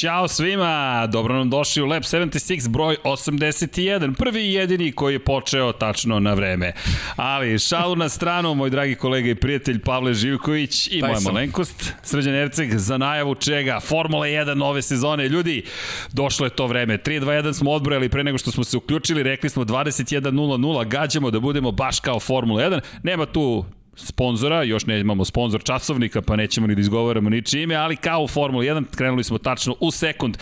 Ćao svima, dobro nam došli u Lab 76 broj 81, prvi i jedini koji je počeo tačno na vreme. Ali šalu na stranu, moj dragi kolega i prijatelj Pavle Živković i moja malenkost, Srđan Erceg, za najavu čega? Formula 1 nove sezone. Ljudi, došlo je to vreme. 3-2-1 smo odbrojali pre nego što smo se uključili, rekli smo 21-0-0, gađamo da budemo baš kao Formula 1. Nema tu sponzora, još ne imamo sponzor časovnika, pa nećemo ni da izgovaramo ničije ime, ali kao u Formula 1 krenuli smo tačno u sekund.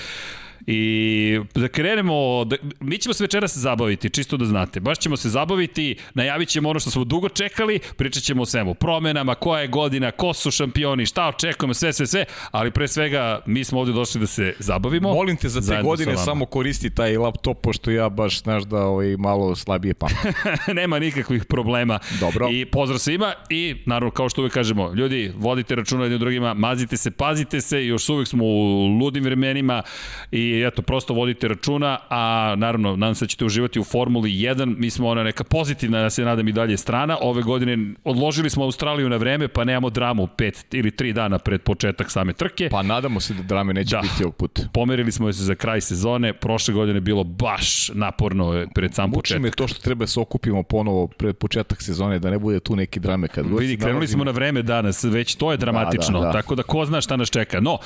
I da krenemo, da, mi ćemo se večeras zabaviti, čisto da znate. Baš ćemo se zabaviti, najavit ćemo ono što smo dugo čekali, pričat ćemo o svemu, promenama, koja je godina, ko su šampioni, šta očekujemo, sve, sve, sve, ali pre svega mi smo ovde došli da se zabavimo. Molim te za te godine samo koristi taj laptop, pošto ja baš, znaš da ovaj, malo slabije pamet. Nema nikakvih problema. Dobro. I pozdrav svima i naravno kao što uvek kažemo, ljudi, vodite računa jednim drugima, mazite se, pazite se, još uvek smo u ludim vremenima i eto, prosto vodite računa, a naravno, nadam se da ćete uživati u Formuli 1, mi smo ona neka pozitivna, ja se nadam i dalje strana, ove godine odložili smo Australiju na vreme, pa nemamo dramu pet ili tri dana pred početak same trke. Pa nadamo se da drame neće da. biti ovog put. Pomerili smo se za kraj sezone, prošle godine bilo baš naporno pred sam Muči početak. me to što treba da se okupimo ponovo pred početak sezone, da ne bude tu neki drame. Kad Vidi, krenuli smo na vreme danas, već to je dramatično, da, da, da. tako da ko zna šta nas čeka. No,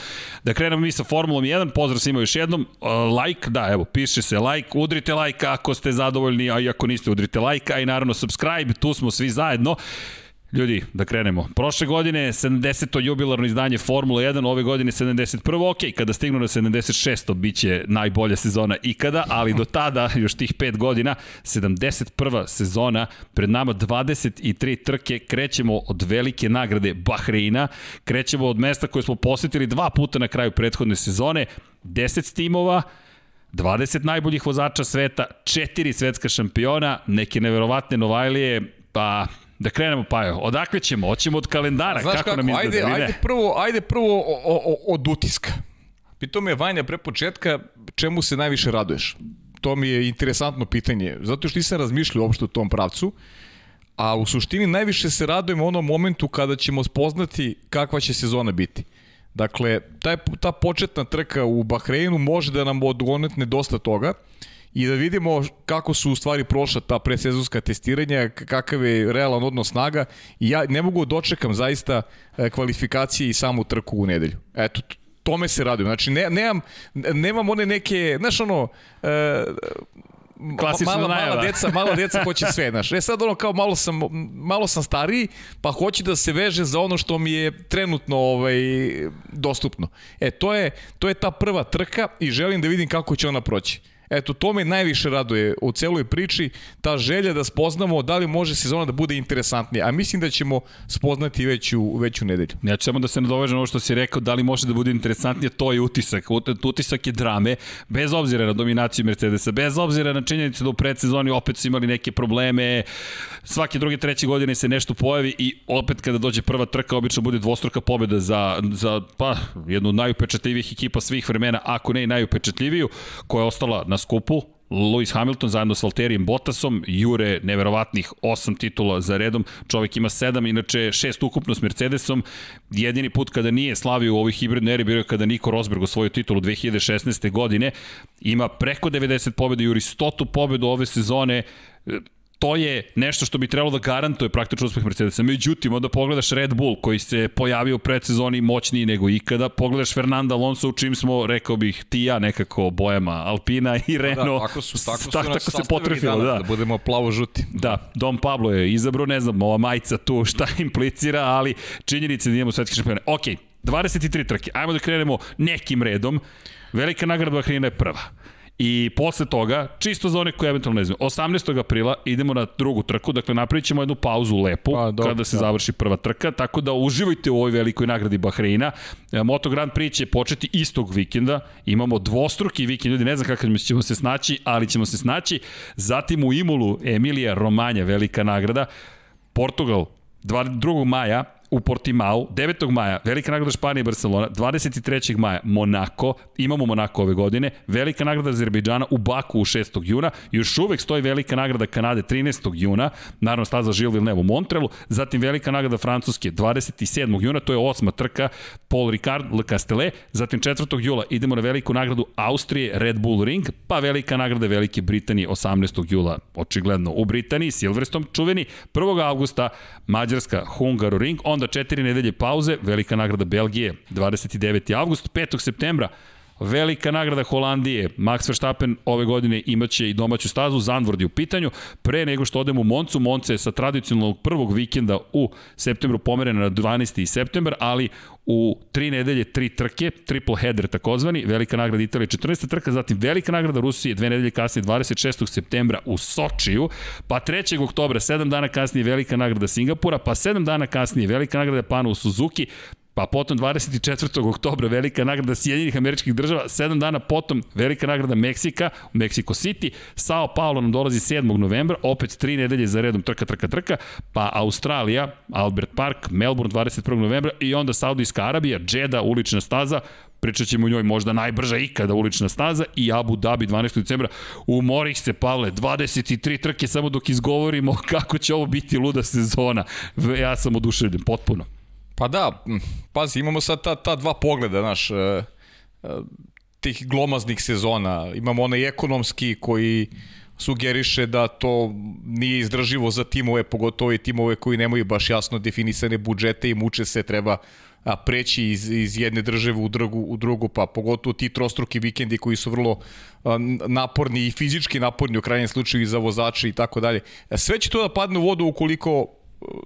da krenemo mi sa Formulom 1, pozdrav svima još jednom, jednom, like, da, evo, piše se like, udrite like ako ste zadovoljni, a i ako niste, udrite like, a i naravno subscribe, tu smo svi zajedno. Ljudi, da krenemo. Prošle godine 70. jubilarno izdanje Formula 1, ove godine 71. Ok, kada stignu na 76. biće najbolja sezona ikada, ali do tada, još tih 5 godina, 71. sezona, pred nama 23 trke, krećemo od velike nagrade Bahreina, krećemo od mesta koje smo posetili dva puta na kraju prethodne sezone, 10 timova, 20 najboljih vozača sveta, 4 svetska šampiona, neke neverovatne Novajlije, pa Da krenemo, pa jo, odakle ćemo? Hoćemo od kalendara, Znaš kako, kako nam izgleda? Ajde, ajde prvo, ajde prvo o, o, od utiska. Pitao me Vanja pre početka čemu se najviše raduješ. To mi je interesantno pitanje, zato što nisam razmišljao uopšte u tom pravcu, a u suštini najviše se radujem onom momentu kada ćemo spoznati kakva će sezona biti. Dakle, taj, ta početna trka u Bahreinu može da nam odgonetne dosta toga i da vidimo kako su u stvari prošla ta predsezonska testiranja, kakav je realan odnos snaga i ja ne mogu da dočekam zaista e, kvalifikacije i samu trku u nedelju. Eto, tome se radujem. Znači, ne, nemam, nemam one neke, znaš ono, e, klasična mala, najava. Mala deca, mala deca hoće sve, znaš. E sad ono kao malo sam, malo sam stariji, pa hoće da se veže za ono što mi je trenutno ovaj, dostupno. E, to je, to je ta prva trka i želim da vidim kako će ona proći. Eto, to me najviše raduje u celoj priči, ta želja da spoznamo da li može sezona da bude interesantnija, a mislim da ćemo spoznati već u, već u nedelju. Ja ću samo da se nadovežem ovo što si rekao, da li može da bude interesantnije, to je utisak. Utisak je drame, bez obzira na dominaciju Mercedesa, bez obzira na činjenicu da u predsezoni opet su imali neke probleme, svake druge, treće godine se nešto pojavi i opet kada dođe prva trka, obično bude dvostruka pobeda za, za pa, jednu od najupečatljivijih ekipa svih vremena, ako ne i najupečatljiviju, koja je ostala na skupu, Lewis Hamilton zajedno s Valterijem Bottasom, jure neverovatnih osam titula za redom, čovjek ima sedam, inače šest ukupno s Mercedesom, jedini put kada nije slavio u ovoj hibridnoj eri bio kada Niko Rosberg osvojio titulu 2016. godine, ima preko 90 pobjeda, juri stotu pobedu ove sezone, to je nešto što bi trebalo da garantuje praktično uspeh Mercedesa. Međutim, onda pogledaš Red Bull koji se pojavio u predsezoni moćniji nego ikada, pogledaš Fernanda Alonso u čim smo, rekao bih, ti ja nekako bojama Alpina i pa da, Renault. Da, tako su, tako su, tako, tako se potrefilo, da. da budemo plavo-žuti. Da, Dom Pablo je izabro, ne znam, ova majica tu šta implicira, ali činjenice da imamo svetski šampione. Ok, 23 trke, ajmo da krenemo nekim redom. Velika nagrada Bahreina je prva. I posle toga, čisto za one koji eventualno ne znaju, 18. aprila idemo na drugu trku, dakle napravit ćemo jednu pauzu lepu A, do, kada se da. završi prva trka, tako da uživajte u ovoj velikoj nagradi Bahreina. E, Moto Grand Prix će početi istog vikenda, imamo dvostruki vikend, ljudi ne znam kako ćemo se snaći, ali ćemo se snaći. Zatim u Imulu Emilija Romanja, velika nagrada, Portugal, 2. maja, u Portimao, 9. maja, velika nagrada Španije i Barcelona, 23. maja Monako, imamo Monako ove godine, velika nagrada Azerbejdžana u Baku u 6. juna, još uvek stoji velika nagrada Kanade 13. juna, naravno staza Gilles Villeneuve u Montrealu, zatim velika nagrada Francuske 27. juna, to je osma trka, Paul Ricard, Le Castellet, zatim 4. jula idemo na veliku nagradu Austrije, Red Bull Ring, pa velika nagrada Velike Britanije 18. jula, očigledno u Britaniji, Silverstone čuveni, 1. augusta Mađarska Hungaroring, onda četiri nedelje pauze, velika nagrada Belgije 29. avgust, 5. septembra Velika nagrada Holandije, Max Verstappen ove godine imaće i domaću stazu, Zandvoort je u pitanju. Pre nego što odemo u Moncu, Monce je sa tradicionalnog prvog vikenda u septembru pomerena na 12. septembar, ali u tri nedelje tri trke, triple header takozvani, velika nagrada Italije 14. trka, zatim velika nagrada Rusije dve nedelje kasnije 26. septembra u Sočiju, pa 3. oktobra, 7 dana kasnije velika nagrada Singapura, pa 7 dana kasnije velika nagrada Japana u Suzuki, Pa potom 24. oktobra velika nagrada Sjedinjenih američkih država, 7 dana potom velika nagrada Meksika u Mexico City, Sao Paulo nam dolazi 7. novembra, opet 3 nedelje za redom trka, trka, trka, pa Australija, Albert Park, Melbourne 21. novembra i onda Saudijska Arabija, Jeddah, ulična staza, pričat ćemo o njoj možda najbrža ikada ulična staza i Abu Dhabi 12. decembra. Umorih se, Pavle, 23 trke samo dok izgovorimo kako će ovo biti luda sezona. Ja sam oduševljen, potpuno. Pa da, pazi, imamo sad ta, ta dva pogleda, naš, e, e, tih glomaznih sezona. Imamo onaj ekonomski koji sugeriše da to nije izdrživo za timove, pogotovo i timove koji nemaju baš jasno definisane budžete i muče se, treba a, preći iz, iz jedne države u drugu, u drugu, pa pogotovo ti trostruki vikendi koji su vrlo a, naporni i fizički naporni u krajnjem slučaju i za vozače i tako dalje. Sve će to da padne u vodu ukoliko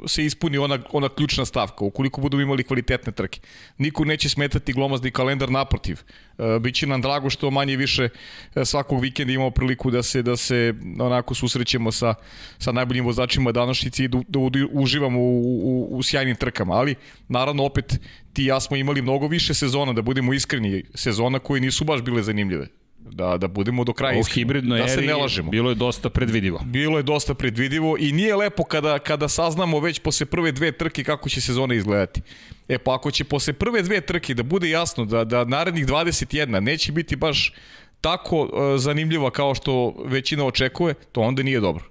se ispuni ona, ona ključna stavka, ukoliko budemo imali kvalitetne trke. Niko neće smetati glomazni kalendar naprotiv. E, biće nam drago što manje više e, svakog vikenda imamo priliku da se da se onako susrećemo sa, sa najboljim vozačima današnjici i da, da uživamo u, u, u sjajnim trkama, ali naravno opet ti i ja smo imali mnogo više sezona, da budemo iskreni, sezona koje nisu baš bile zanimljive da, da budemo do kraja iskreni. U hibridnoj da se ne lažemo. bilo je dosta predvidivo. Bilo je dosta predvidivo i nije lepo kada, kada saznamo već posle prve dve trke kako će sezona izgledati. E pa ako će posle prve dve trke da bude jasno da, da narednih 21 neće biti baš tako uh, zanimljiva kao što većina očekuje, to onda nije dobro.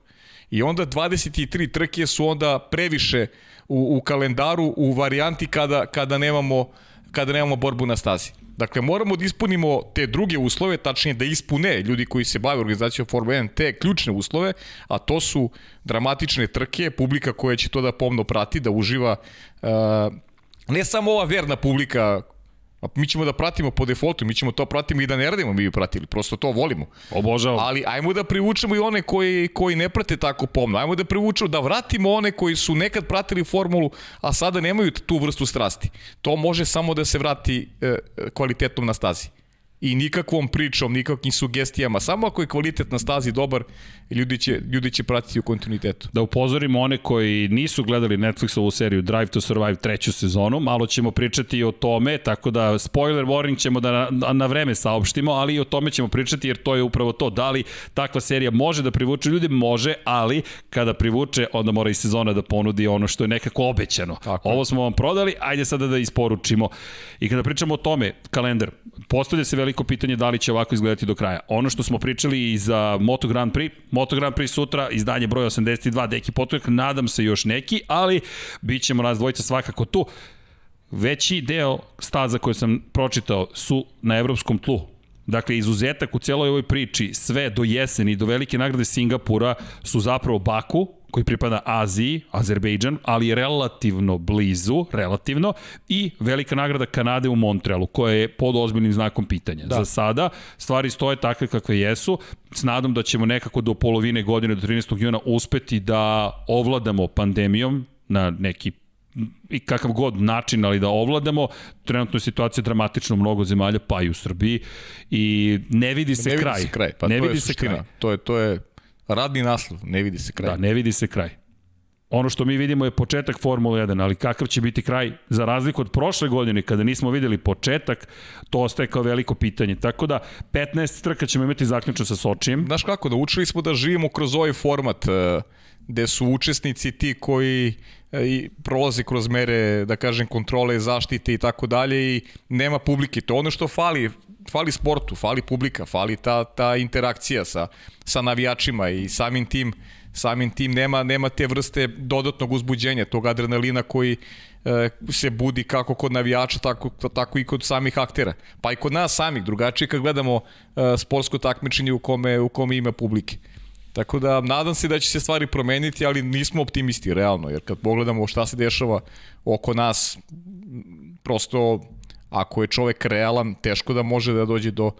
I onda 23 trke su onda previše u, u kalendaru u varijanti kada, kada nemamo kada nemamo borbu na stazi. Dakle, moramo da ispunimo te druge uslove, tačnije da ispune ljudi koji se bave organizacijom Formula 1 te ključne uslove, a to su dramatične trke, publika koja će to da pomno prati, da uživa uh, ne samo ova verna publika A mi ćemo da pratimo po defaultu, mi ćemo to pratimo i da ne radimo, mi bi pratili, prosto to volimo. Obožavam. Ali ajmo da privučemo i one koji, koji ne prate tako pomno, ajmo da privučemo, da vratimo one koji su nekad pratili formulu, a sada nemaju tu vrstu strasti. To može samo da se vrati e, kvalitetom na stazi i nikakvom pričom, nikakvim sugestijama. Samo ako je kvalitet na stazi dobar, ljudi će, ljudi će pratiti u kontinuitetu. Da upozorimo one koji nisu gledali Netflixovu seriju Drive to Survive treću sezonu, malo ćemo pričati o tome, tako da spoiler warning ćemo da na, na vreme saopštimo, ali i o tome ćemo pričati jer to je upravo to. Da li takva serija može da privuče ljude? Može, ali kada privuče, onda mora i sezona da ponudi ono što je nekako obećano. Tako. Ovo smo vam prodali, ajde sada da isporučimo. I kada pričamo o tome, kalendar, postavlja se veliko pitanje da li će ovako izgledati do kraja. Ono što smo pričali i za Moto Grand Prix, Moto Grand Prix sutra, izdanje broja 82, Deki Potojak, nadam se još neki, ali bit ćemo nas dvojica svakako tu. Veći deo staza koje sam pročitao su na evropskom tlu. Dakle, izuzetak u celoj ovoj priči, sve do jeseni, do velike nagrade Singapura, su zapravo Baku, koji pripada Aziji, Azerbejdžan, ali relativno blizu, relativno, i velika nagrada Kanade u Montrealu, koja je pod ozbiljnim znakom pitanja. Da. Za sada stvari stoje takve kakve jesu, s nadom da ćemo nekako do polovine godine, do 13. juna, uspeti da ovladamo pandemijom na neki i kakav god način, ali da ovladamo. Trenutno je situacija dramatična u mnogo zemalja, pa i u Srbiji i ne vidi se ne kraj. Vidi se kraj. Pa ne to vidi se kraj. To je, to je Radni naslov, ne vidi se kraj. Da, ne vidi se kraj. Ono što mi vidimo je početak Formule 1, ali kakav će biti kraj, za razliku od prošle godine, kada nismo videli početak, to ostaje kao veliko pitanje. Tako da, 15 trka ćemo imati zaključno sa Sočijem. Znaš kako, naučili smo da živimo kroz ovaj format, e, gde su učesnici ti koji e, i prolaze kroz mere, da kažem, kontrole, zaštite i tako dalje i nema publike. To je ono što fali, fali sportu, fali publika, fali ta, ta interakcija sa, sa navijačima i samim tim samim tim nema nema te vrste dodatnog uzbuđenja, tog adrenalina koji e, se budi kako kod navijača, tako, tako i kod samih aktera. Pa i kod nas samih, drugačije kad gledamo e, sportsko takmičenje u kome, u kome ima publike. Tako da nadam se da će se stvari promeniti, ali nismo optimisti realno, jer kad pogledamo šta se dešava oko nas, prosto ako je čovek realan, teško da može da dođe do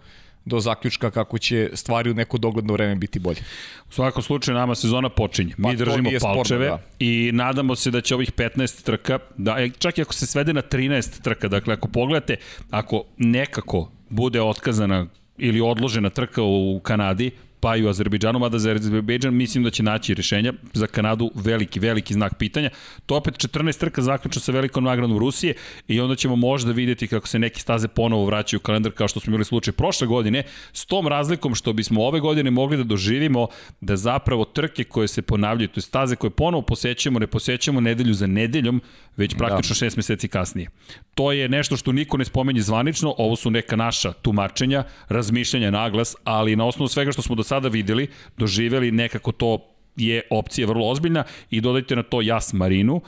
do zaključka kako će stvari u neko dogledno vreme biti bolje. U svakom slučaju nama sezona počinje. Mi pa, držimo palčeve sporno, da. i nadamo se da će ovih 15 trka, da, e, čak i ako se svede na 13 trka, dakle ako pogledate, ako nekako bude otkazana ili odložena trka u Kanadi, pa i u Azerbejdžanu, mada za Azerbejdžan mislim da će naći rešenja. Za Kanadu veliki, veliki znak pitanja. To opet 14 trka zaključno sa velikom nagradom Rusije i onda ćemo možda videti kako se neki staze ponovo vraćaju u kalendar kao što smo imali slučaj prošle godine, s tom razlikom što bismo ove godine mogli da doživimo da zapravo trke koje se ponavljaju, to je staze koje ponovo posećujemo, ne posećujemo nedelju za nedeljom, već da. praktično da. šest meseci kasnije. To je nešto što niko ne spomenje zvanično, ovo su neka naša tumačenja, razmišljanja naglas, ali na osnovu svega što smo do sada videli, doživeli nekako to je opcija vrlo ozbiljna i dodajte na to jas Marinu,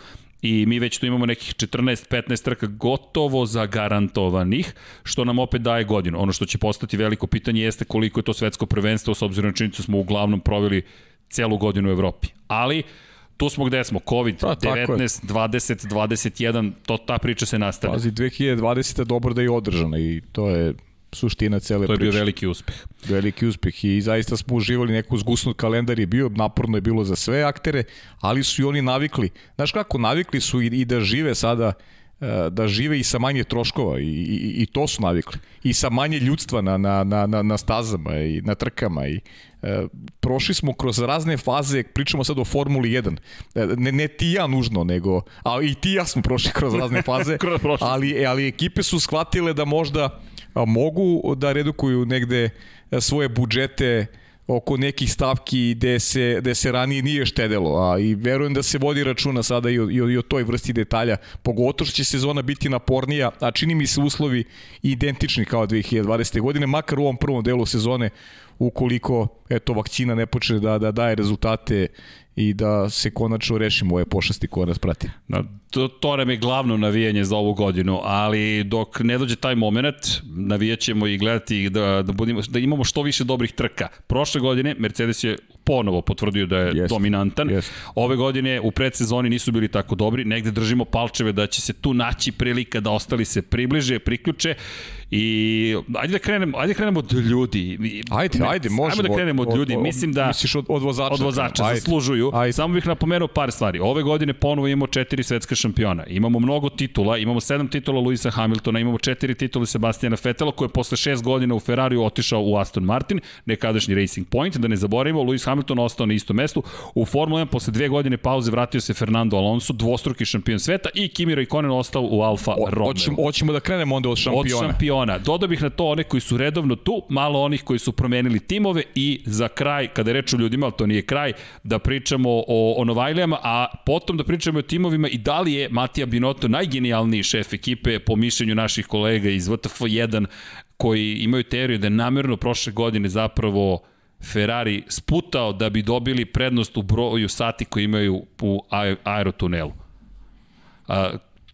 i mi već tu imamo nekih 14-15 trka gotovo zagarantovanih, što nam opet daje godinu. Ono što će postati veliko pitanje jeste koliko je to svetsko prvenstvo, s obzirom na činjenicu smo uglavnom proveli celu godinu u Evropi. Ali, tu smo gde smo, COVID, pa, 19, 20, 21, to, ta priča se nastavlja. Pazi, 2020. dobro da je održana i to je suština cele priče. To je priče. bio veliki uspeh. Veliki uspeh i zaista smo uživali neku zgusnut kalendar je bio, naporno je bilo za sve aktere, ali su i oni navikli. Znaš kako, navikli su i, i da žive sada e, da žive i sa manje troškova i, i, i to su navikli. I sa manje ljudstva na, na, na, na, na stazama i na trkama i e, prošli smo kroz razne faze, pričamo sad o Formuli 1. E, ne, ne ti ja nužno, nego a i ti ja smo prošli kroz razne faze, ali, ali ekipe su shvatile da možda mogu da redukuju negde e, svoje budžete oko nekih stavki gde se, gde se ranije nije štedelo, a i verujem da se vodi računa sada i o, i o, i o toj vrsti detalja, pogotovo što će sezona biti napornija, a čini mi se uslovi identični kao 2020. godine, makar u ovom prvom delu sezone, ukoliko eto vakcina ne počne da, da daje rezultate i da se konačno rešimo ove pošasti koje nas prati. Na, to, to nam je glavno navijanje za ovu godinu, ali dok ne dođe taj moment, navijaćemo i gledati da, da, budimo, da imamo što više dobrih trka. Prošle godine Mercedes je ponovo potvrdio da je yes. dominantan. Yes. Ove godine u predsezoni nisu bili tako dobri, negde držimo palčeve da će se tu naći prilika da ostali se približe, priključe I ajde da krenemo, ajde da krenemo od ljudi. Ajde, ne, ajde, možemo. Ajde da krenemo od, ljudi. Mislim da misliš od, od vozača. Od vozača ajde. zaslužuju. Ajde. Samo bih napomenuo par stvari. Ove godine ponovo imamo četiri svetska šampiona. Imamo mnogo titula, imamo sedam titula Luisa Hamiltona, imamo četiri titula Sebastiana Vetela koji je posle šest godina u Ferrariju otišao u Aston Martin, nekadašnji Racing Point, da ne zaboravimo, Luis Hamilton ostao na istom mestu. U Formula 1 posle dve godine pauze vratio se Fernando Alonso, dvostruki šampion sveta i Kimi Raikkonen ostao u Alfa Romeo. Hoćemo, hoćemo da krenemo onda od šampiona. Od šampiona. Dodao bih na to one koji su redovno tu, malo onih koji su promenili timove i za kraj, kada reč o ljudima, ali to nije kraj, da pričamo o, o Novajlijama, a potom da pričamo o timovima i da li je Matija Binotto najgenijalniji šef ekipe po mišljenju naših kolega iz VTF1 koji imaju teoriju da je namjerno prošle godine zapravo Ferrari sputao da bi dobili prednost u broju sati koji imaju u aerotunelu.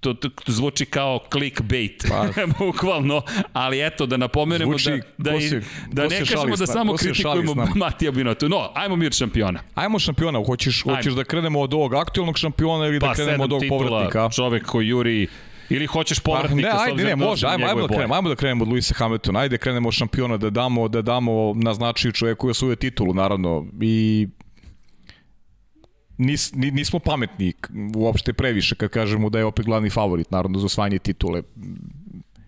To, to, zvuči kao clickbait, pa. bukvalno, ali eto, da napomenemo zvuči, da, da, si, da ne kažemo da samo kritikujemo Matija Binotu. No, ajmo mir šampiona. Ajmo šampiona, hoćeš, ajmo. hoćeš da krenemo od ovog aktualnog šampiona ili da pa, da krenemo od ovog titula, povratnika? čovek koji juri Ili hoćeš povratnika? Pa, ne, ajde, ne, da može, ajmo, ajmo da krenemo, ajmo da krenemo od Luisa Hamiltona, ajde krenemo od šampiona, da damo, da damo na značaju čovjeku koji osvoje titulu, naravno, i nis, nismo pametni uopšte previše kad kažemo da je opet glavni favorit, naravno, za osvajanje titule.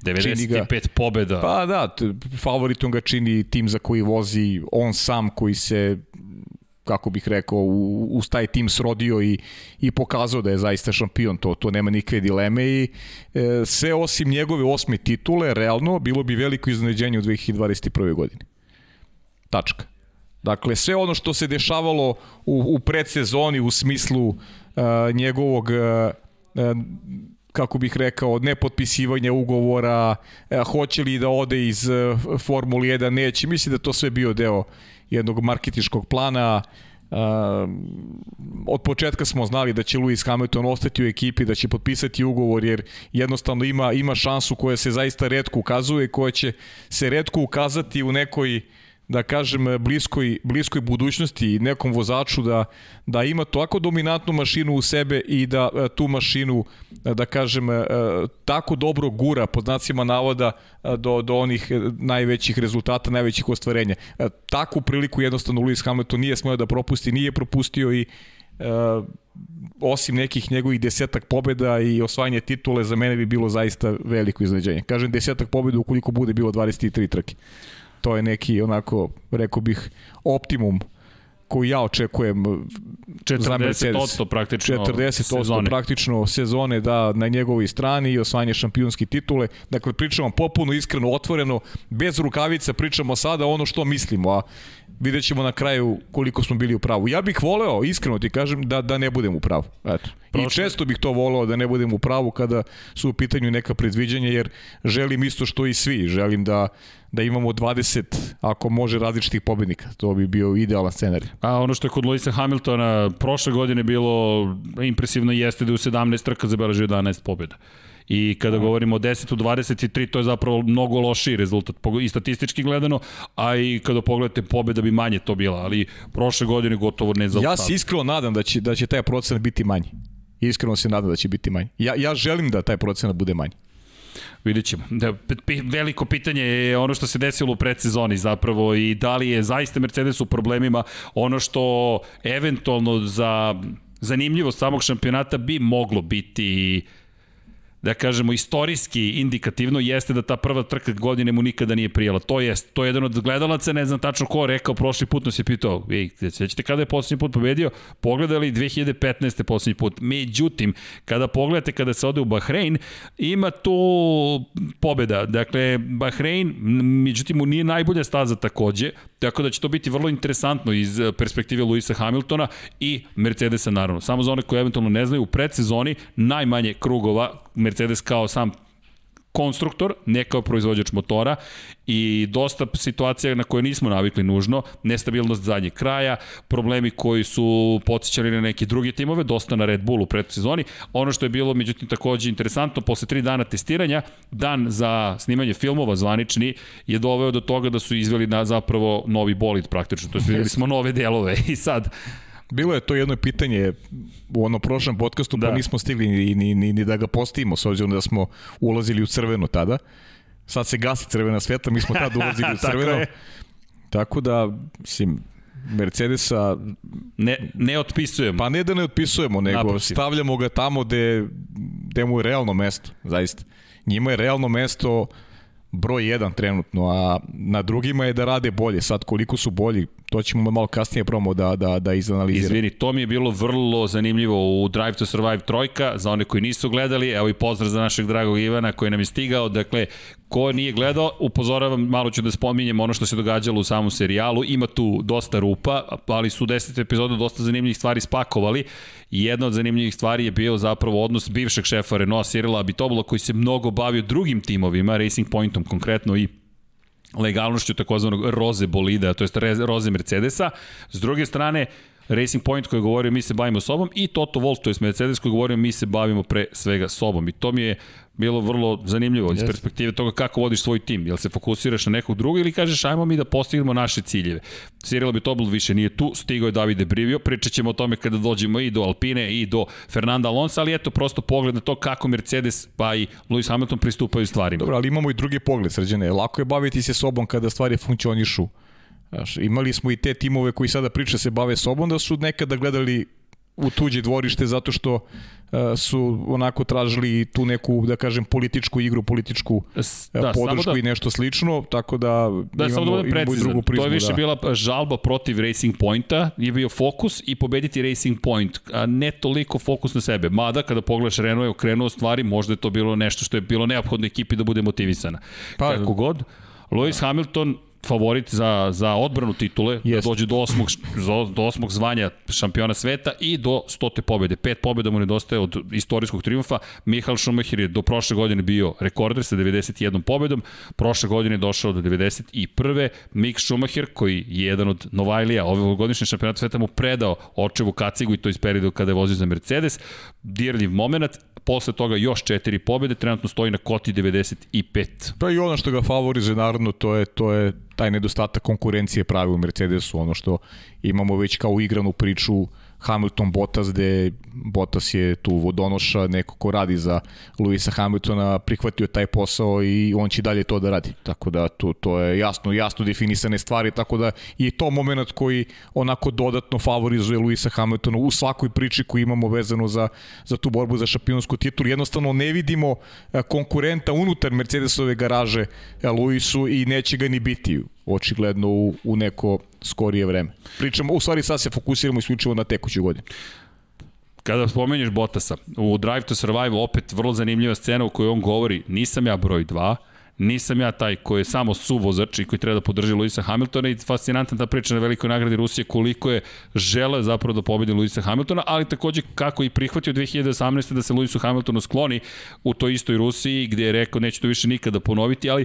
95 ga, pobeda. Pa da, favoritom ga čini tim za koji vozi on sam koji se kako bih rekao, u, uz taj tim srodio i, i pokazao da je zaista šampion, to, to nema nikakve dileme i e, sve osim njegove osme titule, realno, bilo bi veliko iznenađenje u 2021. godini. Tačka. Dakle, sve ono što se dešavalo u, u predsezoni u smislu uh, njegovog uh, kako bih rekao, nepotpisivanja ugovora, hoće li da ode iz Formule 1, neće. Mislim da to sve bio deo jednog marketičkog plana. Od početka smo znali da će Lewis Hamilton ostati u ekipi, da će potpisati ugovor jer jednostavno ima ima šansu koja se zaista redko ukazuje, koja će se redko ukazati u nekoj da kažem, bliskoj, bliskoj budućnosti nekom vozaču da, da ima toliko dominantnu mašinu u sebe i da e, tu mašinu, e, da kažem, e, tako dobro gura, pod znacima navoda, do, do onih najvećih rezultata, najvećih ostvarenja. Takvu priliku jednostavno Lewis Hamilton nije smeo da propusti, nije propustio i osim nekih njegovih desetak pobeda i osvajanje titule, za mene bi bilo zaista veliko iznenađenje. Kažem desetak pobeda ukoliko bude bilo 23 trke to je neki onako, rekao bih, optimum koji ja očekujem 40% praktično 40% sezone. praktično sezone da na njegovoj strani i osvajanje šampionske titule. Dakle, pričamo popuno, iskreno, otvoreno, bez rukavica pričamo sada ono što mislimo, a vidjet ćemo na kraju koliko smo bili u pravu. Ja bih voleo, iskreno ti kažem, da, da ne budem u pravu. Eto. Prošle. I često bih to voleo da ne budem u pravu kada su u pitanju neka predviđanja, jer želim isto što i svi. Želim da da imamo 20, ako može, različitih pobednika. To bi bio idealan scenarij. A ono što je kod Luisa Hamiltona prošle godine bilo impresivno jeste da u 17 trka zabeležio 11 pobjeda. I kada govorimo o 10 u 23, to je zapravo mnogo lošiji rezultat, i statistički gledano, a i kada pogledate pobeda bi manje to bila, ali prošle godine gotovo ne za Ja se iskreno nadam da će, da će taj procenat biti manji. Iskreno se nadam da će biti manji. Ja, ja želim da taj procenat bude manji. Vidjet ćemo. Da, veliko pitanje je ono što se desilo u predsezoni zapravo i da li je zaista Mercedes u problemima ono što eventualno za zanimljivost samog šampionata bi moglo biti da kažemo, istorijski indikativno jeste da ta prva trka godine mu nikada nije prijela. To jest, to je jedan od gledalaca, ne znam tačno ko rekao, prošli put nas je pitao, ej, svećate kada je poslednji put pobedio? Pogledali 2015. poslednji put. Međutim, kada pogledate kada se ode u Bahrein, ima tu pobeda. Dakle, Bahrein, međutim, mu nije najbolja staza takođe, tako da će to biti vrlo interesantno iz perspektive Luisa Hamiltona i Mercedesa naravno. Samo za one koje eventualno ne znaju, u predsezoni najmanje krugova Mercedes kao sam konstruktor, ne kao proizvođač motora i dosta situacija na koje nismo navikli nužno, nestabilnost zadnjeg kraja, problemi koji su podsjećali na neke druge timove, dosta na Red Bull u predsezoni. Ono što je bilo, međutim, takođe interesantno, posle tri dana testiranja, dan za snimanje filmova zvanični je doveo do toga da su izveli na zapravo novi bolid praktično, to je videli smo nove delove i sad Bilo je to jedno pitanje u onom prošlom podcastu, pa da. pa nismo stigli ni, ni, ni, ni da ga postavimo, s obzirom da smo ulazili u crveno tada. Sad se gasi crvena sveta, mi smo tada ulazili u crveno. Tako, Tako da, mislim, Mercedesa ne, ne otpisujemo. Pa ne da ne otpisujemo, nego Naprotiv. stavljamo ga tamo gde, gde mu je realno mesto, zaista. Njima je realno mesto broj 1 trenutno, a na drugima je da rade bolje. Sad koliko su bolji, to ćemo malo kasnije promo da, da, da izanaliziramo. Izvini, to mi je bilo vrlo zanimljivo u Drive to Survive trojka, za one koji nisu gledali, evo i pozdrav za našeg dragog Ivana koji nam je stigao, dakle, ko nije gledao, upozoravam, malo ću da spominjem ono što se događalo u samom serijalu, ima tu dosta rupa, ali su u deset epizoda dosta zanimljivih stvari spakovali jedna od zanimljivih stvari je bio zapravo odnos bivšeg šefa Renault Cyrila Abitobula koji se mnogo bavio drugim timovima, Racing Pointom konkretno i legalnošću takozvanog roze bolida, to jest roze Mercedesa. S druge strane, Racing Point koji je govorio mi se bavimo sobom i Toto Wolff, to je Mercedes koji je govorio mi se bavimo pre svega sobom. I to mi je bilo vrlo zanimljivo iz perspektive toga kako vodiš svoj tim. Jel se fokusiraš na nekog drugog ili kažeš ajmo mi da postignemo naše ciljeve. Cyril Bitobl više nije tu, stigao je Davide Brivio, pričat ćemo o tome kada dođemo i do Alpine i do Fernanda Alonso, ali eto prosto pogled na to kako Mercedes pa i Lewis Hamilton pristupaju stvarima. Dobro, ali imamo i drugi pogled, srđene. Lako je baviti se sobom kada stvari funkcionišu. Znaš, imali smo i te timove koji sada priča se bave sobom da su nekada gledali u tuđe dvorište zato što uh, su onako tražili tu neku, da kažem, političku igru, političku da, podršku da, i nešto slično, tako da, da imamo, samo da imamo i drugu prizmu. To je više da. bila žalba protiv Racing Pointa, je bio fokus i pobediti Racing Point, a ne toliko fokus na sebe. Mada, kada pogledaš Renault je okrenuo stvari, možda je to bilo nešto što je bilo neophodno ekipi da bude motivisana. Pa, Kako god, Lewis Hamilton favorit za, za odbranu titule, Jest. da dođe do osmog, do osmog zvanja šampiona sveta i do stote pobede. Pet pobeda mu nedostaje od istorijskog triumfa. Michael Schumacher je do prošle godine bio rekorder sa 91 pobedom, prošle godine je došao do 91. Mick Schumacher, koji je jedan od Novajlija ove godišnje šampionata sveta, mu predao očevu kacigu i to iz periodu kada je vozio za Mercedes. Dirljiv moment, posle toga još četiri pobede, trenutno stoji na koti 95. Pa i ono što ga favorizuje, naravno, to je, to je taj nedostatak konkurencije pravi u Mercedesu, ono što imamo već kao igranu priču Hamilton Bottas gde Bottas je tu vodonoša, neko ko radi za Luisa Hamiltona, prihvatio taj posao i on će dalje to da radi. Tako da to, to je jasno, jasno definisane stvari, tako da je to moment koji onako dodatno favorizuje Luisa Hamiltona u svakoj priči koju imamo vezano za, za tu borbu za šampionsku titulu. Jednostavno ne vidimo e, konkurenta unutar Mercedesove garaže e, Luisu i neće ga ni biti očigledno u, u neko skorije vreme. Pričamo, u stvari sad se fokusiramo isključivo na tekuću godinu. Kada spomenješ Bottasa, u Drive to Survive opet vrlo zanimljiva scena u kojoj on govori nisam ja broj 2, nisam ja taj koji je samo suvozač i koji treba da podrži Luisa Hamiltona i fascinantna ta priča na velikoj nagradi Rusije koliko je žele zapravo da pobedi Luisa Hamiltona, ali takođe kako i prihvatio 2018. da se Luisu Hamiltonu skloni u toj istoj Rusiji gde je rekao neće to više nikada ponoviti, ali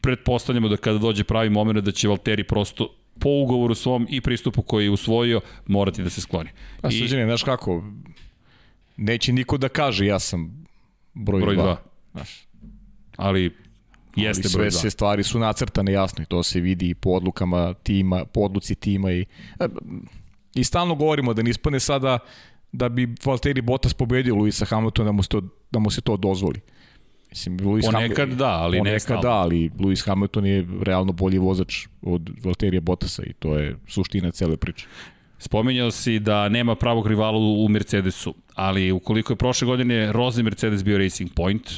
pretpostavljamo da kada dođe pravi moment da će Valteri prosto po ugovoru svom i pristupu koji je usvojio morati da se skloni. Pa I... suđene, znaš kako, neće niko da kaže ja sam broj 2. Broj 2. Znaš. Ali jeste broj 2. Sve, sve stvari su nacrtane jasno i to se vidi po odlukama tima, po odluci tima i, e, i stalno govorimo da ne ispane sada da bi Valtteri Bottas pobedio Luisa Hamiltona da mu se to, da mu se to dozvoli. Mislim, Lewis Ponekad da, ali ne Ponekad da, ali Lewis Hamilton je realno bolji vozač od Valterija Bottasa i to je suština cele priče. Spominjao si da nema pravog rivala u Mercedesu, ali ukoliko je prošle godine rozni Mercedes bio Racing Point,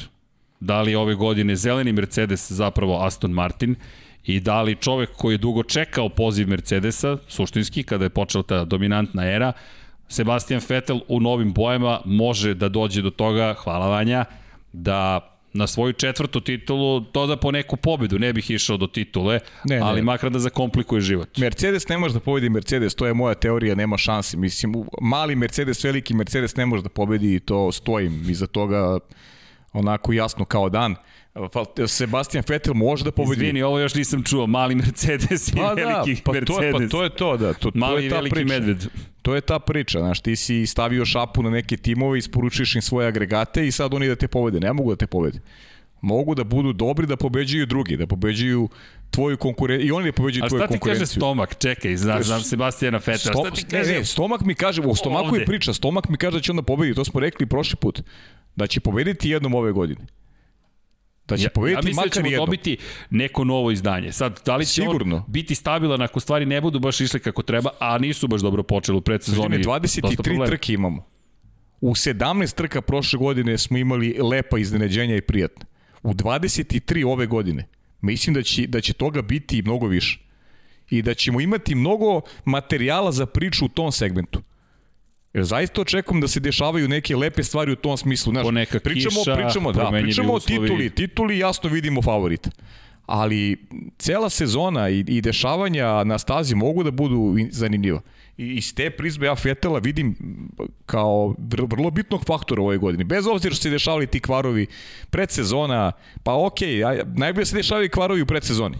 da li ove godine zeleni Mercedes zapravo Aston Martin i da li čovek koji je dugo čekao poziv Mercedesa, suštinski, kada je počela ta dominantna era, Sebastian Vettel u novim bojama može da dođe do toga, hvala Vanja, da na svoju četvrtu titulu doda po neku pobedu, ne bih išao do titule, ne, ali ne. makar da zakomplikuje život. Mercedes ne može da pobedi Mercedes, to je moja teorija, nema šanse. Mislim, mali Mercedes, veliki Mercedes ne može da pobedi i to stojim iza toga onako jasno kao dan. Sebastian Vettel može da pobedi. Izvini, ovo još nisam čuo, mali Mercedes i pa da, veliki pa Mercedes. To pa to je to, da. To, mali to je i veliki priča. medved. To je ta priča, znaš, ti si stavio šapu na neke timove, isporučiš im svoje agregate i sad oni da te povede. Ne mogu da te povede. Mogu da budu dobri da pobeđuju drugi, da pobeđuju tvoju konkurenciju i oni da pobeđuju tvoju konkurenciju. A šta ti kaže stomak? Čekaj, znam, znam Sebastijana Fetera. Sto, šta ti kaže? Ne, ne, stomak mi kaže, u stomaku ovde. je priča, stomak mi kaže da će onda pobediti, to smo rekli prošli put, da će pobediti jednom ove godine. Da će ja, pobediti ja mislim da ćemo jednom. dobiti neko novo izdanje. Sad, da li će Sigurno. on biti stabilan ako stvari ne budu baš išle kako treba, a nisu baš dobro počeli u predsezoni. 23 trke imamo. U 17 trka prošle godine smo imali lepa iznenađenja i prijatne. U 23 ove godine mislim da će, da će toga biti mnogo više. I da ćemo imati mnogo materijala za priču u tom segmentu. Jer zaista očekujem da se dešavaju neke lepe stvari u tom smislu. Znaš, neka pričamo, kiša, pričamo, da, pričamo uslovi. o tituli. Tituli jasno vidimo favorita. Ali cela sezona i, i dešavanja na stazi mogu da budu zanimljiva. I iz te prizme ja Fetela vidim kao vrlo bitnog faktora u ovoj godini. Bez obzira što se dešavali ti kvarovi predsezona, pa okej, okay, najbolje se dešavaju kvarovi u predsezoni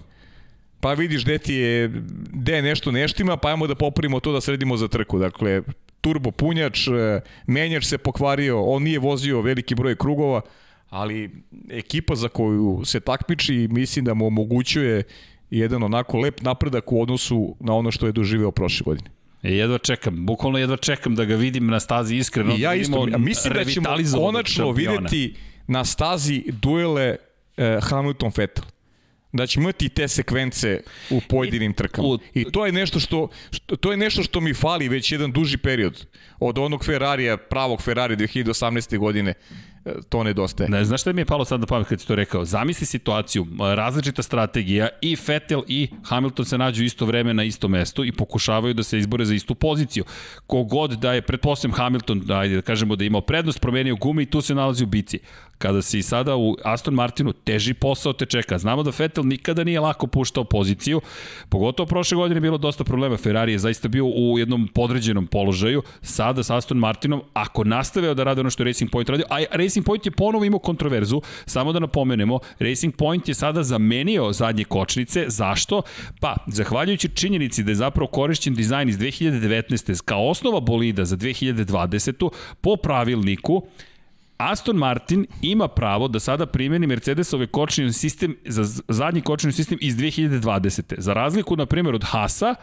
pa vidiš gde ti je, gde nešto neštima, pa ajmo da popravimo to da sredimo za trku. Dakle, turbo punjač, e, menjač se pokvario, on nije vozio veliki broj krugova, ali ekipa za koju se takmiči mislim da mu omogućuje jedan onako lep napredak u odnosu na ono što je doživeo prošle godine. E, jedva čekam, bukvalno jedva čekam da ga vidim na stazi iskreno. I ja da isto, mislim da ćemo konačno šampiona. videti na stazi duele eh, Hamilton-Vettel. Da će imati te sekvence u pojedinim trkama. U- I to je nešto što, što to je nešto što mi fali već jedan duži period od onog Ferrarija, pravog Ferrari 2018. godine. To nedostaje. Ne, znaš šta mi je palo sad na pamet kad si to rekao? Zamisli situaciju, različita strategija i Vettel i Hamilton se nađu isto vreme na isto mesto i pokušavaju da se izbore za istu poziciju. Kogod da je, pretpostavljam Hamilton, ajde da kažemo da je imao prednost, promenio gume i tu se nalazi u bici. Kada si sada u Aston Martinu, teži posao te čeka. Znamo da Vettel nikada nije lako puštao poziciju, pogotovo prošle godine je bilo dosta problema. Ferrari je zaista bio u jednom podređenom položaju. Sada sa Aston Martinom, ako nastave da rade ono što Racing Point radio, a Racing Point je ponovo imao kontroverzu, samo da napomenemo, Racing Point je sada zamenio zadnje kočnice. Zašto? Pa, zahvaljujući činjenici da je zapravo korišćen dizajn iz 2019. kao osnova bolida za 2020. po pravilniku, Aston Martin ima pravo da sada primeni Mercedesove kočni sistem za zadnji kočni sistem iz 2020. Za razliku, na primjer, od Hasa,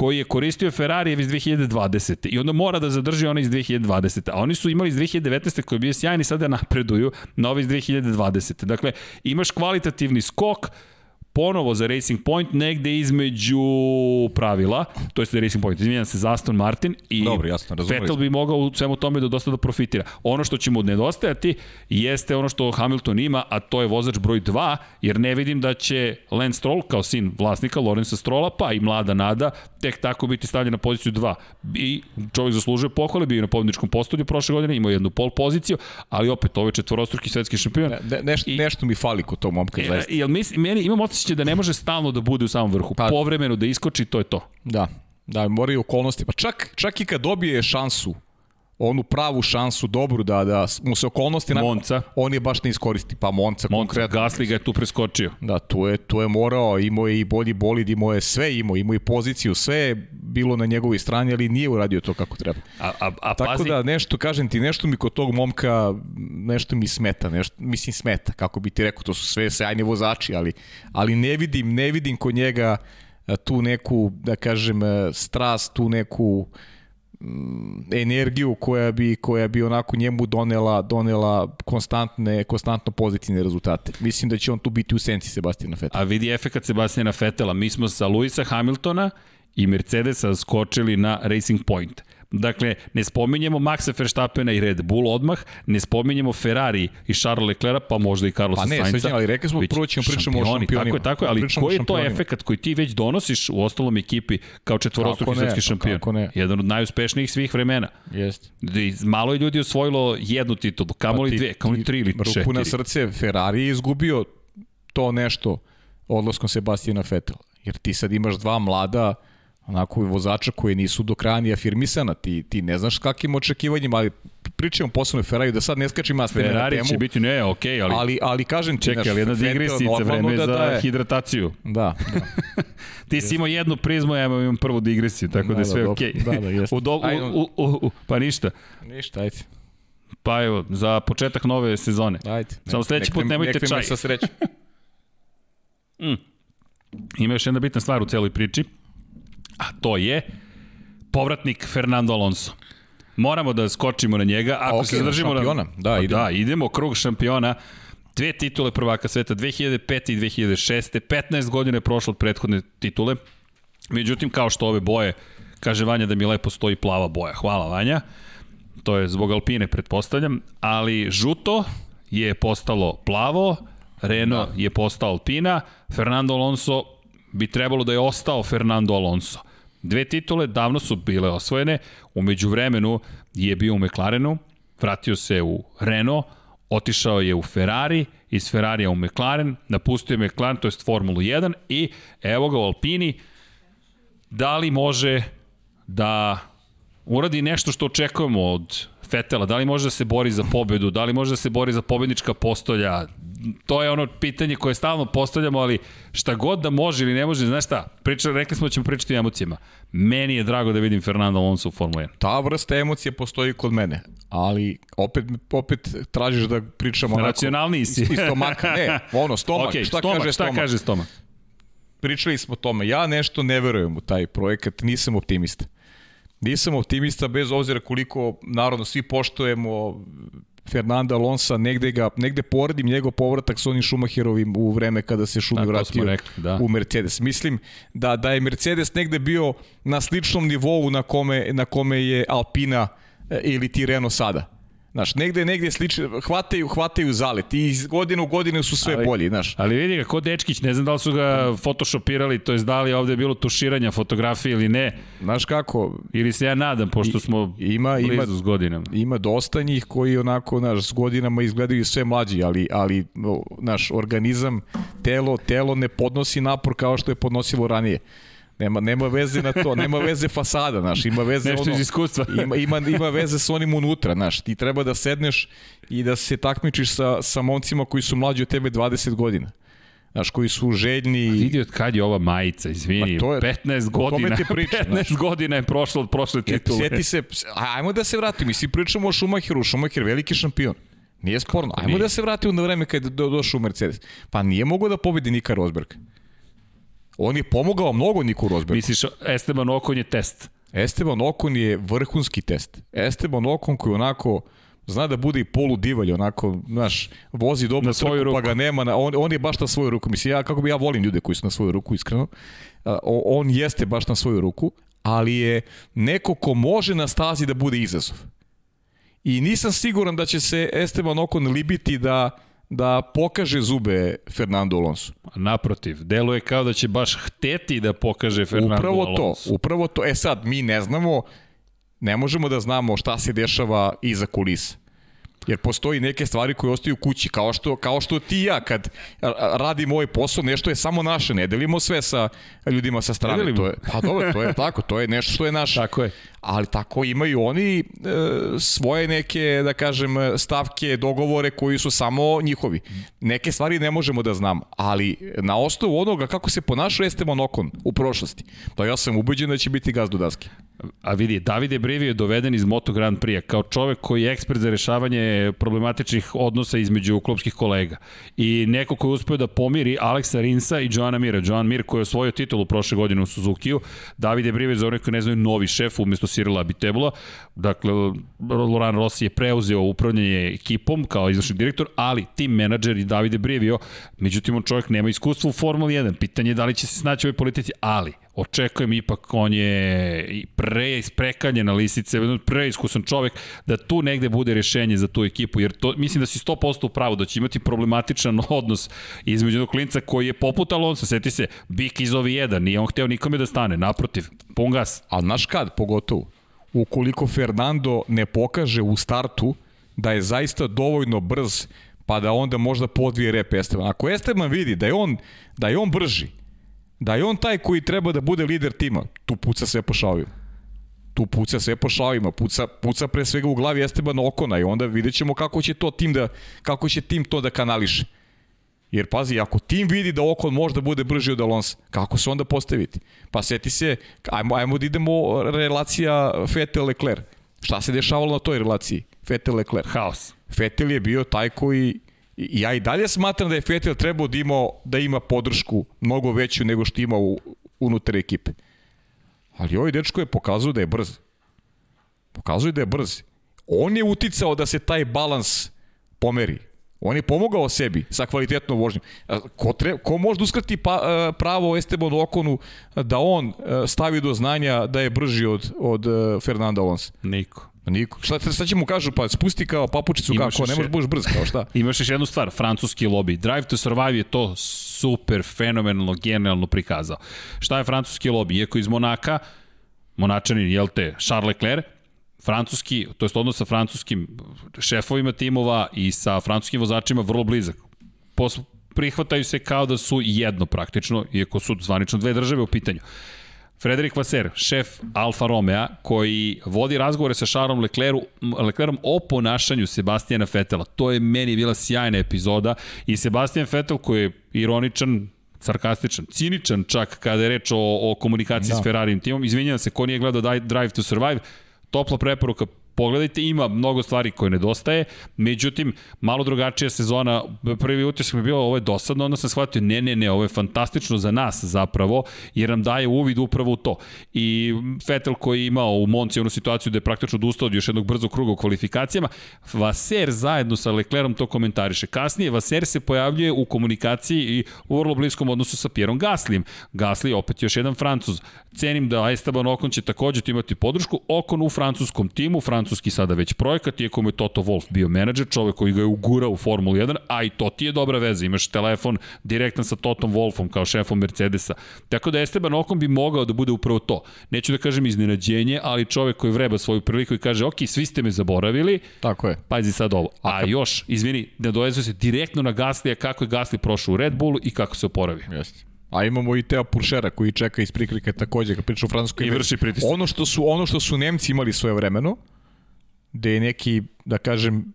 koji je koristio Ferrari iz 2020. I onda mora da zadrži onaj iz 2020. A oni su imali iz 2019. koji je bio sjajni, sada napreduju na ovaj iz 2020. Dakle, imaš kvalitativni skok, ponovo za Racing Point negde između pravila, to je Racing Point, izvinjam se za Aston Martin i Dobro, jasno, Vettel bi mogao u svemu tome da dosta da profitira. Ono što će mu nedostajati jeste ono što Hamilton ima, a to je vozač broj 2, jer ne vidim da će Lance Stroll kao sin vlasnika Lorenza Strolla, pa i mlada nada, tek tako biti stavljen na poziciju 2. I čovjek zaslužuje pohvale, bio je na pobedničkom postolju prošle godine, imao jednu pol poziciju, ali opet ovo je četvorostruki svetski šampion. Ne, nešto, I- nešto mi fali kod tog momka, E, jel misli, meni imam osjećaj da ne može stalno da bude u samom vrhu. Pa- Povremeno da iskoči, to je to. Da, da, moraju okolnosti. Pa čak, čak i kad dobije šansu, onu pravu šansu, dobru, da, da mu se okolnosti... na- Monca. On je baš ne iskoristi. Pa Monca, Monca konkretno. Gasly ga je tu preskočio. Da, tu je, tu je morao, imao je i bolji bolid, imao je sve, imao, imao i poziciju, sve je bilo na njegovoj strani, ali nije uradio to kako treba. A, a, a Tako pazi, da nešto, kažem ti, nešto mi kod tog momka, nešto mi smeta, nešto, mislim smeta, kako bi ti rekao, to su sve sjajni vozači, ali, ali ne vidim, ne vidim kod njega a, tu neku, da kažem, e, strast, tu neku mm, energiju koja bi koja bi onako njemu donela donela konstantne konstantno pozitivne rezultate. Mislim da će on tu biti u senci Sebastijana Vettel. A vidi efekat Sebastijana Fetela. Mi smo sa Luisa Hamiltona i Mercedesa skočili na Racing Point. Dakle, ne spominjemo Maxa Verstappena i Red Bull odmah, ne spominjemo Ferrari i Charles Leclerc, pa možda i Carlosa Pa ne, srećan, ali rekli smo, prvo ćemo pričamo o šampioni, šampionima. Tako je, tako je, ali koji je to efekat koji ti već donosiš u ostalom ekipi kao četvorostruki svetski šampion? kako ne. Jedan od najuspešnijih svih vremena. Jeste. Malo je ljudi osvojilo jednu titulu, kamoli Pa dve, kamoli tri ili četiri. Ruku na srce, Ferrari je izgubio to nešto odlaskom Sebastijana Vettel. Jer ti sad imaš dva mlada onako vozača koji nisu do kraja ni afirmisana. Ti, ti ne znaš kakvim očekivanjima, ali pričamo posebno Ferrari, da sad ne skačem ja sve na Ferrari temu. će biti, ne, okej, okay, ali, Ali, ali kažem ti, Čekaj, ali jedna digresica, vreme da za daje. hidrataciju. Da, da. Ti si imao jednu prizmu, ja imam prvu digresiju, tako da, Da, je da, sve dobro. okej. Da, da, jeste. u, do, u, u, u, u, pa ništa. Ništa, ajde. Pa evo, za početak nove sezone. Ajde. Samo sledeći Nek put nemojte nek čaj. sa srećom. Ima još jedna bitna stvar u celoj priči, a to je povratnik Fernando Alonso. Moramo da skočimo na njega. Ako Ok, se na zadržimo šampiona. na... Da, Pa idemo. da, idemo krug šampiona. Dve titule prvaka sveta, 2005. i 2006. 15 godina je prošlo od prethodne titule. Međutim, kao što ove boje, kaže Vanja da mi lepo stoji plava boja. Hvala Vanja. To je zbog Alpine, pretpostavljam. Ali žuto je postalo plavo, Renault da. je postao Alpina, Fernando Alonso bi trebalo da je ostao Fernando Alonso. Dve titule davno su bile osvojene, umeđu vremenu je bio u McLarenu, vratio se u Renault, otišao je u Ferrari, iz Ferrarija u McLaren, napustio je McLaren, to je Formulu 1 i evo ga u Alpini, da li može da uradi nešto što očekujemo od Fetela, da li može da se bori za pobedu, da li može da se bori za pobednička postolja, to je ono pitanje koje stalno postavljamo, ali šta god da može ili ne može, znaš šta, priča, rekli smo da ćemo pričati o emocijama. Meni je drago da vidim Fernando Alonso u Formula 1. Ta vrsta emocije postoji kod mene, ali opet, opet tražiš da pričamo onako... Racionalniji si. Iz stomaka, ne, ono, stomak, Ok, šta stomak, kaže šta stomak? kaže stomak? Pričali smo o tome, ja nešto ne verujem u taj projekat, nisam optimista. Nisam optimista bez obzira koliko, naravno, svi poštujemo Fernanda Alonsa, negde, ga, negde poredim njegov povratak s onim Schumacherovim u vreme kada se Schumi vratio rekli, da. u Mercedes. Mislim da, da je Mercedes negde bio na sličnom nivou na kome, na kome je Alpina e, ili ti Renault sada. Znaš, negde, negde slično, hvataju, hvataju zalet i iz godine u godine su sve ali, bolji, znaš. Ali vidi ga, ko Dečkić, ne znam da li su ga photoshopirali, to je da li ovde je bilo tuširanja fotografije ili ne. Znaš kako? Ili se ja nadam, pošto smo ima, blizu ima, s godinama. Ima dosta njih koji onako, znaš, s godinama izgledaju sve mlađi, ali, ali naš organizam, telo, telo ne podnosi napor kao što je podnosilo ranije. Nema, nema veze na to, nema veze fasada, znaš, ima veze Nešto ono, iz iskustva. ima, ima, ima veze sa onim unutra, znaš, ti treba da sedneš i da se takmičiš sa, sa momcima koji su mlađi od tebe 20 godina. Znaš, koji su željni... A vidi od kad je ova majica, izvini, pa to je, 15 godina. Ti priča, 15 znaš. godina je prošlo od prošle titule. Sjeti se, ajmo da se vratimo, mi svi pričamo o Schumacheru, Schumacher veliki šampion. Nije sporno. Ajmo nije. da se vratimo na vreme kad je došao u Mercedes. Pa nije mogao da pobedi Nika Rosberg. On je pomogao mnogo Niku Rosbergu. Misliš, Esteban Okon je test? Esteban Okon je vrhunski test. Esteban Okon koji onako zna da bude i polu divalj, onako, znaš, vozi dobro na svoju ruku. pa ga nema, na, on, on je baš na svoju ruku. Mislim, ja, kako bi ja volim ljude koji su na svoju ruku, iskreno. On jeste baš na svoju ruku, ali je neko ko može na stazi da bude izazov. I nisam siguran da će se Esteban Okon libiti da da pokaže zube Fernando Alonso. Naprotiv, deluje kao da će baš hteti da pokaže Fernando upravo Alonso. Upravo to, upravo to. E sad, mi ne znamo, ne možemo da znamo šta se dešava iza kulisa. Jer postoji neke stvari koje ostaju kući, kao što, kao što ti ja kad radim ovaj posao, nešto je samo naše, ne delimo sve sa ljudima sa strane. To je, pa dobro, to je tako, to je nešto što je naše. Tako je. Ali tako imaju oni e, svoje neke, da kažem, stavke, dogovore koji su samo njihovi. Neke stvari ne možemo da znamo, ali na osnovu onoga kako se ponašao Esteban Okon u prošlosti, to ja sam ubeđen da će biti gazdu daske. A vidi, Davide Brivi je doveden iz Moto Grand Prix kao čovek koji je ekspert za rešavanje problematičnih odnosa između klubskih kolega. I neko koji je uspeo da pomiri Aleksa Rinsa i Joana Mira. Joan Mir koji je osvojio titulu prošle godine u Suzuki-u. Davide Brivi za onih koji ne znaju novi šef umesto Cyrila Abitebula. Dakle, Loran Rossi je preuzeo upravljanje ekipom kao izvršni direktor, ali tim menadžer i Davide Brivio, međutim on čovjek nema iskustva u Formuli 1. Pitanje je da li će se snaći u ovoj politici, ali očekujem ipak on je pre isprekanjena lisice, preiskusan čovek da tu negde bude rešenje za tu ekipu, jer to, mislim da si 100% u pravu da će imati problematičan odnos između jednog klinca koji je poput Alonso, seti se, Bik iz ovi jedan, nije on hteo nikome da stane, naprotiv, pun gas. A znaš kad, pogotovo, ukoliko Fernando ne pokaže u startu da je zaista dovoljno brz pa da onda možda podvije rep Esteban. Ako Esteban vidi da je on, da je on brži, da je on taj koji treba da bude lider tima, tu puca sve po šavima. Tu puca sve po šavima, puca, puca pre svega u glavi Esteban Okona i onda vidjet ćemo kako će to tim da, kako će tim to da kanališe. Jer pazi, ako tim vidi da Okon možda bude brži od Alonso, kako se onda postaviti? Pa seti se, ajmo, ajmo da idemo relacija Vettel-Leclerc. Šta se dešavalo na toj relaciji? Vettel-Leclerc. Haos. Vettel je bio taj koji ja i dalje smatram da je Vettel trebao da ima, da ima podršku mnogo veću nego što ima u, unutar ekipe. Ali ovaj dečko je pokazao da je brz. Pokazuje da je brz. On je uticao da se taj balans pomeri. On je pomogao sebi sa kvalitetnom vožnjom. Ko, tre, ko može da uskrati pa, pravo Esteban Okonu da on stavi do znanja da je brži od, od Fernanda Alonso? Niko. Niko. Šta, šta će mu kažu? Pa spusti kao papučicu Imaš kako, ne možeš budeš brz kao šta. Imaš još jednu stvar, francuski lobby. Drive to Survive je to super, fenomenalno, genijalno prikazao. Šta je francuski lobby? Iako iz Monaka, Monačanin, jel te, Charles Leclerc, francuski, to je odnos sa francuskim šefovima timova i sa francuskim vozačima vrlo blizak. Pos, prihvataju se kao da su jedno praktično, iako su zvanično dve države u pitanju. Frederik Vaser, šef Alfa Romeo, koji vodi razgovore sa Charlesom Lecleru, Leclerom o ponašanju Sebastijana Fetela. To je meni bila sjajna epizoda i Sebastian Fetel koji je ironičan, sarkastičan, ciničan čak kada je reč o, o komunikaciji da. s Ferrarijem timom. Izvinjam se, ko nije gledao Drive to Survive, topla preporuka, pogledajte, ima mnogo stvari koje nedostaje, međutim, malo drugačija sezona, prvi utisak mi je bio, ovo je dosadno, onda sam shvatio, ne, ne, ne, ovo je fantastično za nas zapravo, jer nam daje uvid upravo u to. I Vettel koji je imao u Monci onu situaciju da je praktično odustao od još jednog brzog kruga u kvalifikacijama, Vaser zajedno sa Leclerom to komentariše. Kasnije Vaser se pojavljuje u komunikaciji i u vrlo bliskom odnosu sa Pierom Gaslijem. Gasli opet još jedan Francuz. Cenim da Esteban Okon će takođe imati podršku. Okon u francuskom timu, francuski sada već projekat, iako mu je Toto Wolf bio menadžer, čovek koji ga je ugurao u Formulu 1, a i to ti je dobra veza. Imaš telefon direktan sa Totom Wolfom kao šefom Mercedesa. Tako da Esteban Okon bi mogao da bude upravo to. Neću da kažem iznenađenje, ali čovek koji vreba svoju priliku i kaže, ok, svi ste me zaboravili, Tako je. pazi sad ovo. A još, izvini, ne dovezuje se direktno na Gaslija kako je Gasli prošao u Red Bullu i kako se oporavio. Jeste. A imamo i Teo Puršera koji čeka iz prikrika takođe, kad priča u francuskoj. I vrši pritisak. Ono što su, ono što su Nemci imali svoje vremeno, gde je neki, da kažem,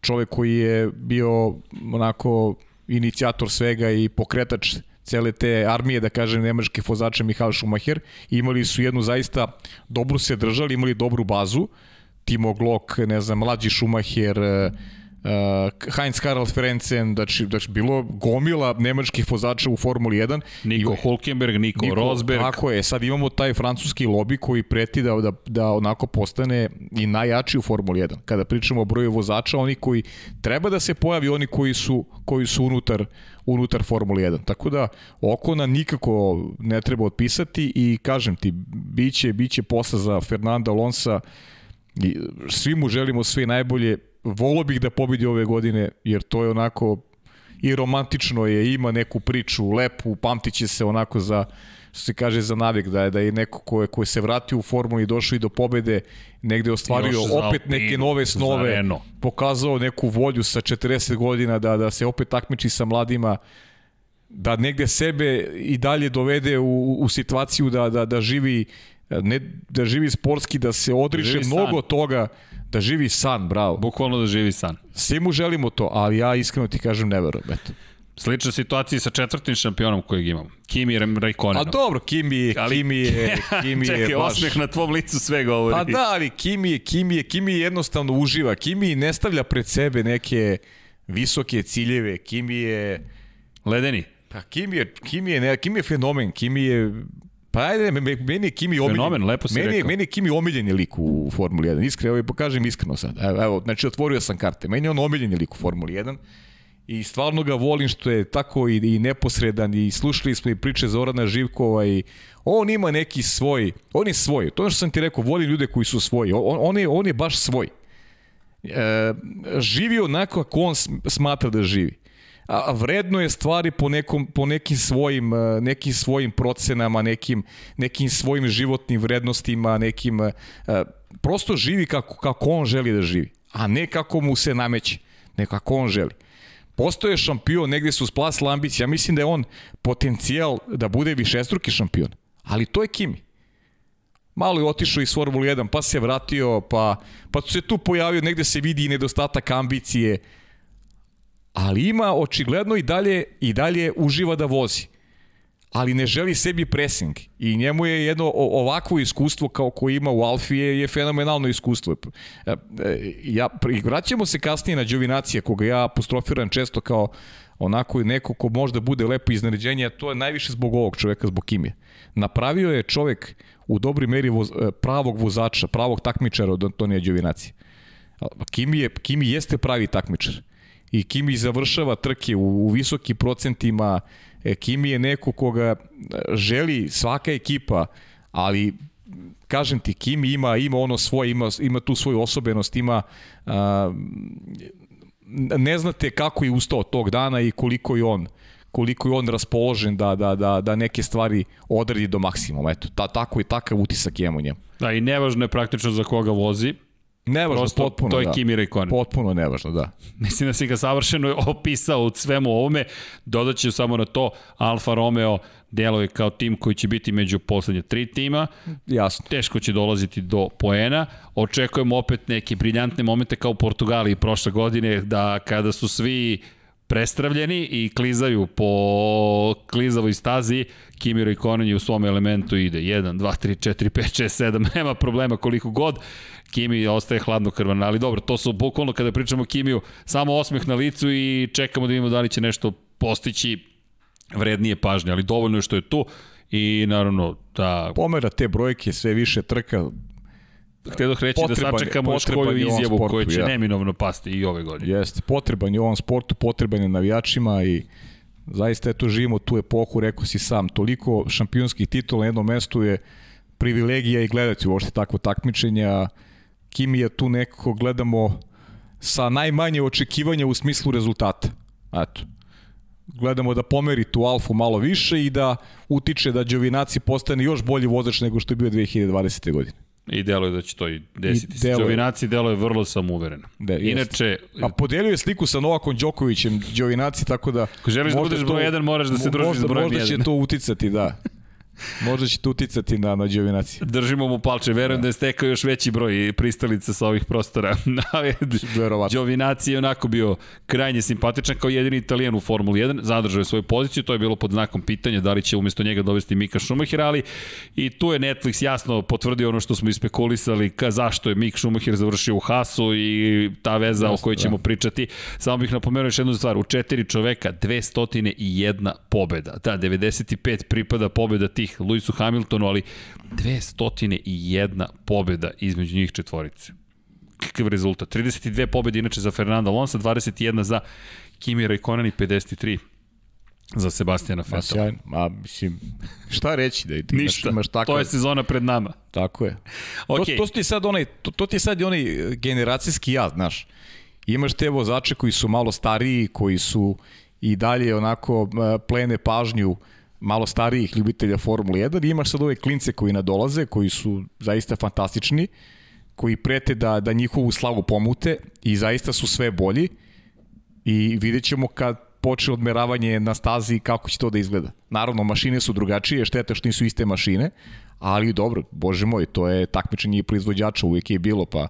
čovek koji je bio onako inicijator svega i pokretač cele te armije, da kažem, nemačke vozače Mihael Schumacher, imali su jednu zaista, dobru se držali, imali dobru bazu, Timo Glock, ne znam, mlađi Schumacher, uh, Heinz Karl Ferencen, znači, znači bilo gomila nemačkih vozača u Formuli 1. Niko I- Hulkenberg, Niko, Niko, Rosberg. Tako je, sad imamo taj francuski lobi koji preti da, da, da onako postane i najjači u Formuli 1. Kada pričamo o broju vozača, oni koji treba da se pojavi, oni koji su, koji su unutar, unutar Formuli 1. Tako da Okona nikako ne treba otpisati i kažem ti, biće, biće posla za Fernanda Alonsa i svi mu želimo sve najbolje. Volo bih da pobedi ove godine, jer to je onako i romantično je, ima neku priču lepu, pamtiće se onako za što se kaže za navik, da je, da je neko ko je, ko je se vratio u formu i došao i do pobede, negde ostvario opet Alpinu, neke nove snove, pokazao neku volju sa 40 godina da, da se opet takmiči sa mladima, da negde sebe i dalje dovede u, u situaciju da, da, da živi ne da živi sportski, da se živi san. mnogo toga, da živi san, bravo. Bukvalno da živi san. Svi mu želimo to, ali ja iskreno ti kažem ne verujem, eto. Slična situacija sa četvrtim šampionom kojeg imamo. Kimi Raikkonen. A dobro, Kimi, Ali- Kimi je, Kimi Čekaj, je baš... osmeh na tvom licu sve govori. Pa da, ali Kimi je, Kimi je, Kimi jednostavno uživa. Kimi ne stavlja pred sebe neke visoke ciljeve. Kimi je... Ledeni. Pa Kimi je, Kimi je, ne, Kimi je fenomen. Kimi je... Pa ajde, me- me- meni je Kimi omiljen. Fenomen, lepo si meni, rekao. Meni je Kimi omiljeni lik u Formuli 1. Iskreno, evo, pokažem iskreno sad. Evo, evo, znači otvorio sam karte. Meni je on omiljeni lik u Formuli 1. I stvarno ga volim što je tako i, i neposredan i slušali smo i priče Zorana Živkova i on ima neki svoj, on je svoj. To je što sam ti rekao, volim ljude koji su svoji. On, on, je, on je baš svoj. E, živi onako kako on sm- smatra da živi. A vredno je stvari po, nekom, po nekim svojim e, nekim svojim procenama, nekim, nekim svojim životnim vrednostima, nekim e, prosto živi kako, kako on želi da živi, a ne kako mu se nameće, ne kako on želi. Postoje šampion, negde su splasla ambicije. Ja mislim da je on potencijal da bude višestruki šampion. Ali to je Kimi. Malo je otišao iz Formule 1, pa se vratio, pa, pa se tu pojavio, negde se vidi i nedostatak ambicije. Ali ima očigledno i dalje, i dalje uživa da vozi. Ali ne želi sebi pressing. I njemu je jedno ovakvo iskustvo kao koje ima u Alfi je, je fenomenalno iskustvo. E, e, Ja, vraćamo se kasnije na Đovinacija, koga ja apostrofiram često kao onako neko ko možda bude lepo iznenađenje, a to je najviše zbog ovog čoveka, zbog Kimije. Napravio je čovek u dobroj meri voz, e, pravog vozača, pravog takmičara od Antonija Đovinacija. Kimi, je, Kimi jeste pravi takmičar. I Kimi završava trke u, u visokim procentima. E, Kimi je neko koga e, želi svaka ekipa, ali kažem ti, Kimi ima, ima ono svoje, ima, ima tu svoju osobenost, ima a, ne znate kako je ustao tog dana i koliko je on koliko je on raspoložen da, da, da, da neke stvari odradi do maksimuma. Eto, ta, tako i takav utisak imamo njemu. Da, i nevažno je praktično za koga vozi. Nevažno, Prosto, potpuno, to je da. Kimi Raikkonen. Potpuno nevažno, da. Mislim da si ga savršeno opisao u svemu ovome. Dodat ću samo na to, Alfa Romeo deluje kao tim koji će biti među poslednje tri tima. Jasno. Teško će dolaziti do poena. Očekujemo opet neke briljantne momente kao u Portugaliji prošle godine, da kada su svi prestravljeni i klizaju po klizavoj stazi, Kimi Raikkonen je u svom elementu ide 1, 2, 3, 4, 5, 6, 7, nema problema koliko god. Kimi ostaje hladno krvan, ali dobro, to su bukvalno kada pričamo o Kimiju, samo osmeh na licu i čekamo da vidimo da li će nešto postići vrednije pažnje, ali dovoljno je što je tu i naravno da... Pomera te brojke, sve više trka, Htio da reći da sačekamo još koju izjavu sportu, koja će ja. neminovno pasti i ove godine. Jeste, potreban je ovom sportu, potreban je navijačima i zaista eto živimo tu epohu, rekao si sam, toliko šampionskih titula na jednom mestu je privilegija i gledati uopšte takvo takmičenja. Kimi je tu nekako gledamo sa najmanje očekivanja u smislu rezultata. Eto. Gledamo da pomeri tu alfu malo više i da utiče da Đovinaci postane još bolji vozač nego što je bio 2020. godine. I deluje da će to i desiti. I Đovinaci deluje vrlo samouvereno. Da, Inače... A podelio je sliku sa Novakom Đokovićem, Đovinaci, tako da... Ako želiš da budeš broj 1, moraš da se družiš s brojem 1. Možda će to uticati, da. Možda će to uticati na, na. Držimo mu palče, verujem da. da je stekao još veći broj pristalica sa ovih prostora. Đovinaci je onako bio krajnje simpatičan kao jedini italijan u Formuli 1, zadržao je svoju poziciju, to je bilo pod znakom pitanja da li će umesto njega dovesti Mika Schumacher, ali i tu je Netflix jasno potvrdio ono što smo ispekulisali, ka zašto je Mik Schumacher završio u Hasu i ta veza Jasno, o kojoj ćemo da. pričati. Samo bih napomenuo još jednu stvar, u četiri čoveka 201 pobeda. Da, 95 pripada pobeda ti tih Lewisu Hamiltonu, ali 201 pobjeda između njih četvorice. Kakav rezultat? 32 pobjede inače za Fernanda Alonso, 21 za Kimi Raikkonen i 53 za Sebastijana Vettel. Sjajno, ma mislim, šta reći da ti Ništa, imaš tako... to je sezona pred nama. Tako je. Okay. To, to, ti sad onaj, to, to ti sad onaj generacijski jaz, znaš. Imaš te vozače koji su malo stariji, koji su i dalje onako plene pažnju uh, malo starijih ljubitelja Formule 1 i imaš sad ove klince koji nadolaze, koji su zaista fantastični, koji prete da, da njihovu slavu pomute i zaista su sve bolji i vidjet ćemo kad počne odmeravanje na stazi kako će to da izgleda. Naravno, mašine su drugačije, šteta što nisu iste mašine, ali dobro, bože moj, to je takmičenje proizvođača, uvijek je bilo, pa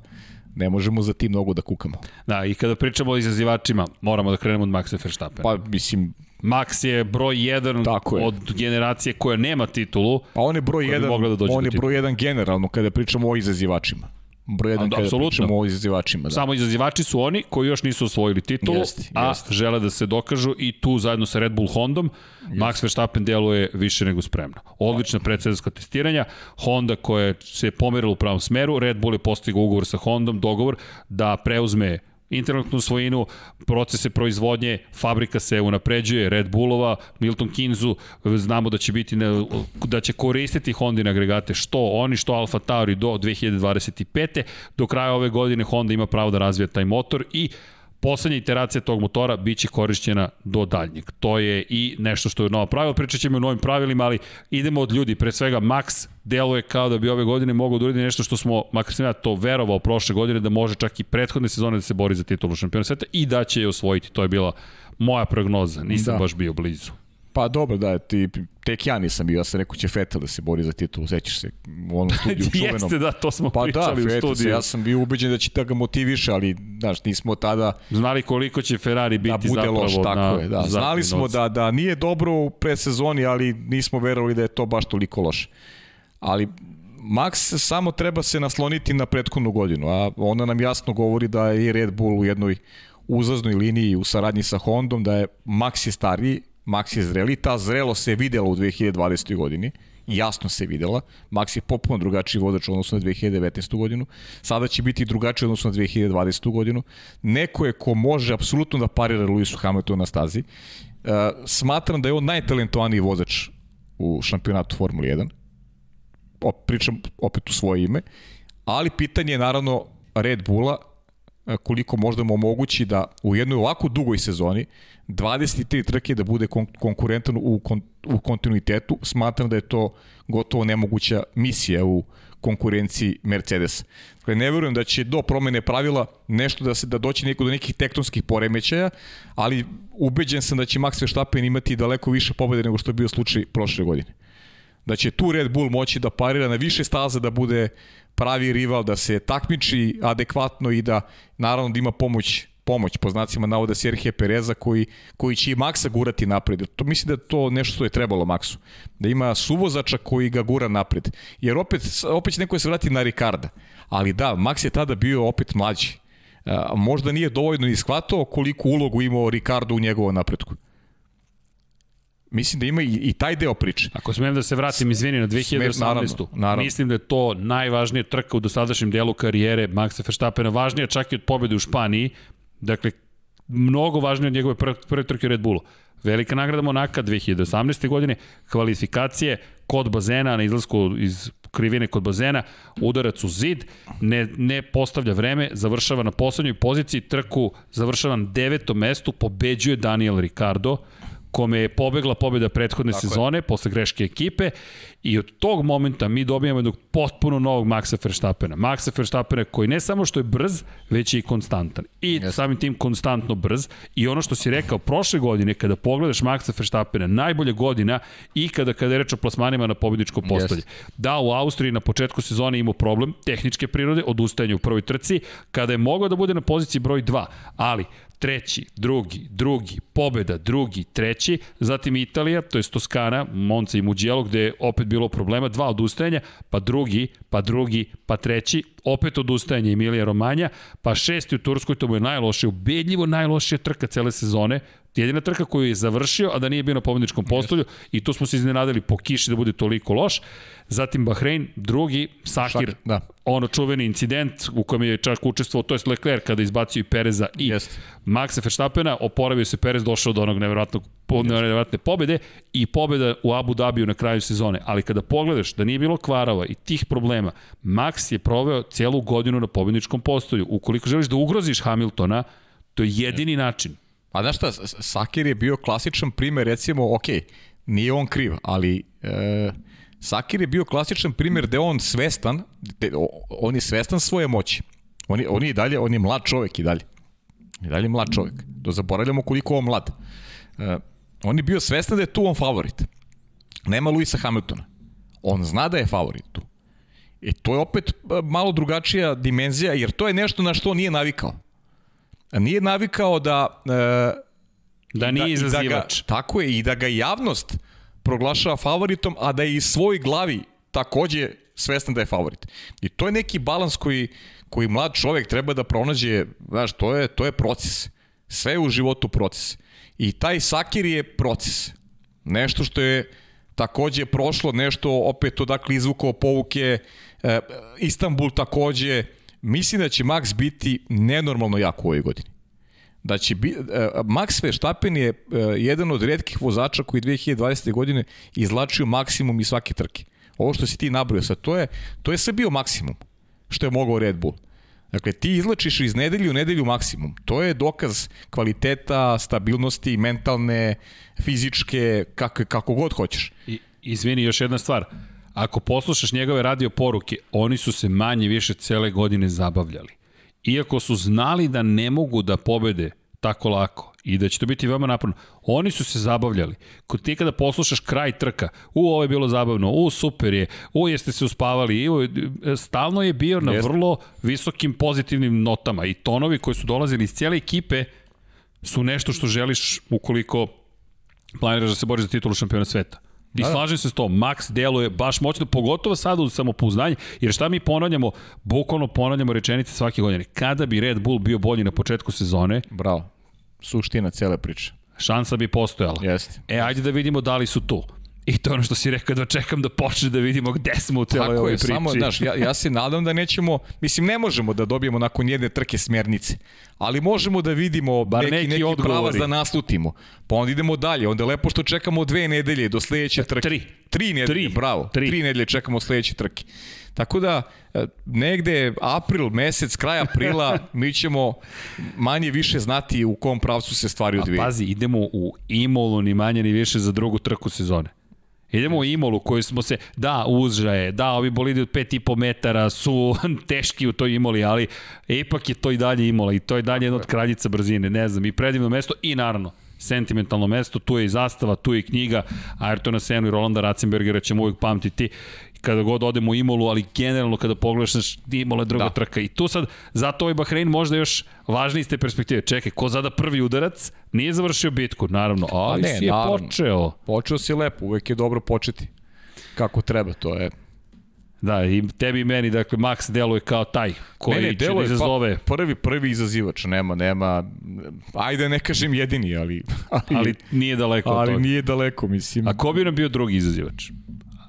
ne možemo za tim mnogo da kukamo. Da, i kada pričamo o izazivačima, moramo da krenemo od Maxa Verstappen. Pa, mislim, Max je broj 1 Tako je. od generacije koja nema titulu. Pa on je broj 1, da on je broj 1 generalno kada pričamo o izazivačima. Broj 1 kada Absolutno. pričamo o izazivačima. Da. Samo izazivači su oni koji još nisu osvojili titulu, jest, a jest. žele da se dokažu i tu zajedno sa Red Bull Hondom jest. Max Verstappen deluje više nego spremno. Odlična predsezonska testiranja, Honda koja se pomerila u pravom smeru, Red Bull je postigao ugovor sa Hondom, dogovor da preuzme internetnu svojinu, procese proizvodnje, fabrika se unapređuje, Red Bullova, Milton Kinzu, znamo da će biti ne, da će koristiti Honda agregate što oni, što Alfa Tauri do 2025. Do kraja ove godine Honda ima pravo da razvija taj motor i poslednja iteracija tog motora biće korišćena do daljnjeg. To je i nešto što je novo pravilo, pričat ćemo o novim pravilima, ali idemo od ljudi, pre svega Max deluje kao da bi ove godine mogao da uredi nešto što smo, makar sam ja to verovao prošle godine, da može čak i prethodne sezone da se bori za titulu šampiona sveta i da će je osvojiti. To je bila moja prognoza, nisam da. baš bio blizu. Pa dobro, da, ti, tek ja nisam bio, ja sam rekao će Fetel da se bori za titulu, sećaš se u onom studiju čuvenom. Jeste, da, to smo pa da, pričali da, u studiju. ja sam bio ubeđen da će da ga motiviše, ali, znaš, nismo tada... Znali koliko će Ferrari biti da bude zapravo loš, tako na je, da. Znali smo da, da nije dobro u predsezoni, ali nismo verovali da je to baš toliko loše. Ali Max samo treba se nasloniti na prethodnu godinu, a ona nam jasno govori da je Red Bull u jednoj uzlaznoj liniji u saradnji sa Hondom, da je Max je stariji, Max je zreli, ta zrelo se videla u 2020. godini, jasno se videla. Max je popuno drugačiji vozač odnosno na 2019. godinu. Sada će biti drugačiji odnosno na 2020. godinu. Neko je ko može apsolutno da parira Lewisu Hamiltonu na stazi. Uh, smatram da je on najtalentovaniji vozač u šampionatu Formule 1. O, pričam opet u svoje ime. Ali pitanje je naravno Red Bulla koliko možda mu omogući da u jednoj ovako dugoj sezoni 23 trke da bude kon konkurentan u, kon u kontinuitetu, smatram da je to gotovo nemoguća misija u konkurenciji Mercedes. Dakle, ne verujem da će do promene pravila nešto da se da doći neko do nekih tektonskih poremećaja, ali ubeđen sam da će Max Verstappen imati daleko više pobede nego što je bio slučaj prošle godine. Da će tu Red Bull moći da parira na više staza da bude pravi rival, da se takmiči adekvatno i da naravno da ima pomoć pomoć, po znacima navoda Serhije Pereza, koji, koji će i Maksa gurati napred. To, mislim da to nešto što je trebalo Maksu. Da ima suvozača koji ga gura napred. Jer opet, opet će neko se vrati na Ricarda. Ali da, Max je tada bio opet mlađi. Možda nije dovoljno ni shvatao koliko ulogu imao Ricardo u njegovom napretku. Mislim da ima i, i taj deo priče. Ako smijem da se vratim, izvini, na 2018. naravno, naravno. Mislim da je to najvažnija trka u dosadašnjem delu karijere Maxa Verstappena, važnija čak i od pobede u Španiji. Dakle, mnogo važnije od njegove prve, prve trke u Red Bullu. Velika nagrada Monaka 2018. godine, kvalifikacije kod bazena na izlasku iz krivine kod bazena, udarac u zid, ne, ne postavlja vreme, završava na poslednjoj poziciji, trku završava na devetom mestu, pobeđuje Daniel Ricardo, kome je pobegla pobeda prethodne Tako sezone je. posle greške ekipe i od tog momenta mi dobijamo jednog potpuno novog Maxa Verstappena. Maxa Verstappena koji ne samo što je brz, već je i konstantan. I yes. samim tim konstantno brz i ono što si rekao prošle godine kada pogledaš Maxa Verstappena, najbolja godina i kada kada je reč o plasmanima na pobedničko postolje. Yes. Da, u Austriji na početku sezone imao problem tehničke prirode, odustajanje u prvoj trci, kada je mogao da bude na poziciji broj 2, ali treći, drugi, drugi, pobeda, drugi, treći, zatim Italija, to je Toskana, Monza i Mugello, gde je opet bilo problema, dva odustajanja, pa drugi, pa drugi, pa treći, opet odustajanje Emilija Romanja, pa šesti u Turskoj, to mu je najlošije, ubedljivo najlošija trka cele sezone, jedina trka koju je završio, a da nije bio na pobedničkom postolju yes. i to smo se iznenadili po kiši da bude toliko loš. Zatim Bahrein, drugi, Sakir, Šak, da. ono čuveni incident u kojem je čak učestvovao, to je Leclerc kada izbacio i Pereza i yes. Maxa Verstappena, oporavio se Perez, došao do onog nevjerojatnog nevjerojatne pobede i pobeda u Abu Dhabiju na kraju sezone. Ali kada pogledaš da nije bilo kvarova i tih problema, Max je proveo celu godinu na pobedničkom postolju. Ukoliko želiš da ugroziš Hamiltona, to je jedini način. Pa znaš šta, Sakir je bio klasičan primer, recimo, ok, nije on kriv, ali e, Sakir je bio klasičan primer gde on svestan, de, on je svestan svoje moći. On je, on je i dalje, on je mlad čovek i dalje. I dalje mlad čovek. To zaboravljamo koliko on mlad. E, on je bio svestan da je tu on favorit. Nema Luisa Hamiltona. On zna da je favorit tu. I to je opet e, malo drugačija dimenzija, jer to je nešto na što on nije navikao. Nije navikao da... E, da nije da, izazivač. Da ga, tako je, i da ga javnost proglašava favoritom, a da je i svoj glavi takođe svestan da je favorit. I to je neki balans koji, koji mlad čovek treba da pronađe, znaš, to je, to je proces. Sve je u životu proces. I taj Sakir je proces. Nešto što je takođe prošlo, nešto opet odakle izvukao povuke, e, Istanbul takođe, mislim da će Max biti nenormalno jako u ovoj godini. Da će bi, uh, Max Verstappen je uh, jedan od redkih vozača koji 2020. godine izlačio maksimum iz svake trke. Ovo što si ti nabrojao sad, to je, to je sve bio maksimum što je mogao Red Bull. Dakle, ti izlačiš iz nedelju u nedelju maksimum. To je dokaz kvaliteta, stabilnosti, mentalne, fizičke, kako, kako god hoćeš. I, izvini, još jedna stvar. Ako poslušaš njegove radio poruke, oni su se manje više cele godine zabavljali. Iako su znali da ne mogu da pobede tako lako i da će to biti veoma naporno. Oni su se zabavljali. Kod ti kada poslušaš kraj trka, u ovo je bilo zabavno, u super je, u jeste se uspavali, u, stalno je bio na vrlo visokim pozitivnim notama i tonovi koji su dolazili iz cijele ekipe su nešto što želiš ukoliko planiraš da se boriš za titulu šampiona sveta. I da, da. slažem se s to, Max deluje baš moćno, pogotovo sada u samopouznanje, jer šta mi ponavljamo, bukvalno ponavljamo rečenice svake godine. Kada bi Red Bull bio bolji na početku sezone? Bravo, suština cele priče. Šansa bi postojala. Jeste. E, ajde da vidimo da li su tu. I to je ono što si rekao da čekam da počne da vidimo gde smo u celoj ovoj priči. Samo, znaš, ja, ja se nadam da nećemo, mislim ne možemo da dobijemo nakon jedne trke smernice, ali možemo da vidimo Bar neki, neki, neki odgovori. pravac da naslutimo. Pa onda idemo dalje, onda je lepo što čekamo dve nedelje do sledeće trke. Tri. Tri nedelje, tri. bravo. Tri. Tri nedelje čekamo sledeće trke. Tako da, e, negde april, mesec, kraj aprila, mi ćemo manje više znati u kom pravcu se stvari odvije. A pazi, idemo u Imolu ni manje ni više za drugu trku sezone. Idemo u Imolu koju smo se, da, uzžaje, da, ovi bolidi od 5,5 metara su teški u toj Imoli, ali ipak je to i dalje Imola i to je dalje jedna od kraljica brzine, ne znam, i predivno mesto i naravno, sentimentalno mesto, tu je i zastava, tu je i knjiga Ayrtona Senu i Rolanda Ratzenbergera ćemo uvijek pamtiti kada god odemo u Imolu, ali generalno kada pogledaš, Imola je druga da. trka. I tu sad, zato ovaj Bahrein možda još važniji iz te perspektive. Čekaj, ko zada prvi udarac, nije završio bitku, naravno, ali pa ne, si je naravno. počeo. Počeo si lepo, uvek je dobro početi. Kako treba, to je Da, i tebi i meni, dakle, Max deluje kao taj koji ne, ne, će da izazove... Pa, prvi, prvi izazivač, nema, nema, ajde ne kažem jedini, ali... Ali, ali nije daleko ali od toga. Ali nije daleko, mislim. A ko bi nam bio drugi izazivač?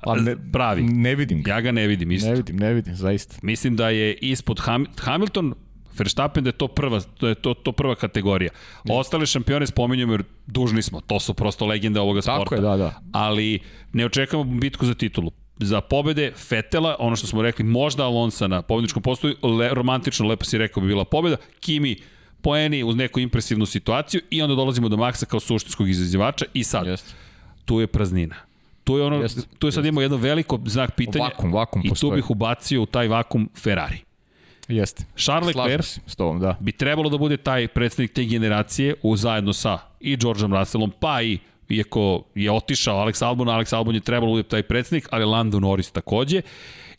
Pa ne, pravi. Ne vidim. Ja ga ne vidim isto. Ne vidim, ne vidim, zaista. Mislim da je ispod Ham, Hamilton, Verstappen da je to prva, to je to, to prva kategorija. Ostale šampione spominjamo jer dužni smo, to su prosto legende ovoga sporta. Tako je, da, da. Ali ne očekujemo bitku za titulu za pobede Fetela, ono što smo rekli, možda Alonsa na pobedničkom postoju, le, romantično, lepo si rekao bi bila pobeda, Kimi poeni uz neku impresivnu situaciju i onda dolazimo do Maxa kao suštinskog izazivača i sad, Jest. tu je praznina. Tu je, ono, jest, tu je sad imamo jedno veliko znak pitanja vakum, vakum i tu bih ubacio u taj vakum Ferrari. Jeste. Charles Leclerc s tobom, da. bi trebalo da bude taj predstavnik te generacije u zajedno sa i Georgeom Russellom, pa i iako je otišao Alex Albon, Alex Albon je trebalo da bude taj predsednik, ali Lando Norris takođe.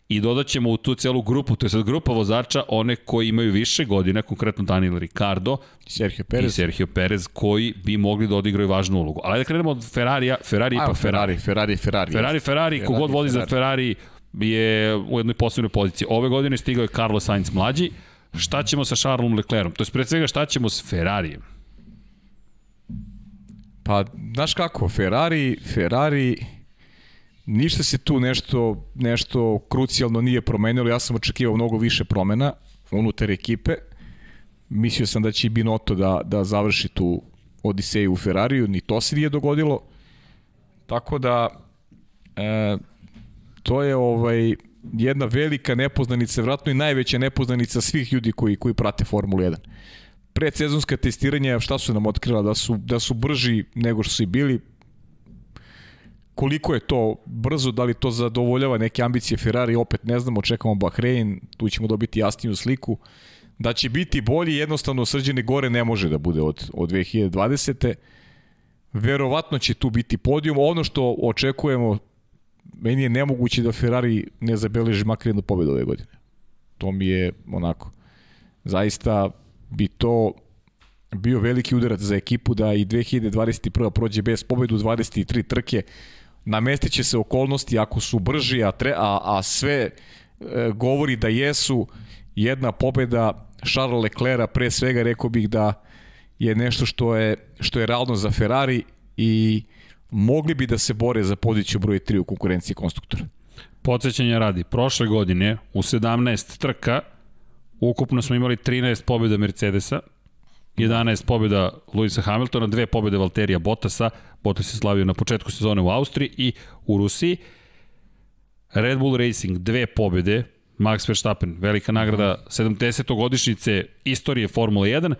I dodat ćemo u tu celu grupu, to je sad grupa vozača, one koji imaju više godina, konkretno Daniel Ricardo Sergio Perez. i Sergio Perez, koji bi mogli da odigraju važnu ulogu. Ali da krenemo od Ferrarija, Ferrari pa Ferrari. Ferrari, Ferrari. Ferrari, Ferrari, kogod vodi za Ferrari je u jednoj posebnoj poziciji. Ove godine stigao je Carlos Sainz mlađi. Šta ćemo sa Charlesom Leclerom? To je pre svega šta ćemo s Ferrarijem? Pa, znaš kako, Ferrari, Ferrari, ništa se tu nešto, nešto krucijalno nije promenilo. Ja sam očekivao mnogo više promena unutar ekipe. Mislio sam da će i Binotto da, da završi tu Odiseju u Ferrariju, ni to se nije dogodilo. Tako da, e, to je ovaj jedna velika nepoznanica, vratno i najveća nepoznanica svih ljudi koji, koji prate Formulu 1 predsezonska testiranja, šta su nam otkrila? Da su, da su brži nego što su i bili. Koliko je to brzo, da li to zadovoljava neke ambicije Ferrari, opet ne znamo, čekamo Bahrein, tu ćemo dobiti jasniju sliku. Da će biti bolji, jednostavno srđene gore ne može da bude od, od 2020. Verovatno će tu biti podijum. Ono što očekujemo, meni je nemoguće da Ferrari ne zabeleži makar jednu pobedu ove godine. To mi je onako zaista bi to bio veliki udarac za ekipu da i 2021. prođe bez pobedu 23 trke namestit će se okolnosti ako su brži a, tre, a, a sve e, govori da jesu jedna pobeda Charles Leclerc pre svega rekao bih da je nešto što je što je realno za Ferrari i mogli bi da se bore za poziciju broj 3 u konkurenciji konstruktora. Podsećanja radi, prošle godine u 17 trka Ukupno smo imali 13 pobjeda Mercedesa, 11 pobjeda Luisa Hamiltona, dve pobjede Valterija Bottasa, Bottas je slavio na početku sezone u Austriji i u Rusiji. Red Bull Racing, dve pobjede, Max Verstappen, velika nagrada 70. godišnjice istorije Formule 1,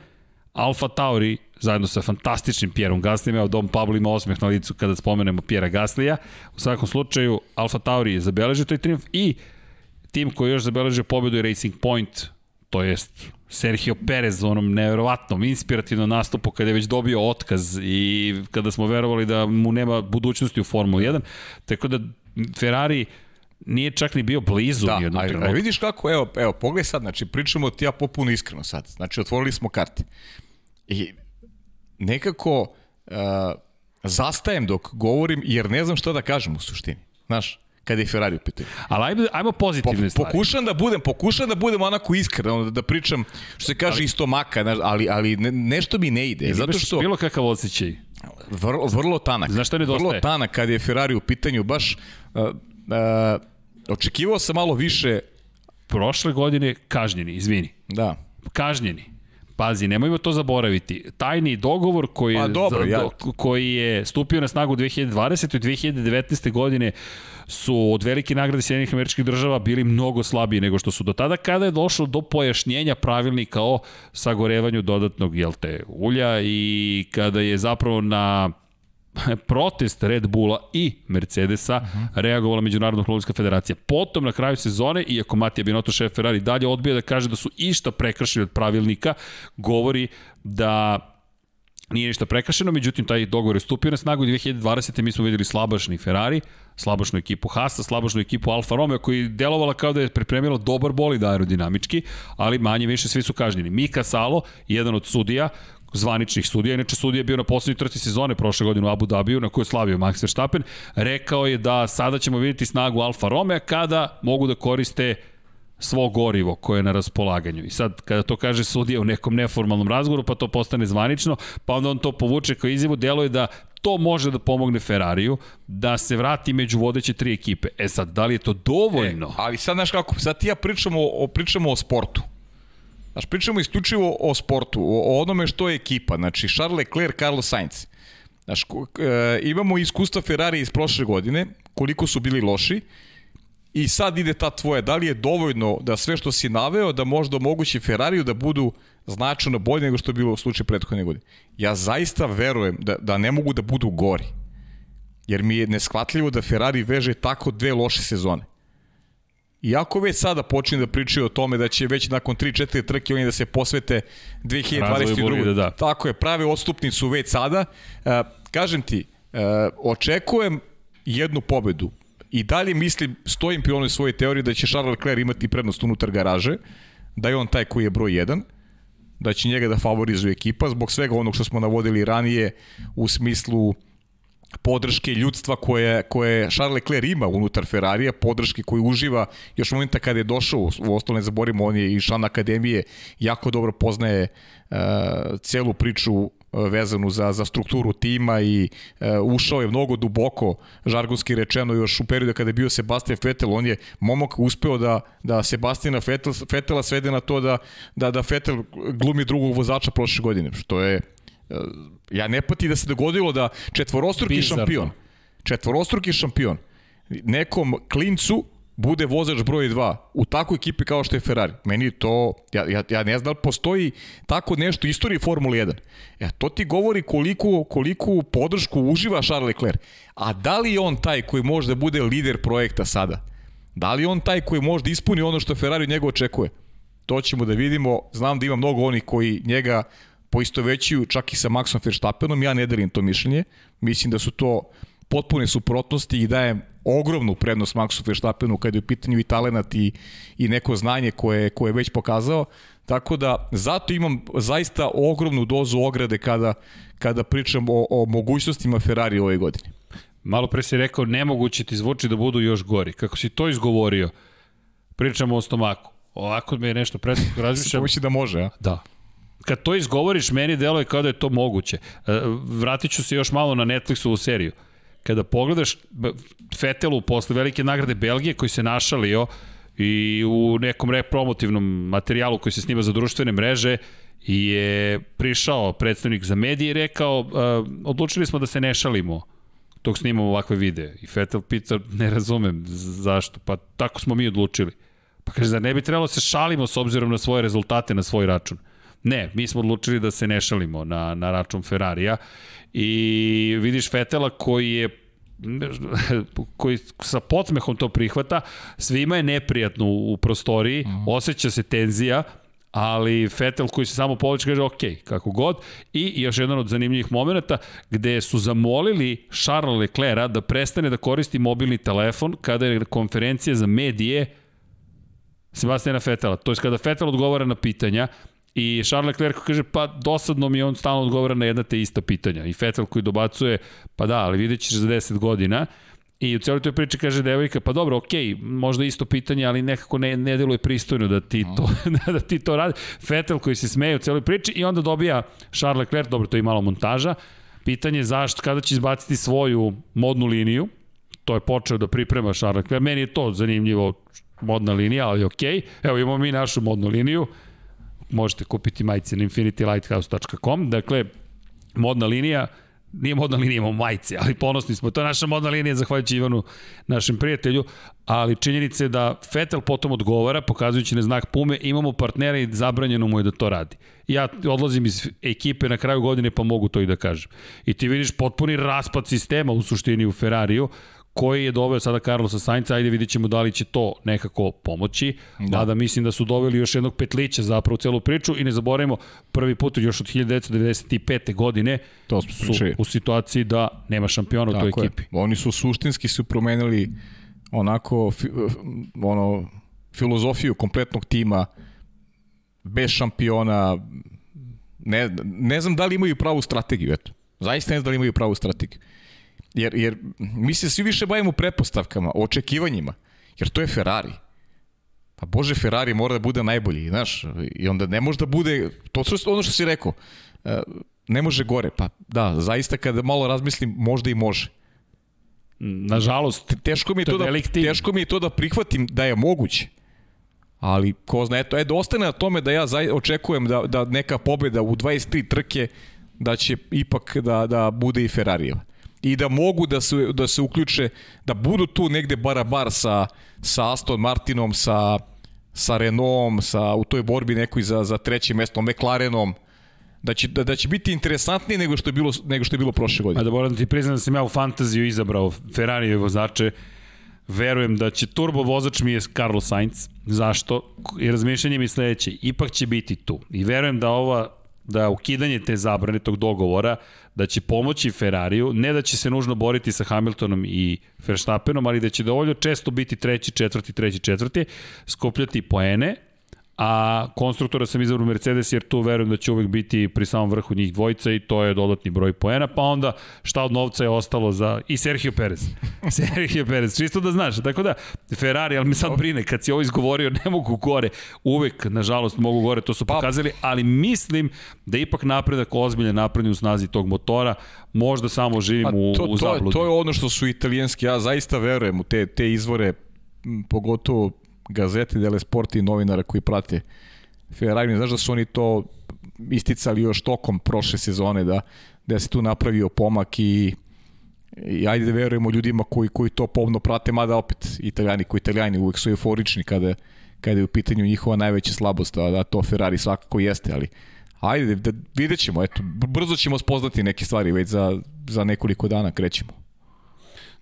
Alfa Tauri, zajedno sa fantastičnim Pierom Gaslijem, evo Dom Pablo ima osmeh na licu kada spomenemo Piera Gaslija, u svakom slučaju Alfa Tauri je zabeležio taj triumf i tim koji još zabeležio pobedu je Racing Point, to jest Sergio Perez u onom neverovatnom, inspirativnom nastupu kada je već dobio otkaz i kada smo verovali da mu nema budućnosti u Formuli 1. Tako da Ferrari nije čak ni bio blizu da, nijednog trenutka. Da, vidiš kako, evo, evo, pogledaj sad, znači pričamo ti ja popuno iskreno sad. Znači otvorili smo karte. I nekako uh, zastajem dok govorim jer ne znam šta da kažem u suštini. Znaš, kada je Ferrari u pitanju. Ali ajmo, ajmo pozitivne po, stvari. Pokušam da budem, pokušam da budem onako iskren, da, da pričam, što se kaže ali, isto maka, ali, ali ne, nešto mi ne ide. Zato što... Bilo kakav osjećaj. Vrlo, vrlo tanak. Znaš šta nedostaje? Vrlo tanak kad je Ferrari u pitanju, baš... Uh, uh, očekivao sam malo više... Prošle godine kažnjeni, izvini. Da. Kažnjeni. Pazi, nemojmo to zaboraviti. Tajni dogovor koji, pa, dobro, za, ja. koji je stupio na snagu 2020. i 2019. godine su od velike nagrade Sjedinih američkih država bili mnogo slabiji nego što su do tada, kada je došlo do pojašnjenja pravilnika o sagorevanju dodatnog jelte, ulja i kada je zapravo na protest Red Bulla i Mercedesa uh -huh. reagovala Međunarodna automobilska federacija. Potom na kraju sezone, iako Matija Binotto šef Ferrari dalje odbija da kaže da su išta prekršili od pravilnika, govori da Nije ništa prekašeno, međutim taj dogovor je stupio na snagu 2020. mi smo videli slabašni Ferrari, slabašnu ekipu Haasa, slabašnu ekipu Alfa Romeo koji je delovala kao da je pripremila dobar bolid aerodinamički, ali manje više svi su kažnjeni. Mika Salo, jedan od sudija, zvaničnih sudija, inače sudija je bio na poslednjoj trti sezone prošle godine u Abu Dhabiju, na kojoj je slavio Max Verstappen, rekao je da sada ćemo vidjeti snagu Alfa Romeo kada mogu da koriste svo gorivo koje je na raspolaganju. I sad, kada to kaže sudija u nekom neformalnom razgovoru, pa to postane zvanično, pa onda on to povuče kao izjavu, deluje da to može da pomogne Ferrariju da se vrati među vodeće tri ekipe. E sad, da li je to dovoljno? E, ali sad, znaš kako, sad ti ja pričamo o, pričamo o sportu. Znaš, pričamo isključivo o sportu, o, o onome što je ekipa. Znači, Charles Leclerc, Carlos Sainz. Znaš, e, imamo iskustva Ferrari iz prošle godine, koliko su bili loši, I sad ide ta tvoja, da li je dovoljno da sve što si naveo, da možda omogući Ferrariju da budu značajno bolje nego što je bilo u slučaju prethodne godine. Ja zaista verujem da, da ne mogu da budu gori. Jer mi je neshvatljivo da Ferrari veže tako dve loše sezone. Iako već sada počinje da pričaju o tome da će već nakon 3-4 trke oni da se posvete 2022. Da, da. Tako je, prave odstupnicu već sada. Uh, kažem ti, uh, očekujem jednu pobedu. I dalje mislim, stojim pri onoj svojoj teoriji da će Charles Leclerc imati prednost unutar garaže, da je on taj koji je broj 1, da će njega da favorizuje ekipa, zbog svega onog što smo navodili ranije u smislu podrške ljudstva koje, koje Charles Leclerc ima unutar Ferrarija, podrške koje uživa još momenta kada je došao, u ostalo ne zaborimo, on je i šan akademije, jako dobro poznaje uh, celu priču vezanu za, za strukturu tima i e, ušao je mnogo duboko, žargonski rečeno, još u periodu kada je bio Sebastian Vettel, on je momak uspeo da, da Sebastiana Vettel, Vettela svede na to da, da, da Vettel glumi drugog vozača prošle godine, što je e, ja ne pati da se dogodilo da četvorostruki Bizarno. šampion, četvorostruki šampion, nekom klincu bude vozač broj 2 u takvoj ekipi kao što je Ferrari. Meni to, ja, ja, ja ne znam da postoji tako nešto u istoriji Formule 1. E, to ti govori koliko, koliko podršku uživa Charles Leclerc. A da li je on taj koji može da bude lider projekta sada? Da li je on taj koji može da ispuni ono što Ferrari od njega očekuje? To ćemo da vidimo. Znam da ima mnogo onih koji njega poistovećuju čak i sa Maxom Verstappenom. Ja ne delim to mišljenje. Mislim da su to potpune suprotnosti i dajem ogromnu prednost Maxu Verstappenu kada je u pitanju i talenat i, i neko znanje koje, koje je već pokazao. Tako da, zato imam zaista ogromnu dozu ograde kada, kada pričam o, o mogućnostima Ferrari ove godine. Malo pre si rekao, nemoguće ti zvuči da budu još gori. Kako si to izgovorio, pričamo o stomaku. Ovako me je nešto presako razmišljam. Se da može, a? Da. Kad to izgovoriš, meni deluje kao da je to moguće. E, vratit ću se još malo na Netflixovu seriju kada pogledaš Fetelu posle velike nagrade Belgije koji se našalio i u nekom repromotivnom materijalu koji se snima za društvene mreže je prišao predstavnik za medije i rekao uh, odlučili smo da se ne šalimo dok snimamo ovakve videe. I Fetel pita, ne razumem zašto, pa tako smo mi odlučili. Pa kaže, zar ne bi trebalo da se šalimo s obzirom na svoje rezultate na svoj račun? Ne, mi smo odlučili da se ne šalimo na, na račun Ferrarija i vidiš Fetela koji je koji sa podsmehom to prihvata, svima je neprijatno u prostoriji, mm. osjeća se tenzija, ali Fetel koji se samo povlači kaže ok, kako god. I još jedan od zanimljivih momenta gde su zamolili Charles Leclerc da prestane da koristi mobilni telefon kada je konferencija za medije Sebastiana Fetela. To je kada Fetel odgovara na pitanja I Charles Leclerc kaže, pa dosadno mi on stalno odgovara na jedna te ista pitanja. I Vettel koji dobacuje, pa da, ali vidjet ćeš za 10 godina. I u cijeloj toj priči kaže devojka, pa dobro, okej, okay, možda isto pitanje, ali nekako ne, ne deluje pristojno da ti to, da ti to radi. Vettel koji se smeje u cijeloj priči i onda dobija Charles Leclerc, dobro, to je malo montaža, pitanje je zašto, kada će izbaciti svoju modnu liniju, to je počeo da priprema Charles Leclerc, meni je to zanimljivo, modna linija, ali okej, okay. evo imamo mi našu modnu liniju, možete kupiti majice na infinitylighthouse.com. Dakle, modna linija, nije modna linija, imamo majice, ali ponosni smo. To je naša modna linija, zahvaljujući Ivanu, našem prijatelju, ali činjenica je da Fetel potom odgovara, pokazujući na znak Pume, imamo partnera i zabranjeno mu je da to radi. Ja odlazim iz ekipe na kraju godine, pa mogu to i da kažem. I ti vidiš potpuni raspad sistema u suštini u Ferrariju, koji je doveo sada Carlosa Sainca, ajde vidjet ćemo da li će to nekako pomoći. Da. Mada mislim da su doveli još jednog petlića zapravo u celu priču i ne zaboravimo, prvi put još od 1995. godine to su u situaciji da nema šampiona Tako u toj ekipi. Je. Oni su suštinski su promenili onako ono, filozofiju kompletnog tima bez šampiona, ne, ne znam da li imaju pravu strategiju, eto. Zaista ne znam da li imaju pravu strategiju. Jer, jer mi se svi više bavimo pretpostavkama, očekivanjima, jer to je Ferrari. Pa bože, Ferrari mora da bude najbolji, znaš, i onda ne može da bude, to je ono što si rekao, e, ne može gore, pa da, zaista kada malo razmislim, možda i može. Nažalost, teško mi je to, to da teško mi je to da prihvatim da je moguće. Ali ko zna, eto, eto ostane na tome da ja očekujem da, da neka pobeda u 23 trke da će ipak da, da bude i Ferrarijeva i da mogu da se, da se uključe, da budu tu negde barabar sa, sa Aston Martinom, sa, sa Renaultom, sa, u toj borbi nekoj za, za treće mesto, McLarenom, da će, da, da će biti interesantnije nego što je bilo, nego što je bilo prošle godine. A da moram da ti priznam da sam ja u fantaziju izabrao Ferrari vozače, verujem da će turbo vozač mi je Carlos Sainz. Zašto? I razmišljanje mi sledeće, ipak će biti tu. I verujem da ova da ukidanje te zabrane tog dogovora da će pomoći Ferrariju, ne da će se nužno boriti sa Hamiltonom i Verstappenom, ali da će dovoljno često biti treći, četvrti, treći, četvrti, skupljati poene, a konstruktora sam izabrao Mercedes jer tu verujem da će uvek biti pri samom vrhu njih dvojica i to je dodatni broj poena, pa onda šta od novca je ostalo za i Sergio Perez. Sergio Perez, čisto da znaš. Tako da, Ferrari, ali mi sad brine, kad si ovo izgovorio, ne mogu gore. Uvek, nažalost, mogu gore, to su pa- pokazali, ali mislim da ipak napredak ozbiljan naprednju u snazi tog motora, možda samo živim pa, to, u, u zabludi. To je, to je ono što su italijanski, ja zaista verujem u te, te izvore, pogotovo gazete dele sport i novinara koji prate Ferrari. Znaš da su oni to isticali još tokom prošle sezone da, da se tu napravio pomak i i ajde da verujemo ljudima koji, koji to povno prate, mada opet italijani koji italijani uvek su euforični kada, kada je u pitanju njihova najveća slabost, a da to Ferrari svakako jeste, ali ajde da vidjet ćemo, eto, brzo ćemo spoznati neke stvari, već za, za nekoliko dana krećemo.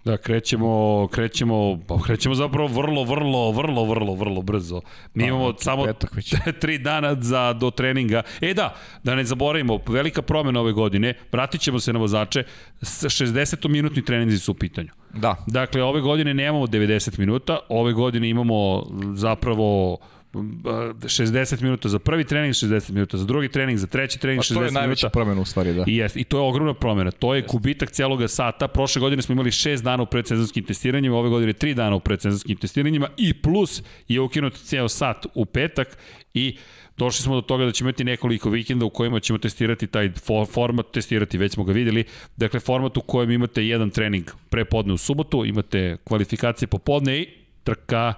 Da, krećemo, krećemo, pa krećemo zapravo vrlo, vrlo, vrlo, vrlo, vrlo brzo. Mi pa, imamo samo tri dana za, do treninga. E da, da ne zaboravimo, velika promena ove godine, vratit ćemo se na vozače, 60-minutni treninzi su u pitanju. Da. Dakle, ove godine nemamo 90 minuta, ove godine imamo zapravo 60 minuta za prvi trening, 60 minuta za drugi trening, za treći trening, 60 minuta. Pa to je najveća promena u stvari, da. I, jest, I to je ogromna promena. To je jest. kubitak cijelog sata. Prošle godine smo imali 6 dana u predsezonskim testiranjima, ove godine 3 dana u predsezonskim testiranjima i plus je ukinut cijel sat u petak i došli smo do toga da ćemo imati nekoliko vikenda u kojima ćemo testirati taj format, testirati, već smo ga videli, dakle format u kojem imate jedan trening prepodne u subotu, imate kvalifikacije popodne i trka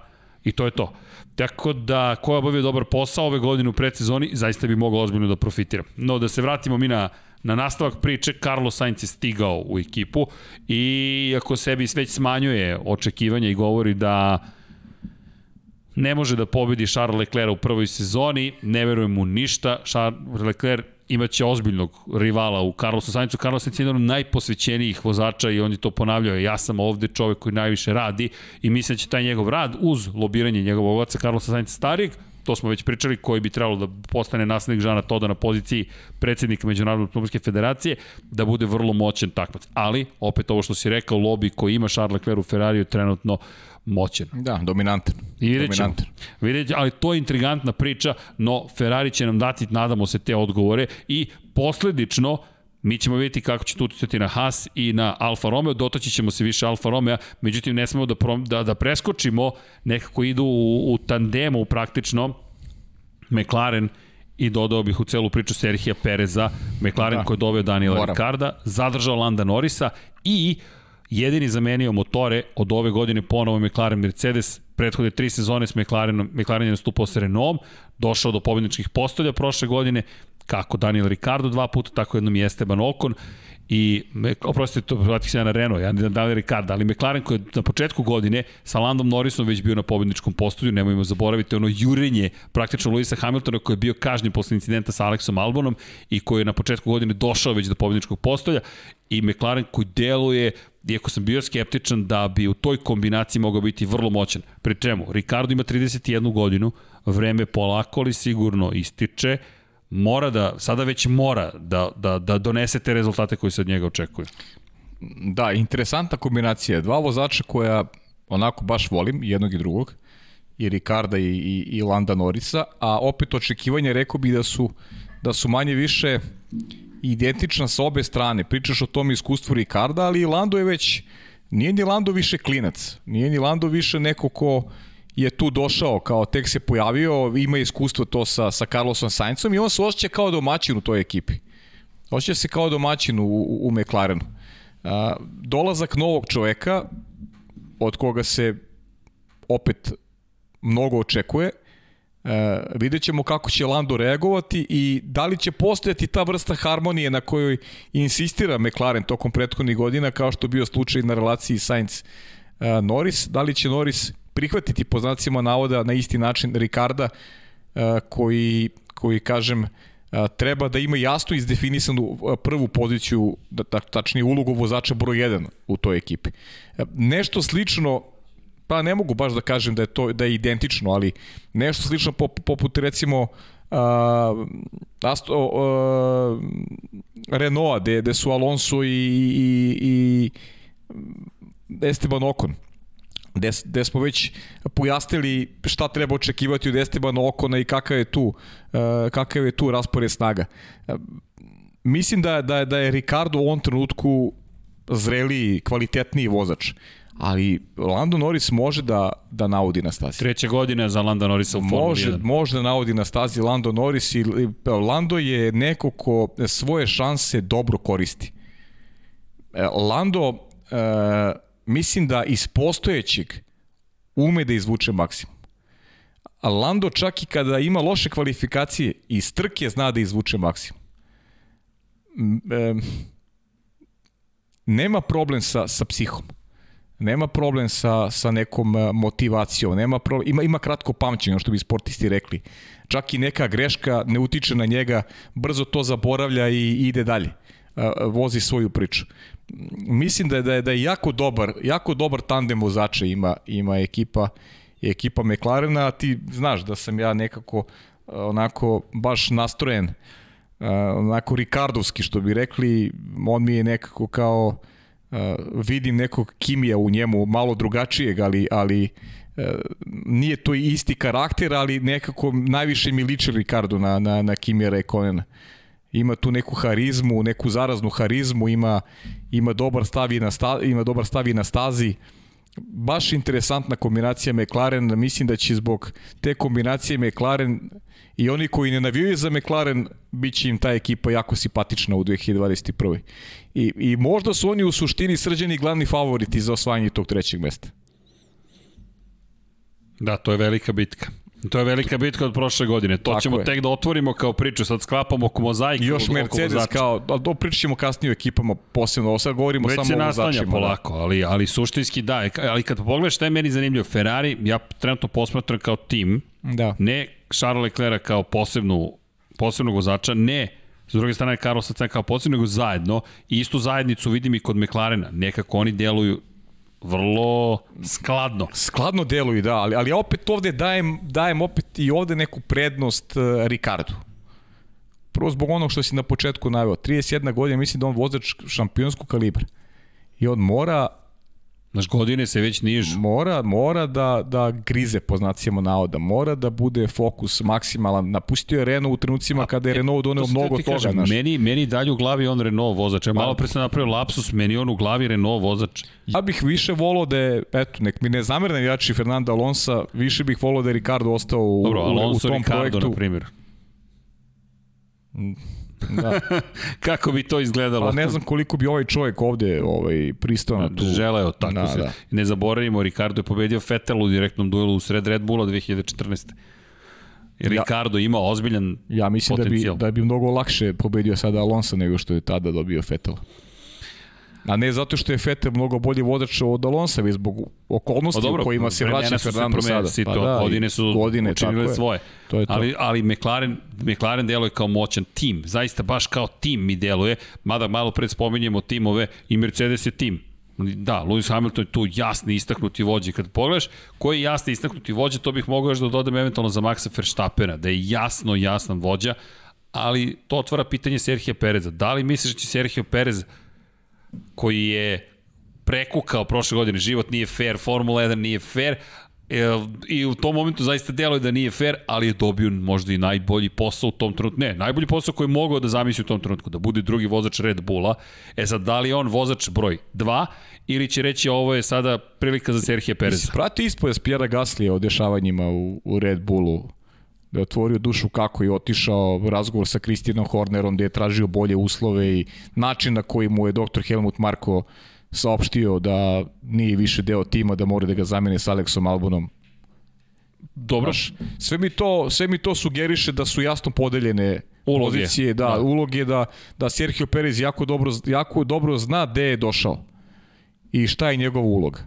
i to je to. Tako da, ko je obavio dobar posao ove godine u predsezoni, zaista bi mogao ozbiljno da profitira. No, da se vratimo mi na, na nastavak priče, Carlos Sainz je stigao u ekipu i ako sebi već smanjuje očekivanja i govori da ne može da pobedi Charles Leclerc u prvoj sezoni, ne verujem mu ništa, Charles Leclerc imaće ozbiljnog rivala u Carlosu Sainzu. Carlos Sainz je jedan od najposvećenijih vozača i on je to ponavljao. Ja sam ovde čovek koji najviše radi i mislim da će taj njegov rad uz lobiranje njegovog oca Carlosa Sainza starijeg to smo već pričali, koji bi trebalo da postane naslednik Žana Toda na poziciji predsednika Međunarodne automobilske federacije, da bude vrlo moćan takvac. Ali, opet ovo što si rekao, lobby koji ima Charles Leclerc u Ferrariju trenutno moćan. Da, dominantan. I vidjet ćemo. Vidjet ali to je intrigantna priča, no Ferrari će nam dati, nadamo se, te odgovore i posledično Mi ćemo vidjeti kako će to uticati na Haas i na Alfa Romeo, dotaći ćemo se više Alfa Romeo, međutim ne smemo da, prom, da, da preskočimo, nekako idu u, u tandemu praktično McLaren i dodao bih u celu priču Serhija Pereza, McLaren da. koji je doveo Daniela. Ricarda, zadržao Landa Norisa i jedini zamenio motore od ove godine ponovo McLaren Mercedes, prethodne tri sezone s McLarenom, McLaren je nastupao sa Renaultom, došao do pobjedničkih postolja prošle godine, kako Daniel Ricardo dva puta, tako jednom i Esteban Ocon. I oprostite, to vratih se ja na Renault, ja ne Daniel Ricardo, ali McLaren koji je na početku godine sa Landom Norrisom već bio na pobedničkom postolju, nemojmo zaboraviti ono jurenje praktično Luisa Hamiltona koji je bio kažnjen posle incidenta sa Alexom Albonom i koji je na početku godine došao već do pobedničkog postolja i McLaren koji deluje iako sam bio skeptičan da bi u toj kombinaciji mogao biti vrlo moćan. Pri čemu, Ricardo ima 31 godinu, vreme polako ali sigurno ističe, mora da, sada već mora da, da, da donese te rezultate koji se od njega očekuju. Da, interesantna kombinacija. Dva vozača koja onako baš volim, jednog i drugog, i Ricarda i, i, i Landa Norisa, a opet očekivanje rekao bi da su, da su manje više identična sa obe strane. Pričaš o tom iskustvu Ricarda, ali Lando je već, nije ni Lando više klinac, nije ni Lando više neko ko je tu došao, kao tek se pojavio, ima iskustvo to sa, sa Carlosom Saincom i on se osjeća kao domaćin u toj ekipi. Osjeća se kao domaćin u, u, u McLarenu. A, dolazak novog čoveka, od koga se opet mnogo očekuje, E, vidjet ćemo kako će Lando reagovati i da li će postojati ta vrsta harmonije na kojoj insistira McLaren tokom prethodnih godina, kao što bio slučaj na relaciji Sainz-Norris. Da li će Norris prihvatiti po znacima navoda na isti način Ricarda, e, koji, koji kažem, e, treba da ima jasno izdefinisanú prvu poziciju, da, tačnije ulogu vozača broj 1 u toj ekipi. Nešto slično pa ne mogu baš da kažem da je to da je identično, ali nešto slično pop, poput recimo uh, Asto, uh, Renault, gde, gde su Alonso i, i, i Esteban Ocon gde, gde smo već pojasnili šta treba očekivati od Esteban Okona i kakav je tu, uh, kakav je tu raspored snaga. Mislim da, da, da je Ricardo u ovom trenutku zreliji, kvalitetniji vozač ali Lando Norris može da, da naudi na stazi. Treća godina za Lando Norrisa u Formuli može, 1. Može da naudi na stazi Lando Norris i Lando je neko ko svoje šanse dobro koristi. E, Lando, e, mislim da iz postojećeg ume da izvuče maksimum. A Lando čak i kada ima loše kvalifikacije, iz trke zna da izvuče maksimum. E, nema problem sa, sa psihom nema problem sa, sa nekom e, motivacijom, nema problem, ima, ima kratko pamćenje, što bi sportisti rekli. Čak i neka greška ne utiče na njega, brzo to zaboravlja i ide dalje. E, vozi svoju priču. Mislim da je, da je, da je jako dobar, jako dobar tandem vozača ima, ima ekipa ekipa McLarena, a ti znaš da sam ja nekako e, onako baš nastrojen onako Ricardovski što bi rekli, on mi je nekako kao uh, vidim nekog kimija u njemu, malo drugačijeg, ali, ali uh, nije to isti karakter, ali nekako najviše mi liči Ricardo na, na, na Kimija Rekonena. Ima tu neku harizmu, neku zaraznu harizmu, ima, ima dobar stav i na, sta, ima dobar stav i na stazi. Baš interesantna kombinacija McLaren, mislim da će zbog te kombinacije McLaren i oni koji ne navijaju za McLaren, bit će im ta ekipa jako simpatična u 2021. I, I možda su oni u suštini srđeni glavni favoriti za osvajanje tog trećeg mesta. Da, to je velika bitka. To je velika bitka od prošle godine. To Tako ćemo je. tek da otvorimo kao priču. Sad sklapamo oko mozaika. Još Mercedes kao, ali to pričat ćemo kasnije o ekipama posebno. Ovo sad govorimo Već samo o vozačima. Već se da. polako, ali, ali suštinski da. Ali kad pogledaš šta je meni zanimljivo, Ferrari, ja trenutno posmatram kao tim, da. ne Charles Leclerc kao posebnu, posebnog vozača, ne S druge strane, Carlos Sainz kao posebno, nego zajedno. I istu zajednicu vidim i kod McLarena. Nekako oni deluju vrlo skladno. Skladno deluju, da, ali, ali ja opet ovde dajem, dajem opet i ovde neku prednost uh, Ricardu. Prvo zbog onog što si na početku naveo. 31 godina, mislim da on vozač šampionskog kalibra. I on mora Naš godine se već nižu. Mora, mora da, da grize po znacima navoda, mora da bude fokus maksimalan. Napustio je Renault u trenucima A, kada je Renault doneo mnogo toga. Kažem, naš. meni, meni dalje u glavi on Renault vozač. Ja malo pre sam napravio lapsus, meni on u glavi Renault vozač. Ja bih više volao da je, eto, nek mi ne zamerne jači Fernando Alonso, više bih volao da je Ricardo ostao u, Dobro, Alonso u, u tom Ricardo, projektu. na primjer. Da. Kako bi to izgledalo? Pa ne znam koliko bi ovaj čovjek ovde ovaj, pristao na tu. Želeo tako da, se. Da. Ne zaboravimo, Ricardo je pobedio Vettel u direktnom duelu u sred Red Bulla 2014. I Ricardo ja, ima ozbiljan Ja mislim potencijal. da bi, da bi mnogo lakše pobedio sada Alonso nego što je tada dobio Vettel. A ne zato što je Vettel mnogo bolji vozač od Alonsa, već zbog okolnosti pa dobro, u kojima se vraća Fernando sada. Pa da, godine su godine, učinile svoje. To je to. Ali, ali McLaren, McLaren deluje kao moćan tim. Zaista baš kao tim mi deluje. Mada malo pred spominjemo timove i Mercedes je tim. Da, Lewis Hamilton je tu jasni istaknuti vođe. Kad pogledaš koji je jasni istaknuti vođe, to bih mogao još da dodam eventualno za Maxa Verstappena, da je jasno jasan vođa, ali to otvara pitanje Serhija Pereza. Da li misliš da će Serhio Perez, koji je prekukao prošle godine, život nije fair, Formula 1 nije fair, E, I u tom momentu zaista deluje da nije fair, ali je dobio možda i najbolji posao u tom trenutku. Ne, najbolji posao koji je mogao da zamisli u tom trenutku, da bude drugi vozač Red Bulla. E sad, da li je on vozač broj 2 ili će reći ovo je sada prilika za Serhije Pereza? Prati ispoje Pjera Gaslija o dešavanjima u, u Red Bullu otvorio dušu kako je otišao razgovor sa Kristijanom Hornerom gde je tražio bolje uslove i način na koji mu je dr. Helmut Marko saopštio da nije više deo tima, da mora da ga zamene sa Aleksom Albonom. Dobro. sve mi to, sve mi to sugeriše da su jasno podeljene uloge. pozicije, da, da, uloge da, da Sergio Perez jako dobro, jako dobro zna gde je došao i šta je njegova uloga.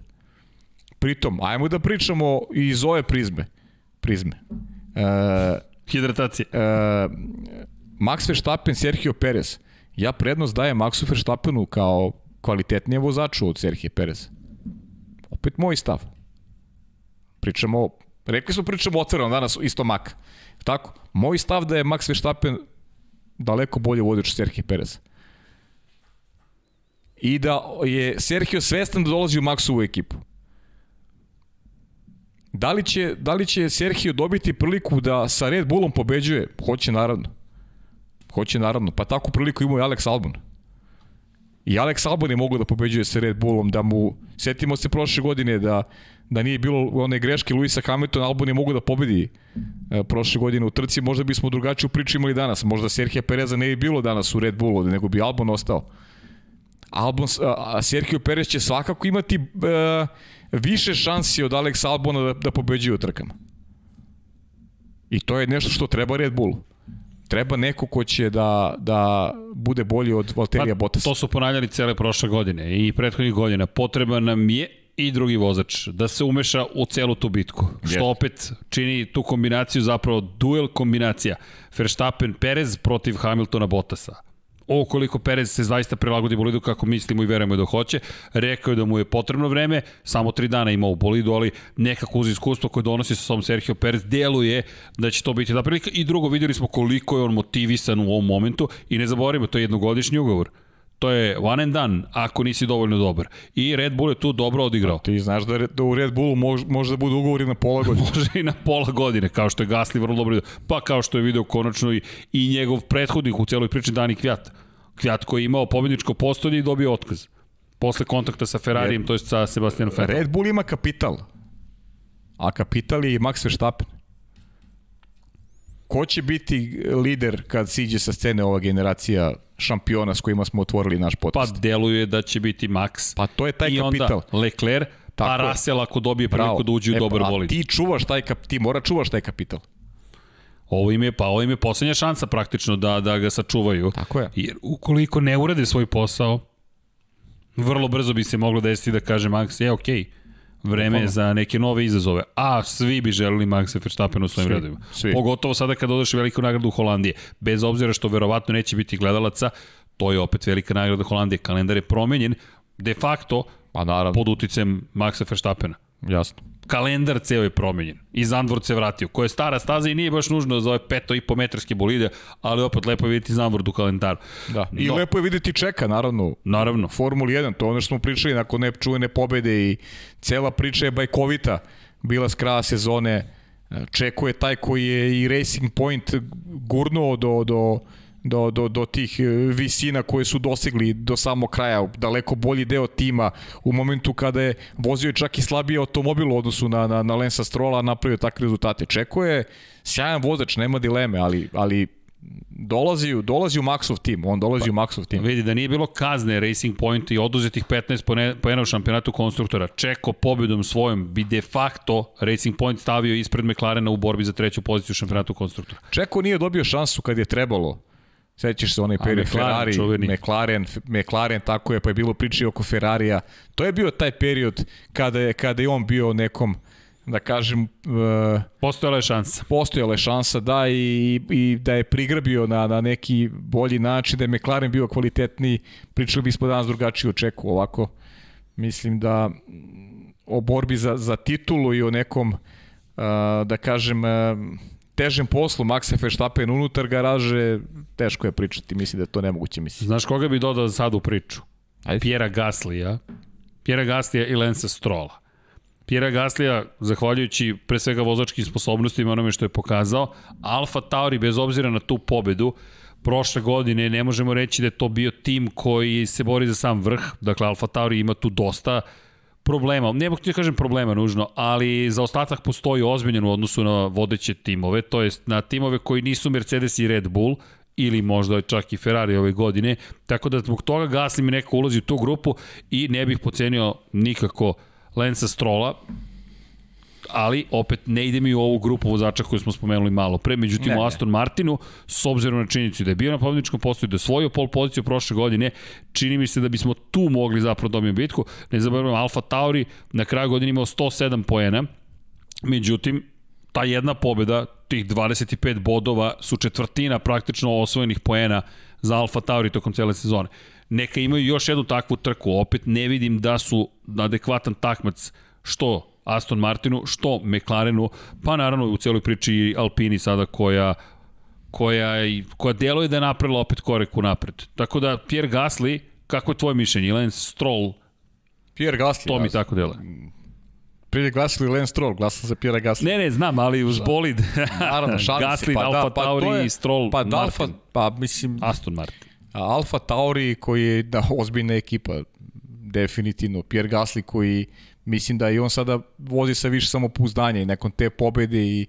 Pritom, ajmo da pričamo iz ove prizme. Prizme. E, Hidratacije. E, Max Verstappen, Sergio Perez. Ja prednost dajem Maxu Verstappenu kao kvalitetnije vozaču od Serhije Perez. Opet moj stav. Pričamo, rekli smo pričamo otvoreno danas isto Mak. Tako, moj stav da je Max Verstappen daleko bolje vozač Serhije Perez. I da je Sergio svestan da dolazi u Maxovu ekipu. Da li će, da li će Sergio dobiti priliku da sa Red Bullom pobeđuje? Hoće naravno. Hoće naravno. Pa takvu priliku imao i Alex Albon. I Alex Albon je mogu da pobeđuje sa Red Bullom, da mu, setimo se prošle godine da, da nije bilo one greške Luisa Hamiltona, Albon je mogu da pobedi e, prošle godine u trci, možda bismo drugačiju priču imali danas, možda Serhija Pereza ne bi bilo danas u Red Bullu, nego bi Albon ostao. Albon, a Sergio Perez će svakako imati e, više šansi od Alex Albona da, da pobeđuje u trkama. I to je nešto što treba Red Bullu. Treba neko ko će da, da bude bolji od Valterija pa, Bottasa. To su ponavljali cele prošle godine i prethodnih godina. Potreba nam je i drugi vozač da se umeša u celu tu bitku. Yes. Što opet čini tu kombinaciju zapravo duel kombinacija. Verstappen Perez protiv Hamiltona Bottasa ovo koliko Perez se zaista prilagodi bolidu kako mislimo i verujemo da hoće. Rekao je da mu je potrebno vreme, samo tri dana ima u bolidu, ali nekako uz iskustvo koje donosi sa sobom Sergio Perez deluje da će to biti da prilika. I drugo, videli smo koliko je on motivisan u ovom momentu i ne zaboravimo, to je jednogodišnji ugovor. To je one and done ako nisi dovoljno dobar. I Red Bull je tu dobro odigrao. Ti znaš da, da u Red Bullu može, može da bude ugovori na pola godine. može i na pola godine, kao što je Gasly vrlo dobro Pa kao što je video konačno i, i njegov prethodnik u celoj priči Dani Kvjat. Kvjat koji je imao pobedničko postolje i dobio otkaz. Posle kontakta sa Ferrarijem, to je sa Sebastianom Vettel. Red Bull ima kapital, a kapital je Max Verstappen. Ko će biti lider kad siđe sa scene ova generacija šampiona s kojima smo otvorili naš podcast? Pa deluje da će biti Max. Pa to je taj I kapital. I onda Leclerc, pa Tako pa Russell ako dobije priliku da uđe u e, dobar bolid. A ti čuvaš taj kap, ti mora čuvaš taj kapital. Ovo im je, pa ovo im je poslednja šansa praktično da, da ga sačuvaju. Tako je. Jer ukoliko ne urade svoj posao, vrlo brzo bi se moglo desiti da kaže Max, je okej, okay, vreme je za neke nove izazove. A svi bi želeli Maxa Verstappen u svojim redovima. Pogotovo sada kad odeš veliku nagradu u Holandije. Bez obzira što verovatno neće biti gledalaca, to je opet velika nagrada Holandije. Kalendar je promenjen de facto pa naravno. pod uticajem Maxa Verstappena. Jasno kalendar ceo je promenjen. I Zandvort se vratio, koja je stara staza i nije baš nužno za ove peto i po metarske bolide, ali opet lepo je vidjeti Zandvort u kalendaru. Da. I no, lepo je vidjeti čeka, naravno. Naravno. Formula 1, to ono što smo pričali nakon ne čuvene pobede i cela priča je bajkovita bila s kraja sezone. Čeko je taj koji je i Racing Point gurnuo do, do do, do, do tih e, visina koje su dosegli do samog kraja, daleko bolji deo tima u momentu kada je vozio čak i slabiji automobil u odnosu na, na, na Lensa Strola, napravio takve rezultate. Čeko je sjajan vozač, nema dileme, ali, ali dolazi, dolazi u Maxov tim, on dolazi pa, u Maxov tim. Vidi da nije bilo kazne Racing Point i oduzetih 15 poena u šampionatu konstruktora. Čeko pobedom svojom bi de facto Racing Point stavio ispred McLarena u borbi za treću poziciju u šampionatu konstruktora. Čeko nije dobio šansu kad je trebalo Sećaš se onaj period Ferrari, čuveni. McLaren, McLaren, tako je, pa je bilo priče oko Ferrarija. To je bio taj period kada je, kada je on bio nekom, da kažem... Uh, postojala je šansa. Postojala je šansa, da, i, i da je prigrabio na, na neki bolji način, da je McLaren bio kvalitetniji, pričali bismo danas drugačije o čeku, ovako Mislim da mm, o borbi za, za titulu i o nekom, uh, da kažem, uh, težem poslu Maxa Verstappen unutar garaže, teško je pričati, mislim da je to nemoguće mislim. Znaš koga bi dodao sad u priču? Ajde. Pjera Gaslija. Pjera Gaslija i Lensa Strola. Pjera Gaslija, zahvaljujući pre svega vozačkim sposobnostima, onome što je pokazao, Alfa Tauri, bez obzira na tu pobedu, prošle godine ne možemo reći da je to bio tim koji se bori za sam vrh, dakle Alfa Tauri ima tu dosta problema, ne mogu ti da kažem problema nužno, ali za ostatak postoji ozbiljen u odnosu na vodeće timove, to jest na timove koji nisu Mercedes i Red Bull, ili možda čak i Ferrari ove godine, tako da zbog toga Gasly mi neko ulazi u tu grupu i ne bih pocenio nikako Lensa Strola, ali opet ne ide mi u ovu grupu vozača koju smo spomenuli malo pre, međutim ne, u Aston Martinu, s obzirom na činjenicu da je bio na pobedničkom postoju, da je svoju pol poziciju prošle godine, čini mi se da bismo tu mogli zapravo dobiti bitku. Ne zaboravimo, Alfa Tauri na kraju godine imao 107 poena, međutim, ta jedna pobeda, tih 25 bodova su četvrtina praktično osvojenih poena za Alfa Tauri tokom cele sezone. Neka imaju još jednu takvu trku, opet ne vidim da su adekvatan takmac što Aston Martinu, što McLarenu, pa naravno u celoj priči i Alpini sada koja koja, koja deluje da je napravila opet korek u napred. Tako da, Pierre Gasly, kako je tvoje mišljenje? Lance Stroll, Pierre Gasly. To mi tako deluje. Pierre Gasly ili Lance Stroll, glasam za Pierre Gasly. Ne, ne, znam, ali uz bolid. Naravno, šalim Gasly, pa, Alfa da, pa, Tauri je, i Stroll, pa, Martin. Alfa, pa mislim... Aston Martin. Alfa Tauri koji je da, ozbiljna ekipa, definitivno. Pierre Gasly koji mislim da i on sada vozi sa više samopouzdanja i nakon te pobede i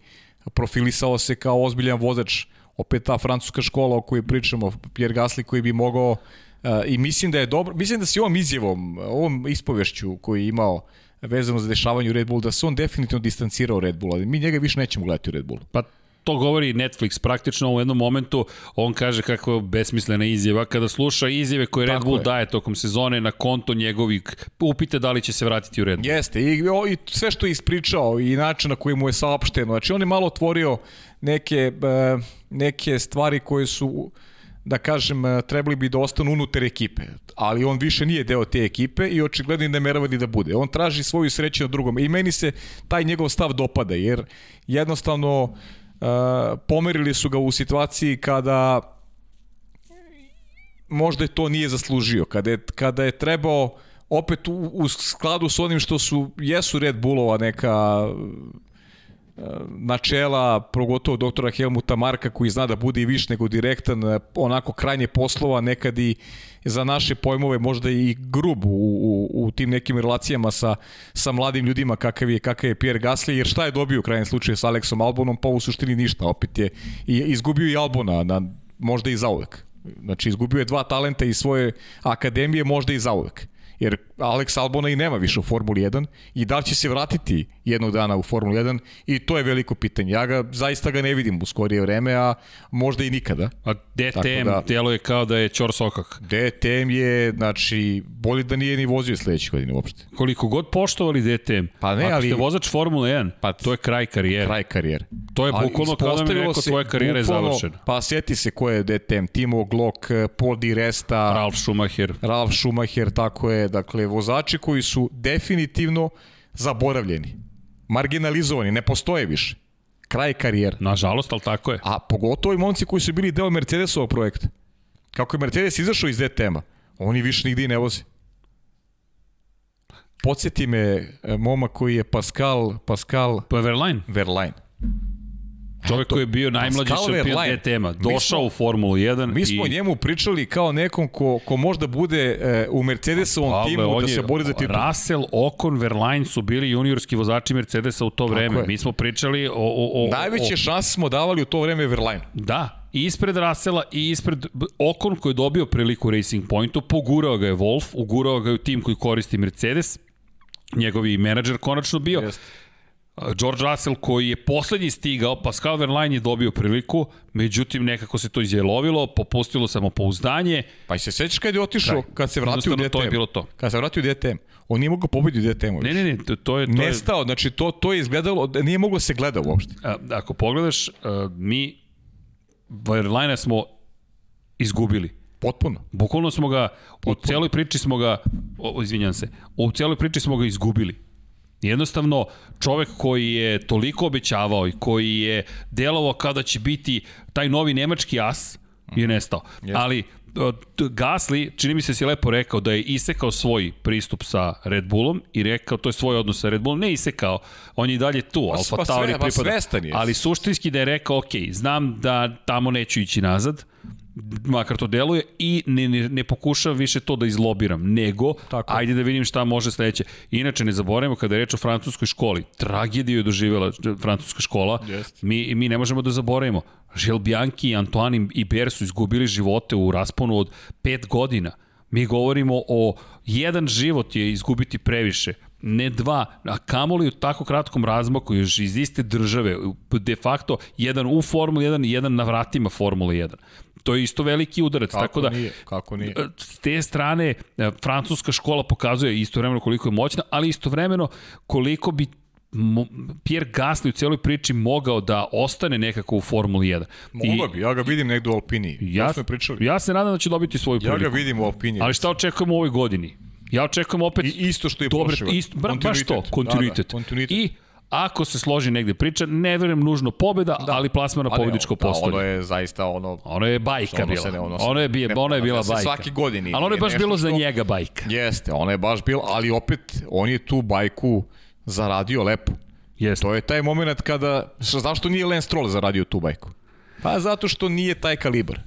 profilisao se kao ozbiljan vozač. Opet ta francuska škola o kojoj pričamo, Pierre Gasly koji bi mogao uh, i mislim da je dobro, mislim da se ovom izjevom, ovom ispovešću koji je imao vezano za dešavanje u Red Bull, da se on definitivno distancirao Red Bulla. Mi njega više nećemo gledati u Red Bullu. Pa to govori Netflix praktično u jednom momentu, on kaže kako je besmislena izjava, kada sluša izjave koje Red Bull je. daje tokom sezone na konto njegovih, upite da li će se vratiti u Red Bull. Jeste, i, i sve što je ispričao i način na koji mu je saopšteno, znači on je malo otvorio neke, e, neke stvari koje su da kažem, e, trebali bi da ostanu unutar ekipe, ali on više nije deo te ekipe i očigledno ne merava ni da bude. On traži svoju sreću na drugom i meni se taj njegov stav dopada, jer jednostavno uh, pomerili su ga u situaciji kada možda je to nije zaslužio, kada je, kada je trebao opet u, u skladu s onim što su jesu Red Bullova neka načela, progotovo doktora Helmuta Marka koji zna da bude i više nego direktan, onako krajnje poslova, nekad i za naše pojmove možda i grub u, u, u tim nekim relacijama sa, sa mladim ljudima kakav je, kakav je Pierre Gasly, jer šta je dobio u krajnjem slučaju sa Aleksom Albonom, pa u suštini ništa, opet je i, izgubio i Albona, na, možda i zauvek. Znači, izgubio je dva talenta iz svoje akademije, možda i zauvek jer Alex Albona i nema više u Formuli 1 i da li će se vratiti jednog dana u Formulu 1 i to je veliko pitanje. Ja ga zaista ga ne vidim u skorije vreme, a možda i nikada. A DTM da, telo je kao da je Ćor Sokak. DTM je, znači, bolje da nije ni vozio sledeće godine uopšte. Koliko god poštovali DTM, pa ne, Ako ali, ste vozač Formule 1, pa to je kraj karijere. Kraj karijere. To je bukvalno kao da mi neko tvoja karijera je završena. Pa sjeti se ko je DTM, Timo Glock, Paul Di Resta, Ralf Schumacher. Ralf Schumacher, tako je, dakle, vozači koji su definitivno zaboravljeni marginalizovani, ne postoje više. Kraj karijera. Nažalost, ali tako je. A pogotovo i momci koji su bili deo Mercedesovog projekta. Kako je Mercedes izašao iz DTM-a, oni više nigde i ne voze. Podsjeti me e, moma koji je Pascal... Pascal... Pa Verlaine. Verlaine. Čovjek koji je bio najmlađi šampion DTM-a, došao u Formulu 1 Mi smo i... njemu pričali kao nekom ko, ko možda bude e, u Mercedesovom Pavle, timu da se bori za titul. Russell, Ocon, Verlaine su bili juniorski vozači Mercedesa u to Tako vreme. Je. Mi smo pričali o... o, o Najveće o... šanse smo davali u to vreme Verlaine. Da, i ispred Russella i ispred Ocon koji je dobio priliku Racing Pointu, pogurao ga je Wolf, ugurao ga je u tim koji koristi Mercedes, njegovi menadžer konačno bio. Jeste George Russell koji je poslednji stigao, Pascal Verlaine je dobio priliku, međutim nekako se to izjelovilo, popustilo samopouzdanje. Pa i se sećaš kad je otišao, kad se vratio u DTM? To je bilo to. Kad se vratio u DTM. On nije mogao pobediti u DTM. Ne, ne, ne, to, to je... To Nestao, znači to, to je izgledalo, nije moglo da se gleda uopšte. A, ako pogledaš, a, mi Verlaine smo izgubili. Potpuno. Bukvalno smo ga, u celoj priči smo ga, o, izvinjam se, u celoj priči smo ga izgubili. Jednostavno, čovek koji je toliko obećavao i koji je delovao kao da će biti taj novi nemački as, je nestao. Yes. Ali Gasly, čini mi se si lepo rekao da je isekao svoj pristup sa Red Bullom i rekao to je svoj odnos sa Red Bullom, ne isekao, on je dalje tu, pa, Alfa pa Tauri pa pripada, ali suštinski da je rekao, ok, znam da tamo neću ići nazad, makar to deluje, i ne, ne, ne pokušavam više to da izlobiram, nego Tako. ajde da vidim šta može sledeće. Inače, ne zaboravimo kada je reč o francuskoj školi, tragediju je doživjela francuska škola, yes. mi, mi ne možemo da zaboravimo. Žil Bianchi, Antoine i Ber su izgubili živote u rasponu od pet godina. Mi govorimo o jedan život je izgubiti previše, ne dva, a kamoli u tako kratkom razmaku još iz iste države, de facto jedan u Formuli 1 i jedan na vratima Formule 1. To je isto veliki udarac. Kako tako da, nije, kako nije. S te strane, e, francuska škola pokazuje istovremeno koliko je moćna, ali istovremeno koliko bi Pierre Gasly u celoj priči mogao da ostane nekako u Formuli 1. Mogao bi, ja ga vidim negde u Alpini. Ja, smo pričali. ja se nadam da će dobiti svoju priliku. Ja ga vidim u Alpini. Ali šta očekujemo u ovoj godini? Ja očekujem opet... I isto što je dobre, isto, baš to, kontinuitet. Da, da, kontinuitet. I Ako se složi negde priča, ne verujem nužno pobeda, da. ali plasma na pobedičko da, postolje. Ono je zaista ono... Ono je bajka ono bila. Ne, ono, ono, je, bije, ne, ono je bila bajka. Svaki godini. Ali ono je baš bilo što... za njega bajka. Jeste, ono je baš bilo, ali opet on je tu bajku zaradio lepo. Jeste. To je taj moment kada... Zašto nije Lance Stroll zaradio tu bajku? Pa zato što nije taj kalibar.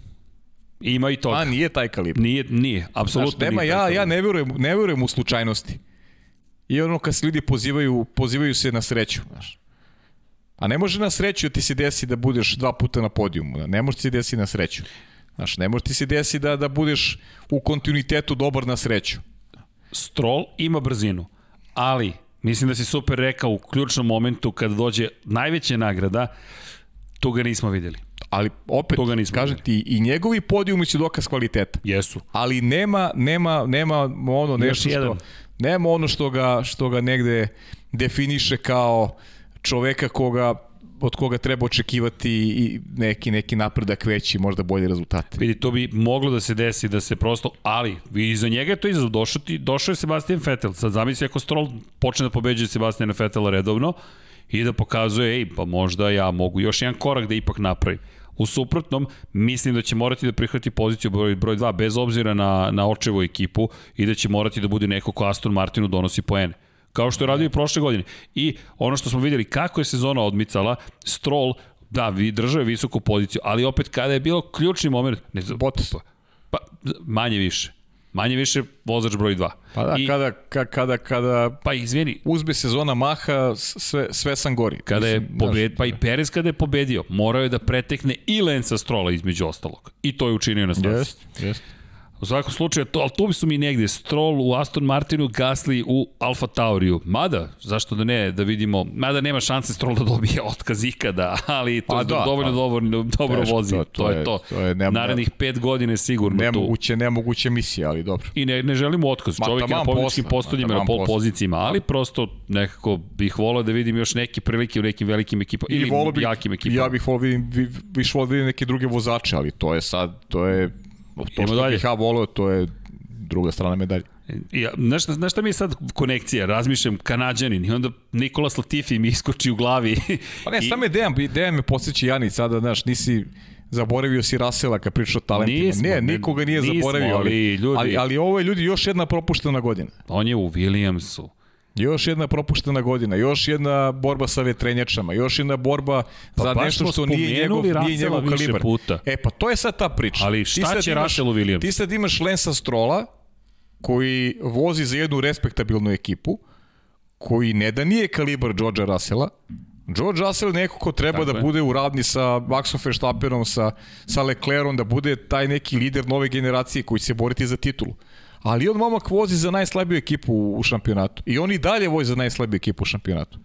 Ima i toga. Pa nije taj kalibar. Nije, nije, apsolutno Znaš, nema, nije ja, ja ne verujem, ne verujem u slučajnosti. I ono kad se ljudi pozivaju, pozivaju se na sreću, znaš. A ne može na sreću da ti se desi da budeš dva puta na podijumu. Ne može ti se desi na sreću. Znaš, ne može ti se desi da, da budeš u kontinuitetu dobar na sreću. Stroll ima brzinu, ali mislim da si super rekao u ključnom momentu kada dođe najveća nagrada, to ga nismo videli. Ali opet, Toga nismo kažem ti, i njegovi podijumi su dokaz kvaliteta. Jesu. Ali nema, nema, nema ono nešto što, nema ono što ga, što ga negde definiše kao čoveka koga od koga treba očekivati i neki neki napredak veći, možda bolji rezultat. Vidi, to bi moglo da se desi, da se prosto, ali i za njega je to izazov. Došao, ti, došao je Sebastian Vettel. Sad zamisli ako Stroll počne da pobeđuje Sebastian Vettela redovno i da pokazuje, ej, pa možda ja mogu još jedan korak da ipak napravim. U suprotnom, mislim da će morati da prihvati poziciju broj, broj 2 bez obzira na, na očevu ekipu i da će morati da bude neko ko Aston Martinu donosi poene kao što je radio i prošle godine. I ono što smo videli kako je sezona odmicala, Stroll da, vi držao je visoku poziciju, ali opet kada je bilo ključni moment, ne znam, Bottas. Pa, manje više. Manje više vozač broj 2. Pa da, I, kada, kada, kada, kada pa izvini, uzme sezona maha, sve, sve sam gori. Kada je pobed, pa i Perez kada je pobedio, morao je da pretekne i Lensa Strola između ostalog. I to je učinio na stazi. Jest, jest. U svakom slučaju, to, ali tu su mi negde Stroll u Aston Martinu, Gasly u Alfa Tauriju. Mada, zašto da ne, da vidimo, mada nema šanse Stroll da dobije otkaz ikada, ali to pa da, dovoljno pa, dobro, dobro teško, vozi. To, to, to je to. to je, nema, Narednih pet godine sigurno nemoguće, tu. Nemoguće misija, ali dobro. I ne, ne želimo otkaz. Ma, Čovjek je na pobjedičkim postoljima, na pol pozicijama, ali prosto nekako bih volao da vidim još neke prilike u nekim velikim ekipama ili, ili bi, jakim ekipama. Ja bih volao da vidim, više volao da vidim neke druge vozače, ali to je sad, to je To što dalje. bih ja volio, to je druga strana medalje. Ja, znaš, znaš šta mi je sad konekcija? Razmišljam, kanadjanin i onda Nikola Latifi mi iskoči u glavi. Pa ne, I... sam je Dejan, Dejan me posjeća Jani sada, znaš, nisi zaboravio si Rasela kad priča o talentima. Nismo, ne, nikoga nije nismo, zaboravio, ali, ali, ljudi, ali, ali ovo je ljudi još jedna propuštena godina. On je u Williamsu. Još jedna propuštena godina, još jedna borba sa vetrenjačama, još jedna borba pa za nešto što nije njegov, nije njegov kalibar. Puta. E pa to je sad ta priča. Ali šta će Russell Williams? Ti sad imaš Lensa Strola koji vozi za jednu respektabilnu ekipu, koji ne da nije kalibar Georgea Russella, George Russell neko ko treba Tako da je. bude u radni sa Maxom Verstappenom, sa, sa Leclerom, da bude taj neki lider nove generacije koji će se boriti za titulu ali on momak vozi za najslabiju ekipu u šampionatu. I on i dalje vozi za najslabiju ekipu u šampionatu.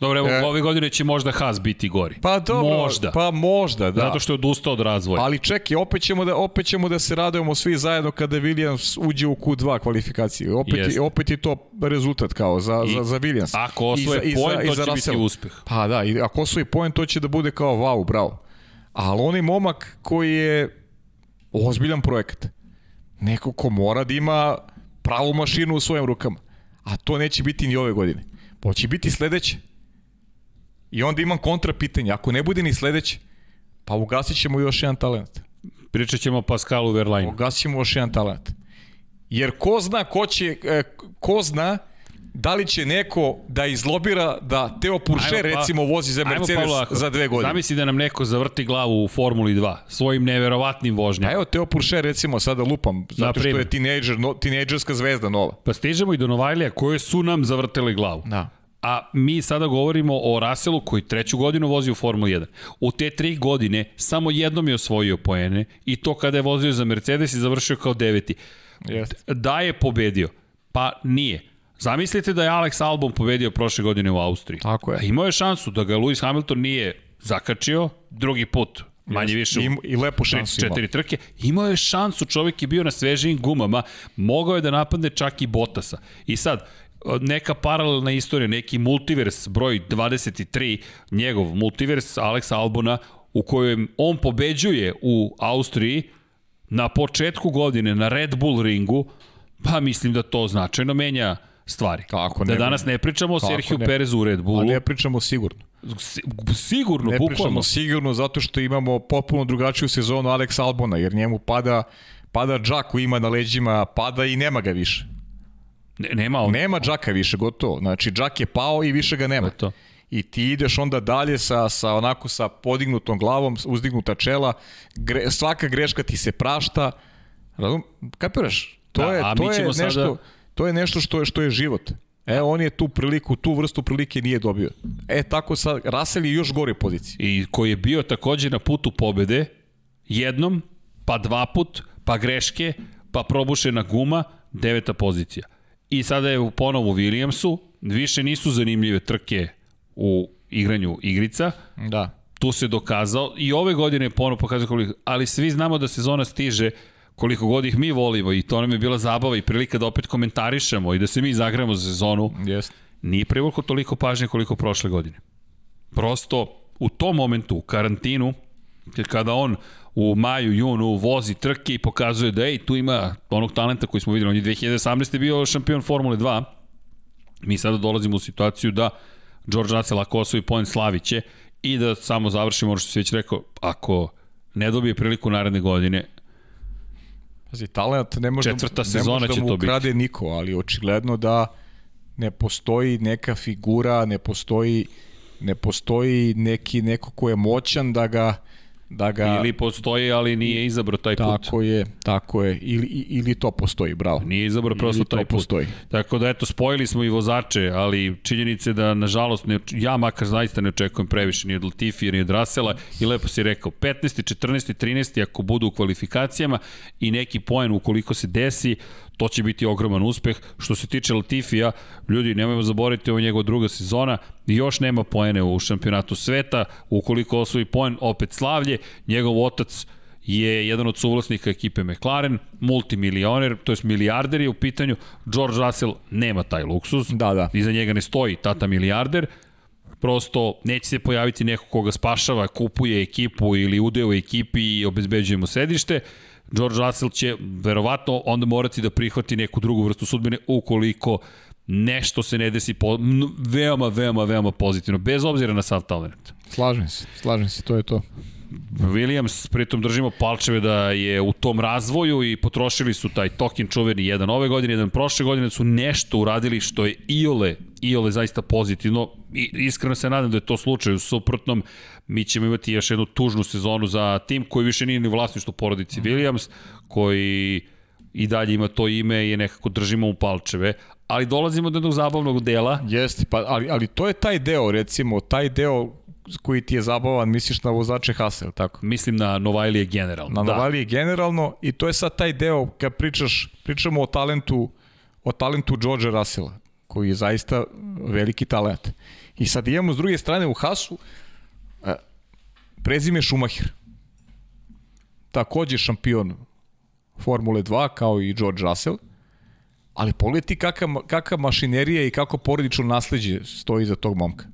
Dobro, evo, e, ove godine će možda Haas biti gori. Pa dobro, možda. pa možda, da. Zato što je odustao od razvoja. Ali čekaj, opet ćemo da, opet ćemo da se radujemo svi zajedno kada Williams uđe u Q2 kvalifikacije. Opet, Jest. opet je to rezultat kao za, I, za, za Williams. Ako osvoje point, to će Russell. biti uspeh. Pa da, i ako osvoje point, to će da bude kao wow, bravo. Ali onaj momak koji je ozbiljan projekat. Neko ko mora da ima pravu mašinu u svojim rukama. A to neće biti ni ove godine. Pa će biti sledeće. I onda imam kontra pitanje. Ako ne bude ni sledeće, pa ugasit ćemo još jedan talent. Pričat ćemo o Pascalu Verlaine. Ugasit ćemo još jedan talent. Jer ko zna ko će, e, ko zna da li će neko da izlobira da Teo Purše Ajmo, pa- recimo vozi za Mercedes Ajmo, Pavlo, ako- za dve godine. Zamisli da nam neko zavrti glavu u Formuli 2 svojim neverovatnim vožnjama. A evo Teo Purše recimo sada lupam, zato što je tinejdžer, no, tinejdžerska zvezda nova. Pa stižemo i do Novajlija koje su nam zavrtele glavu. Da. A mi sada govorimo o Russellu koji treću godinu vozi u Formuli 1. U te tri godine samo jednom je osvojio poene i to kada je vozio za Mercedes i završio kao deveti. Jeste. Da je pobedio? Pa nije. Zamislite da je Alex Albon pobedio prošle godine u Austriji. Tako je. A imao je šansu da ga Lewis Hamilton nije zakačio drugi put, manje više u I, I lepu šansu četiri trke. Imao je šansu, čovjek je bio na svežijim gumama, mogao je da napadne čak i Botasa. I sad, neka paralelna istorija, neki multivers broj 23, njegov multivers Alex Albona, u kojem on pobeđuje u Austriji na početku godine na Red Bull ringu, pa mislim da to značajno menja stvari. Kako da ne? danas ne pričamo o Sergio ne? Perezu u Red A Bullu. ne pričamo sigurno. Si- Sigurno, Ne bukvalno. pričamo sigurno zato što imamo potpuno drugačiju sezonu Alex Albona, jer njemu pada pada džak ima na leđima, pada i nema ga više. Ne, nema on. Nema džaka više, gotovo. Znači, džak je pao i više ga nema. To. I ti ideš onda dalje sa, sa onako sa podignutom glavom, uzdignuta čela, gre, svaka greška ti se prašta. Razum? Kapiraš? To Da, je, a to je nešto, sada- to je nešto što je, što je život. E, on je tu priliku, tu vrstu prilike nije dobio. E, tako sad, Russell je još gori poziciji. i koji je bio takođe na putu pobede, jednom, pa dva put, pa greške, pa probušena guma, deveta pozicija. I sada je u ponovu u Williamsu, više nisu zanimljive trke u igranju igrica, Da. tu se dokazao i ove godine je ponovo pokazao koliko, ali svi znamo da sezona stiže koliko god ih mi volimo i to nam je bila zabava i prilika da opet komentarišemo i da se mi zagremo za sezonu, Jeste. nije privuklo toliko pažnje koliko prošle godine. Prosto u tom momentu, u karantinu, kada on u maju, junu vozi trke i pokazuje da ej, tu ima onog talenta koji smo videli, on je 2018. bio šampion Formule 2, mi sada dolazimo u situaciju da George Russell ako osvoji poen Slaviće i da samo završimo ono što si već rekao, ako ne dobije priliku naredne godine, Pazi, talent ne može, Četvrta ne sezona može da mu to biti. ukrade niko, ali očigledno da ne postoji neka figura, ne postoji ne postoji neki neko ko je moćan da ga da ga ili postoji, ali nije izabro taj put. tako je, tako je ili ili to postoji, bravo. Nije izabrao prosto Ili taj put. postoji. Tako da eto, spojili smo i vozače, ali činjenice da nažalost, ne, ja makar zaista ne očekujem previše ni od Latifija ni od Rasela i lepo si rekao, 15. 14. 13. ako budu u kvalifikacijama i neki poen ukoliko se desi, to će biti ogroman uspeh. Što se tiče Latifija, ljudi, nemojmo zaboraviti ovo je njegova druga sezona, još nema poene u šampionatu sveta, ukoliko osvoji poen, opet slavlje, njegov otac je jedan od suvlasnika ekipe McLaren, multimilioner, to je milijarder je u pitanju, George Russell nema taj luksuz, Da, da. iza njega ne stoji tata milijarder, prosto neće se pojaviti neko koga spašava, kupuje ekipu ili udeo u ekipi i obezbeđuje mu sedište, George Russell će verovatno onda morati da prihvati neku drugu vrstu sudbine ukoliko nešto se ne desi po, veoma, veoma, veoma pozitivno, bez obzira na sav talent. Slažem se, slažem se, to je to. Williams, pritom držimo palčeve da je u tom razvoju i potrošili su taj token čuveni jedan ove godine, jedan prošle godine, da su nešto uradili što je iole, iole zaista pozitivno i iskreno se nadam da je to slučaj u suprotnom. Mi ćemo imati još jednu tužnu sezonu za tim koji više nije ni vlasništvo porodici Williams, koji i dalje ima to ime i nekako držimo u palčeve, ali dolazimo do jednog zabavnog dela. Jeste, pa, ali, ali to je taj deo, recimo, taj deo koji ti je zabavan, misliš na vozače Hassel, tako? mislim na Novajlije generalno. Na Novaliji generalno i to je sad taj deo kad pričaš, pričamo o talentu o talentu George Russella, koji je zaista veliki talent. I sad imamo s druge strane u Hasu e, prezime Schumacher. Takođe šampion Formule 2 kao i George Russell, ali pogledaj kakav, kakav mašinerija i kako porodično nasledđe stoji za tog momka.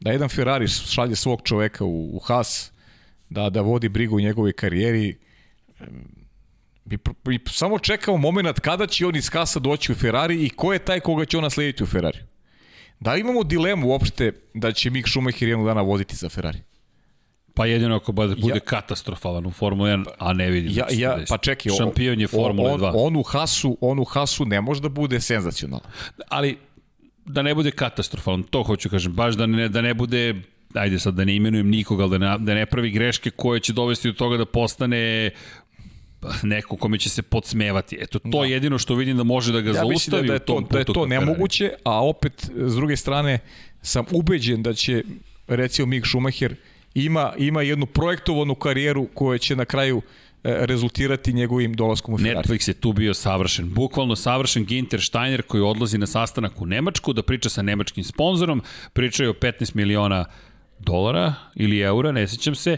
Da jedan Ferrari šalje svog čoveka u, u Haas, da, da vodi brigu u njegovoj karijeri, Mi, mi samo čekamo moment kada će on iz Hasa doći u Ferrari i ko je taj koga će on naslediti u Ferrari. Da li imamo dilemu uopšte da će Mick Schumacher jednog dana voziti za Ferrari? Pa jedino ako bude ja, katastrofalan u Formula 1, a ne vidim. Ja, ja, pa čekaj, šampion je Formula 2. On, on, u Hasu, on u Hasu ne može da bude senzacionalan. Ali da ne bude katastrofalan, to hoću kažem, baš da ne, da ne bude ajde sad da ne imenujem nikoga, ali da ne, da ne pravi greške koje će dovesti do toga da postane neko kome će se podsmevati. Eto, to da. je jedino što vidim da može da ga ja zaustavi da, da je to, da je to nemoguće, a opet, s druge strane, sam ubeđen da će, recimo, Mick Schumacher ima, ima jednu projektovanu karijeru koja će na kraju e, rezultirati njegovim dolaskom u Ferrari. Netflix je tu bio savršen, bukvalno savršen Ginter Steiner koji odlazi na sastanak u Nemačku da priča sa nemačkim sponzorom, pričaju o 15 miliona dolara ili eura, ne sećam se,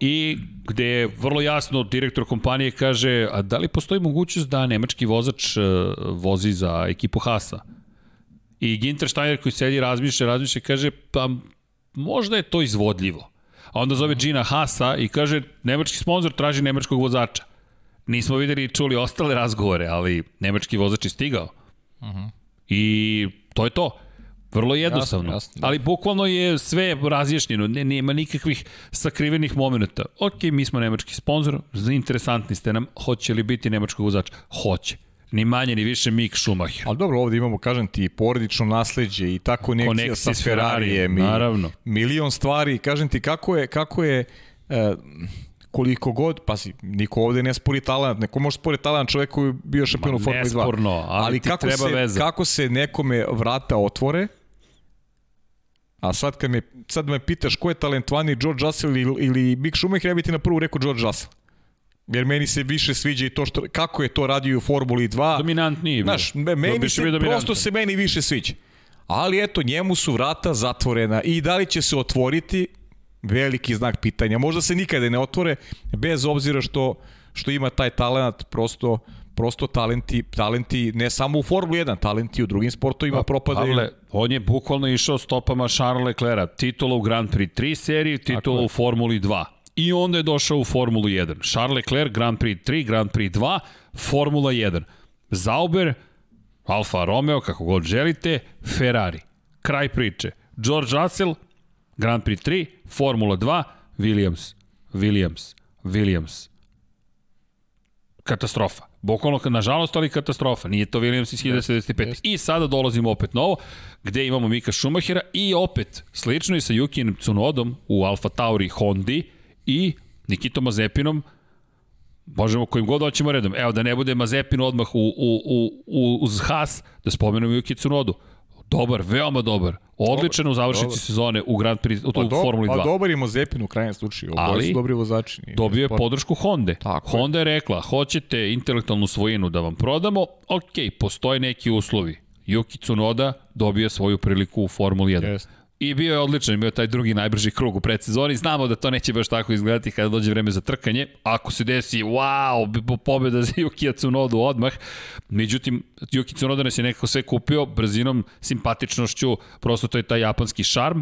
i gde je vrlo jasno direktor kompanije kaže, a da li postoji mogućnost da nemački vozač uh, vozi za ekipu Hasa? I Ginter Steiner koji sedi razmišlja, razmišlja, kaže, pa možda je to izvodljivo. A onda zove Gina Hasa i kaže, nemački sponsor traži nemačkog vozača. Nismo videli i čuli ostale razgovore, ali nemački vozač je stigao. Uh mhm. -huh. I to je to. Vrlo jednostavno. Jasno, jasno, da. Ali bukvalno je sve razjašnjeno, ne, nema nikakvih sakrivenih momenta. Ok, mi smo nemački sponsor, interesantni ste nam, hoće li biti nemačkog vozača? Hoće. Ni manje, ni više Mick Schumacher. Ali dobro, ovde imamo, kažem ti, porodično nasledđe i tako konekcija sa Ferrarijem. Ferrari, naravno. Milion stvari. Kažem ti, kako je, kako je e, koliko god, pa si, niko ovde ne spori talent, neko može spori talent čovek koji je bio šampion u Formuli 2. Nesporno, ali, ali kako treba se, veza. Kako se nekome vrata otvore, A sad kad me, sad me pitaš ko je talentovani George Russell ili, ili Mick Schumacher, ja bih ti na prvu rekao George Russell. Jer meni se više sviđa i to što, kako je to radio u Formuli 2. Dominantniji. Znaš, meni se, prosto se meni više sviđa. Ali eto, njemu su vrata zatvorena i da li će se otvoriti, veliki znak pitanja. Možda se nikada ne otvore, bez obzira što, što ima taj talent, prosto prosto talenti, talenti ne samo u Formuli 1, talenti u drugim sportovima pa, propadaju. Pavle, on je bukvalno išao stopama Charles Leclerca, titula u Grand Prix 3 seriji, titula u Formuli 2. I onda je došao u Formulu 1. Charles Leclerc, Grand Prix 3, Grand Prix 2, Formula 1. Zauber, Alfa Romeo, kako god želite, Ferrari. Kraj priče. George Russell, Grand Prix 3, Formula 2, Williams, Williams, Williams. Katastrofa. Bukvalno, nažalost, ali katastrofa. Nije to Williams iz 1975. I sada dolazimo opet novo, gde imamo Mika Schumachera i opet, slično i sa Yukijem Tsunodom u Alfa Tauri Hondi i Nikitom Mazepinom, možemo kojim god hoćemo redom. Evo, da ne bude Mazepin odmah u, u, u, u, uz Haas, da spomenemo Yuki Tsunodu. Dobar, veoma dobar. Odličan u završnici sezone u Grand Prix, u, pa do, Formuli 2. Pa dobar je Mazepin u krajnjem slučaju. Ali su dobri vozači. Dobio je podršku Honda. Tako Honda je rekla, hoćete intelektualnu svojinu da vam prodamo, ok, postoje neki uslovi. Yuki Tsunoda dobio svoju priliku u Formuli 1. Jeste. I bio je odličan, bio taj drugi najbrži krug u predsezoni. Znamo da to neće baš tako izgledati kada dođe vreme za trkanje. Ako se desi, wow, pobjeda za Yuki Tsunodu odmah. Međutim, Yuki Tsunoda nas je nekako sve kupio brzinom, simpatičnošću, prosto to je taj japanski šarm.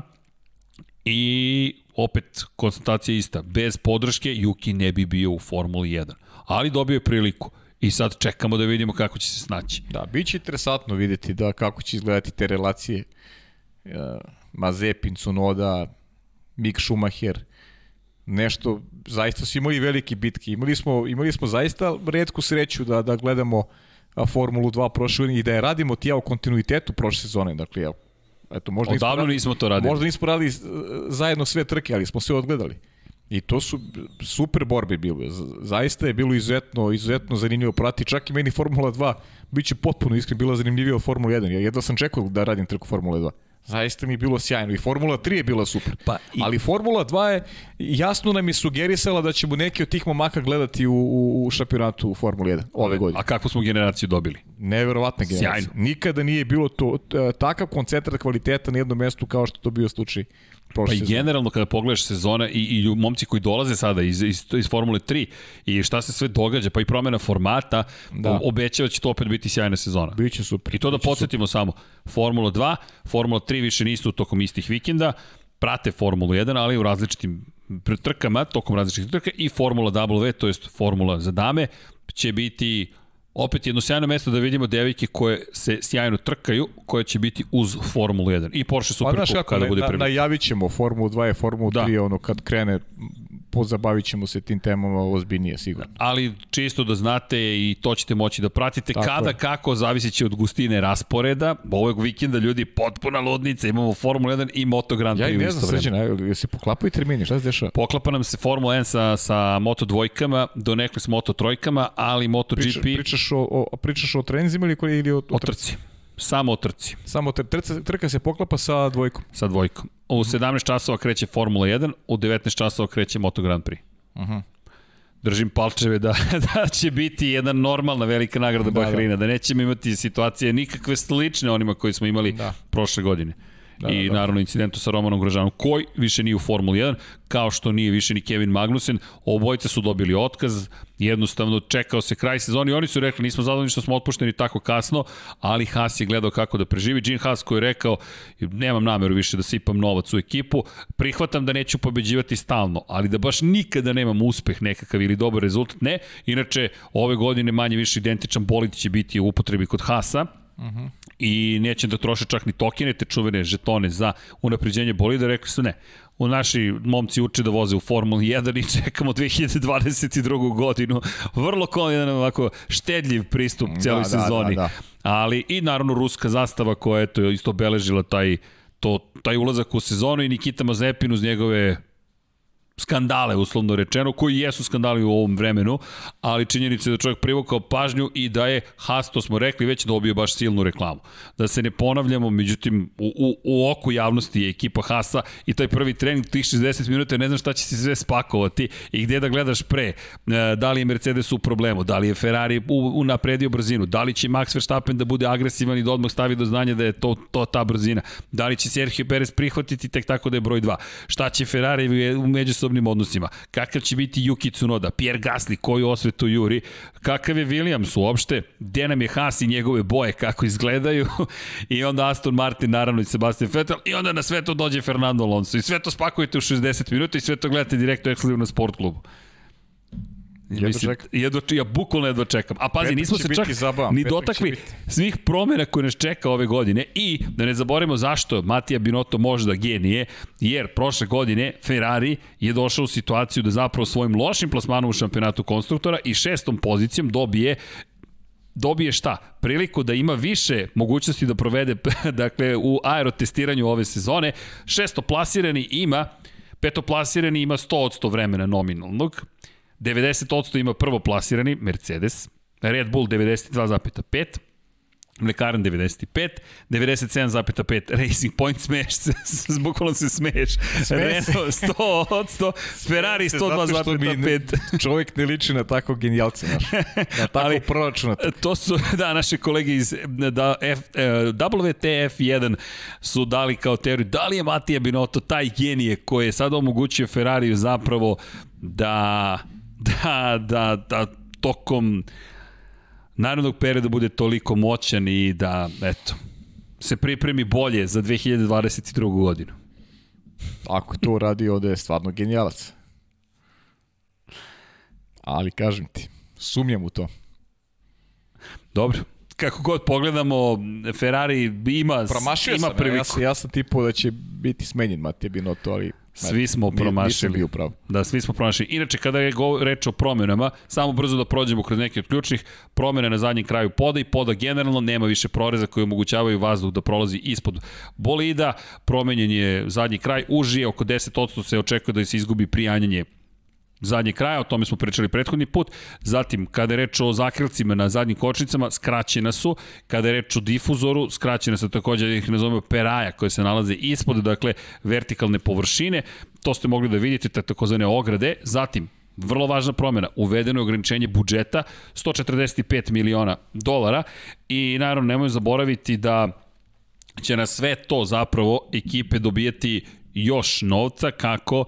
I opet, konstatacija ista. Bez podrške Yuki ne bi bio u Formuli 1. Ali dobio je priliku. I sad čekamo da vidimo kako će se snaći. Da, bit će interesantno videti da kako će izgledati te relacije Mazepin, Cunoda, Mick Schumacher, nešto, zaista su imali velike bitke. Imali smo, imali smo zaista redku sreću da, da gledamo Formulu 2 prošle i da je radimo tija u kontinuitetu prošle sezone. Dakle, evo, eto, možda Odavno nismo, radili, nismo to radili. Možda nismo radili zajedno sve trke, ali smo sve odgledali. I to su super borbe bile. Zaista je bilo izuzetno, izuzetno zanimljivo prati. Čak i meni Formula 2 biće potpuno iskren bila zanimljivija od Formula 1. Ja jedva sam čekao da radim trku Formula 2. Zaista mi je bilo sjajno. I Formula 3 je bila super. Pa i... Ali Formula 2 je, jasno nam je sugerisala da ćemo neki od tih momaka gledati u, u, u šampionatu Formula 1 ove godine. A kakvu smo generaciju dobili? Neverovatna generacija. Sjajno. Nikada nije bilo to, takav koncentrat kvaliteta na jednom mestu kao što to bio slučaj Pa i generalno kada pogledaš sezona i, i momci koji dolaze sada iz, iz, iz Formule 3 i šta se sve događa, pa i promena formata, da. obećava će to opet biti sjajna sezona. Biće super. I to da podsjetimo super. samo, Formula 2, Formula 3 više nisu tokom istih vikenda, prate Formulu 1, ali u različitim trkama, tokom različitih trka i Formula W, to jest Formula za dame, će biti opet jedno sjajno mesto da vidimo devojke koje se sjajno trkaju, koje će biti uz Formulu 1. I Porsche Super pa, Cup kada ne, bude prvi. Najavit ćemo Formulu 2 i Formulu da. 3, ono kad krene pozabavit ćemo se tim temama ozbiljnije, sigurno. Ali čisto da znate i to ćete moći da pratite Tako kada, je. kako, zavisit će od gustine rasporeda. Ovog vikenda ljudi potpuna ludnica, imamo Formula 1 i Moto Grand Prix ja, ne znam, sređen, jel se poklapaju termini, šta se dešava? Poklapa nam se Formula 1 sa, sa Moto dvojkama, donekli s Moto trojkama, ali Moto Priča, GP... Pričaš o, o, pričaš o trenzima ili, ili o, o, o trci? Samo o trci. Samo trca, trka se poklapa sa dvojkom. Sa dvojkom. U 17 časova kreće Formula 1, u 19 časova kreće Moto Grand Prix. Uh -huh. Držim palčeve da, da će biti jedna normalna velika nagrada da, Bahrina, da. da nećemo imati situacije nikakve slične onima koji smo imali da. prošle godine. Da, I da, da. naravno incidentu sa Romanom Grožanom, koji više nije u Formuli 1, kao što nije više ni Kevin Magnussen. Obojice su dobili otkaz, jednostavno čekao se kraj sezoni. Oni su rekli nismo zadovoljni što smo otpušteni tako kasno, ali Haas je gledao kako da preživi. Gene Haas koji je rekao nemam nameru više da sipam novac u ekipu, prihvatam da neću pobeđivati stalno, ali da baš nikada nemam uspeh nekakav ili dobar rezultat, ne. Inače, ove godine manje više identičan bolid će biti u upotrebi kod Haasa, Uh mhm. -huh i neće da troše čak ni tokene, te čuvene žetone za unapređenje bolida, rekli su ne. U naši momci uče da voze u Formuli 1 i čekamo 2022. godinu. Vrlo jedan ovako štedljiv pristup cijeloj da, sezoni. Da, da, da. Ali i naravno ruska zastava koja je to isto obeležila taj to, taj ulazak u sezonu i Nikita Mazepin uz njegove skandale, uslovno rečeno, koji jesu skandali u ovom vremenu, ali činjenica je da čovjek privukao pažnju i da je Haas, to smo rekli, već dobio baš silnu reklamu. Da se ne ponavljamo, međutim, u, u, u oku javnosti je ekipa Haasa i taj prvi trening tih 60 minuta, ne znam šta će se sve spakovati i gde da gledaš pre. E, da li je Mercedes u problemu, da li je Ferrari unapredio brzinu, da li će Max Verstappen da bude agresivan i da odmah stavi do znanja da je to, to ta brzina, da li će Sergio Perez prihvatiti tek tako da je broj 2, šta će Ferrari u međusobnom međusobnim odnosima. Kakav će biti Yuki Tsunoda, Pierre Gasly, koju osvetu juri, kakav je Williams uopšte, gde nam je Haas i njegove boje, kako izgledaju, i onda Aston Martin, naravno i Sebastian Vettel, i onda na sve to dođe Fernando Alonso. I sve to spakujete u 60 minuta i sve to gledate direktno ekskluzivno na sport klubu. Mislim. Jedva, ja bukvalno jedva čekam. A pazi, Petak nismo se čak zabavan. ni dotakli svih promjena koje nas čeka ove godine i da ne zaboravimo zašto Matija Binotto može da genije, jer prošle godine Ferrari je došao u situaciju da zapravo svojim lošim plasmanom u šampionatu konstruktora i šestom pozicijom dobije dobije šta? Priliku da ima više mogućnosti da provede dakle, u aerotestiranju ove sezone. Šesto plasirani ima, peto plasirani ima 100 od 100 vremena nominalnog, 90% ima prvo plasirani Mercedes, Red Bull 92,5, McLaren 95, 97,5 Racing Point smeješ se, bukvalno se smeješ. Renault 100 od 100, Ferrari 102,5. Čovjek ne liči na tako genijalce, znaš. Na tako Ali, proračunat. To su, da, naše kolege iz da, F, e, WTF1 su dali kao teoriju, da li je Matija Binotto taj genije koji je sada omogućio Ferrariju zapravo da da, da, da tokom narednog perioda bude toliko moćan i da, eto, se pripremi bolje za 2022. godinu. Ako to radi, ovde je stvarno genijalac. Ali kažem ti, sumnjam u to. Dobro, kako god pogledamo, Ferrari ima, Promašio ima sam, priliku. Ja, sam, ja sam tipao da će biti smenjen Matija Binotto, ali Svi smo promašili. Bio pravo. Da, svi smo promašili. Inače, kada je reč o promenama, samo brzo da prođemo kroz neke od ključnih, promene na zadnjem kraju poda i poda generalno nema više proreza koji omogućavaju vazduh da prolazi ispod bolida. Promenjen je zadnji kraj, užije, oko 10% se očekuje da se izgubi prijanjanje zadnje kraja, o tome smo pričali prethodni put. Zatim, kada je reč o zakrilcima na zadnjim kočnicama, skraćena su. Kada je reč o difuzoru, skraćena su takođe, ih nazovemo peraja koje se nalaze ispod, dakle, vertikalne površine. To ste mogli da vidite, te takozvane ograde. Zatim, vrlo važna promjena, uvedeno je ograničenje budžeta, 145 miliona dolara i naravno nemoj zaboraviti da će na sve to zapravo ekipe dobijati još novca kako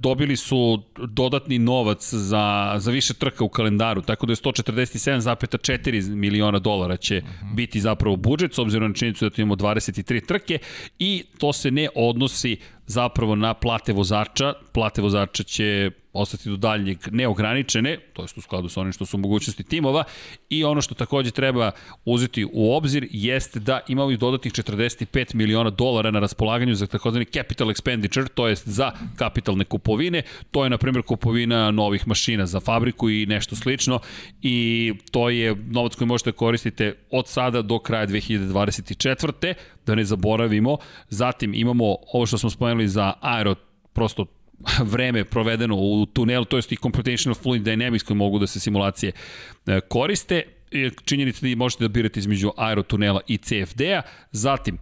dobili su dodatni novac za, za više trka u kalendaru, tako da je 147,4 miliona dolara će uh -huh. biti zapravo budžet, s obzirom na činjenicu da tu imamo 23 trke i to se ne odnosi zapravo na plate vozača. Plate vozača će ostati do daljnjeg neograničene, to je u skladu sa onim što su mogućnosti timova i ono što takođe treba uzeti u obzir jeste da imamo i dodatnih 45 miliona dolara na raspolaganju za takozvani capital expenditure, to jest za kapitalne kupovine, to je na primjer kupovina novih mašina za fabriku i nešto slično i to je novac koji možete koristiti od sada do kraja 2024. da ne zaboravimo. Zatim imamo ovo što smo spomenuli za aero prosto vreme provedeno u tunelu, to je i computational fluid dynamics koji mogu da se simulacije e, koriste. Činjenica da možete da birate između aerotunela i CFD-a. Zatim,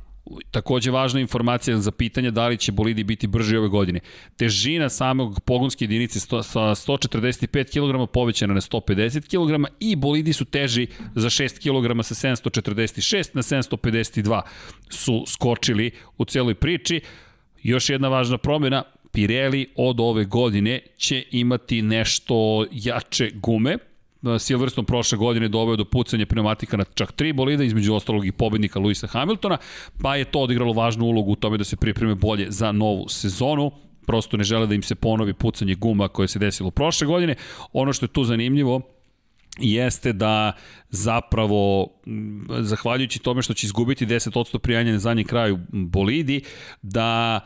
takođe važna informacija za pitanje da li će bolidi biti brži ove godine. Težina samog pogonske jedinice sto, sa 145 kg povećana na 150 kg i bolidi su teži za 6 kg sa 746 na 752 su skočili u celoj priči. Još jedna važna promjena, Pirelli od ove godine će imati nešto jače gume, Silverstone prošle godine doveo do pucanja pneumatika na čak tri bolida, između ostalog i pobednika Luisa Hamiltona, pa je to odigralo važnu ulogu u tome da se pripreme bolje za novu sezonu prosto ne žele da im se ponovi pucanje guma koje se desilo prošle godine. Ono što je tu zanimljivo jeste da zapravo, zahvaljujući tome što će izgubiti 10% prijanja na zadnjem kraju bolidi, da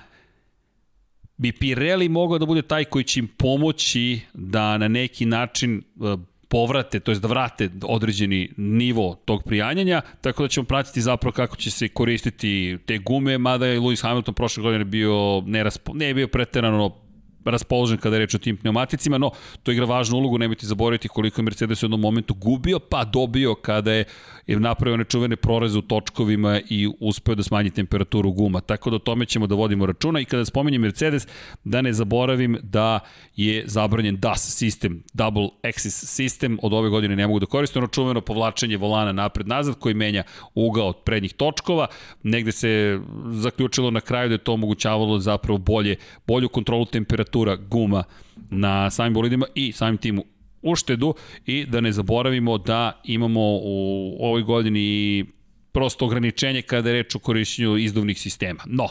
bi Pirelli mogao da bude taj koji će im pomoći da na neki način e, povrate, to jest da vrate određeni nivo tog prijanjanja, tako da ćemo pratiti zapravo kako će se koristiti te gume, mada je Lewis Hamilton prošle godine bio neraspo, ne je bio preterano raspoložen kada je reč o tim pneumaticima, no to igra važnu ulogu, nemojte zaboraviti koliko je Mercedes u jednom momentu gubio, pa dobio kada je je napravio nečuvene proreze u točkovima i uspeo da smanji temperaturu guma. Tako da o tome ćemo da vodimo računa i kada spomenjem Mercedes, da ne zaboravim da je zabranjen DAS sistem, Double Axis sistem, od ove godine ne mogu da koristim, ono čuveno povlačenje volana napred-nazad koji menja ugao od prednjih točkova. Negde se zaključilo na kraju da je to omogućavalo zapravo bolje, bolju kontrolu temperatura guma na samim bolidima i samim tim uštedu i da ne zaboravimo da imamo u ovoj godini prosto ograničenje kada je reč o korišćenju izduvnih sistema. No,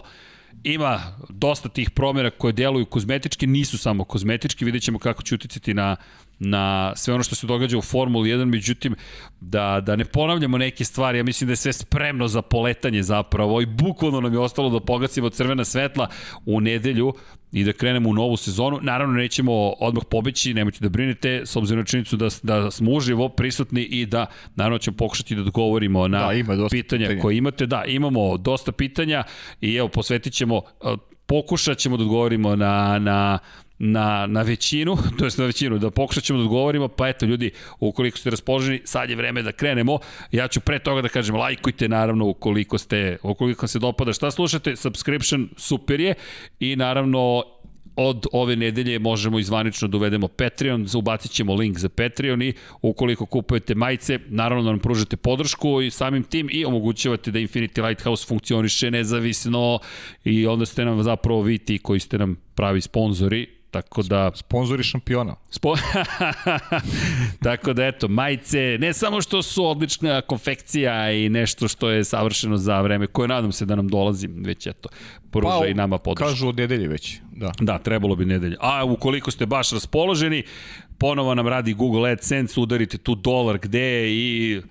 ima dosta tih promjera koje deluju kozmetički, nisu samo kozmetički, vidjet ćemo kako će uticati na na sve ono što se događa u Formuli 1, međutim, da, da ne ponavljamo neke stvari, ja mislim da je sve spremno za poletanje zapravo i bukvalno nam je ostalo da pogasimo crvena svetla u nedelju i da krenemo u novu sezonu. Naravno, nećemo odmah pobeći, nemojte da brinete, s obzirom na činjenicu da, da smo uživo prisutni i da, naravno, ćemo pokušati da odgovorimo na da, ima pitanja, pitanja koje imate. Da, imamo dosta pitanja i evo, posvetit ćemo, pokušat ćemo da odgovorimo na, na na, na većinu, to jest na većinu, da pokušat ćemo da odgovorimo, pa eto ljudi, ukoliko ste raspoloženi, sad je vreme da krenemo. Ja ću pre toga da kažem, lajkujte naravno ukoliko ste, ukoliko se dopada šta slušate, subscription super je i naravno od ove nedelje možemo izvanično da uvedemo Patreon, ubacit ćemo link za Patreon i ukoliko kupujete majice, naravno da nam pružate podršku i samim tim i omogućavate da Infinity Lighthouse funkcioniše nezavisno i onda ste nam zapravo vi ti koji ste nam pravi sponzori, Tako da... Sponzori šampiona. Spo... Tako da eto, majice, ne samo što su odlična konfekcija i nešto što je savršeno za vreme koje nadam se da nam dolazi, već eto, pruža pa, i nama podršku. Kažu od nedelje već, da. Da, trebalo bi nedelje. A ukoliko ste baš raspoloženi, ponovo nam radi Google AdSense, udarite tu dolar gde i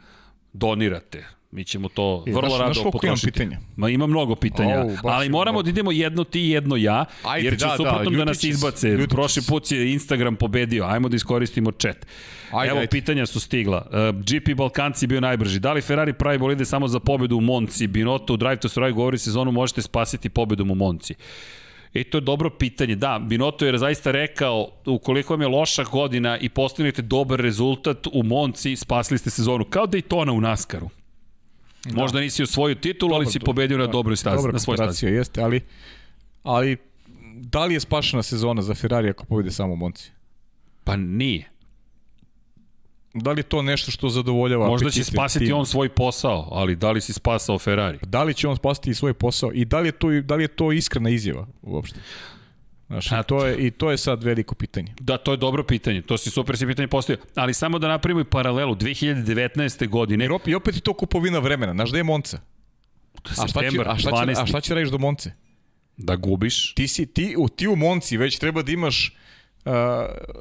donirate Mi ćemo to I, vrlo znaš, rado znaš potrošiti. pitanja? Ma ima mnogo pitanja, oh, ali moramo da idemo jedno ti, jedno ja, Ajde, jer će da, suprotno da, da nas izbace. Ljutić. Prošli put je Instagram pobedio, ajmo da iskoristimo chat. Ajde, Evo, ajde. pitanja su stigla. Uh, GP Balkanci bio najbrži. Da li Ferrari pravi bolide samo za pobedu u Monci? Binotto u Drive to Survive govori sezonu možete spasiti pobedom u Monci. I to je dobro pitanje. Da, Binotto je zaista rekao, ukoliko vam je loša godina i postavite dobar rezultat u Monci, spasili ste sezonu. Kao Daytona u Naskaru. Da. Možda nisi osvojio titulu, ali si pobedio na dobroj stazi, na svoj stazi. jeste, ali, ali da li je spašena sezona za Ferrari ako pobede samo Monci? Pa nije. Da li to nešto što zadovoljava Možda će spasiti tim? on svoj posao, ali da li si spasao Ferrari? Da li će on spasiti svoj posao i da li je to, da li je to iskrena izjava uopšte? Znaš, i, to je, I to je sad veliko pitanje. Da, to je dobro pitanje. To si super si pitanje postavio. Ali samo da napravimo i paralelu. 2019. godine... I, I opet je to kupovina vremena. Znaš da je Monca? A šta, će, a, šta će, a šta će radiš do Monce? Da gubiš. Ti, si, ti, u, ti u Monci već treba da imaš uh,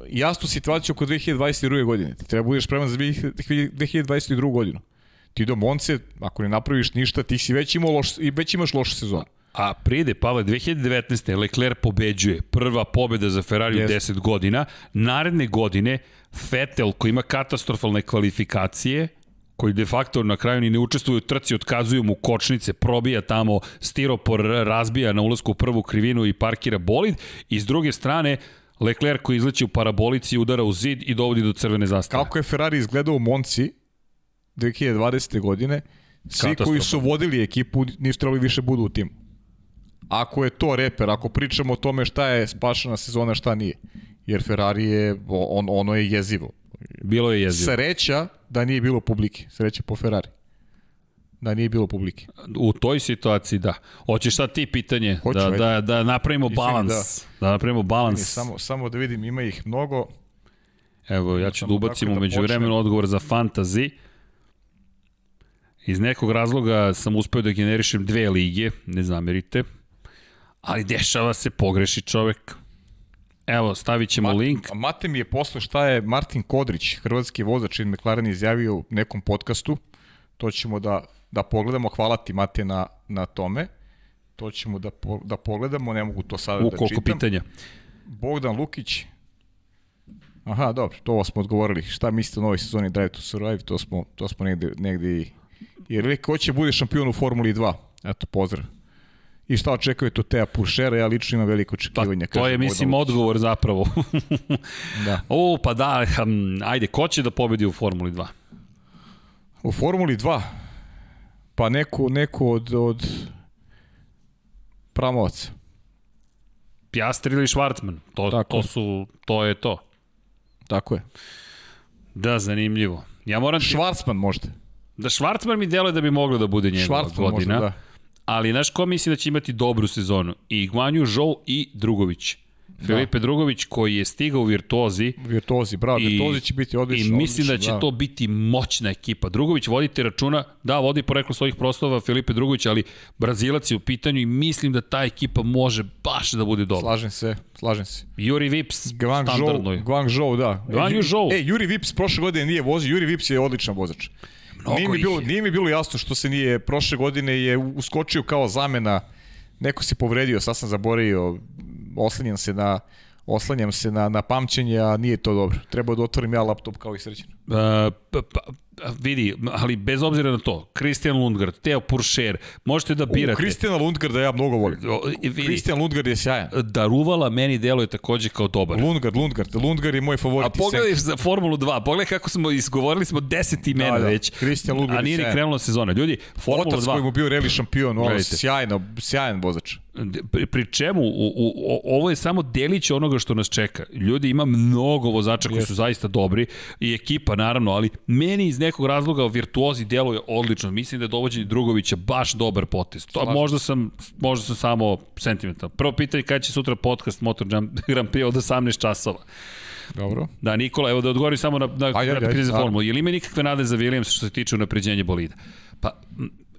jasnu situaciju oko 2022. godine. Ti treba da budeš spreman za 2022. godinu. Ti do Monce, ako ne napraviš ništa, ti si već, imao loš, i već imaš lošu sezonu. A pride, Pavle, 2019. Leclerc pobeđuje. Prva pobeda za Ferrari u yes. 10 godina. Naredne godine Vettel, koji ima katastrofalne kvalifikacije, koji de facto na kraju ni ne učestvuju u trci, otkazuju mu kočnice, probija tamo, stiropor razbija na ulazku u prvu krivinu i parkira bolid. I s druge strane, Leclerc koji izleće u parabolici, udara u zid i dovodi do crvene zastave. Kako je Ferrari izgledao u Monci 2020. godine, svi koji su vodili ekipu nisu trebali više budu u timu. Ako je to reper, ako pričamo o tome šta je spašena sezona, šta nije. Jer Ferrari je, on, ono je jezivo. Bilo je jezivo. Sreća da nije bilo publike. Sreća po Ferrari. Da nije bilo publike. U toj situaciji, da. Hoćeš sad ti pitanje? Hoću, da, da, da napravimo balans. Da. da napravimo balans. Samo, samo da vidim, ima ih mnogo. Evo, ja ću da ubacim da umeđu vremenu odgovor za fantasy. Iz nekog razloga sam uspeo da generišem dve lige, ne zamerite. Ali dešava se, pogreši čovek. Evo, stavit ćemo Ma, link. Mate mi je posle šta je Martin Kodrić, hrvatski vozač in McLaren izjavio u nekom podcastu. To ćemo da, da pogledamo. Hvala ti Mate na, na tome. To ćemo da, po, da pogledamo, ne mogu to sada u, da koliko čitam. pitanja? Bogdan Lukić. Aha, dobro, to smo odgovorili. Šta mislite o novoj sezoni Drive to Survive? To smo, to smo negde, negde i... Jer ko će bude šampion u Formuli 2? Eto, pozdrav. I šta očekujete od Teja Pušera? Ja lično imam veliko očekivanje. Pa, to je, mislim, odgovor zapravo. da. O, pa da, um, ajde, ko će da pobedi u Formuli 2? U Formuli 2? Pa neko, neko od, od pramovaca. Piastri ili Schwarzman. To, Tako. to, su, to je to. Tako je. Da, zanimljivo. Ja moram... Schwarzman možda. Da, Schwarzman mi deluje da bi moglo da bude njegova godina. Možda, da ali znaš ko misli da će imati dobru sezonu? I Guanju Zhou i Drugović. Da. Filipe Drugović koji je stigao u Virtuozi. Virtuozi, bravo, I, Virtuozi će biti odlično. I mislim odlično, da će da. to biti moćna ekipa. Drugović vodite računa, da, vodi poreklo svojih proslova Filipe Drugović, ali Brazilac je u pitanju i mislim da ta ekipa može baš da bude dobra. Slažem se, slažem se. Juri Vips, Guang standardno je. Guangzhou, da. Guangzhou. Zhou. E, Juri Vips prošle godine nije vozio, Juri Vips je odličan vozač. Nije mi, bilo, nije mi bilo jasno što se nije, prošle godine je uskočio kao zamena, neko se povredio, sad sam zaboravio, oslanjam se na, oslanjam se na, na pamćenje, a nije to dobro. Treba da otvorim ja laptop kao i srećen. Uh, pa, pa, vidi, ali bez obzira na to, Christian Lundgaard, Teo Puršer, možete da birate. U, Christiana Lundgarda ja mnogo volim. Vidi, Christian Lundgard je sjajan. Daruvala meni deluje takođe kao dobar. Lundgard, Lundgard, Lundgard je moj favorit. A pogledaj za Formulu 2, pogledaj kako smo izgovorili smo 10 imena da, da. već. Christian Lundgard A nije ni krenula sezona. Ljudi, Formula Otac 2. koji mu bio reli šampion, ono, sjajno, sjajan vozač. Pri, čemu, u, u, ovo je samo delić onoga što nas čeka. Ljudi, ima mnogo vozača koji su zaista dobri i ekipa naravno, ali meni iz nekog razloga virtuozi deluje odlično. Mislim da je dovođenje Drugovića baš dobar potez. To Slažem. možda sam, možda sam samo sentimental. Prvo pitanje kada će sutra podcast Motor Grand Prix od 18 časova. Dobro. Da, Nikola, evo da odgovori samo na, na ajde, ajde, ajde, formulu. Je li ima nikakve nade za Williams što se tiče unapređenja bolida? Pa,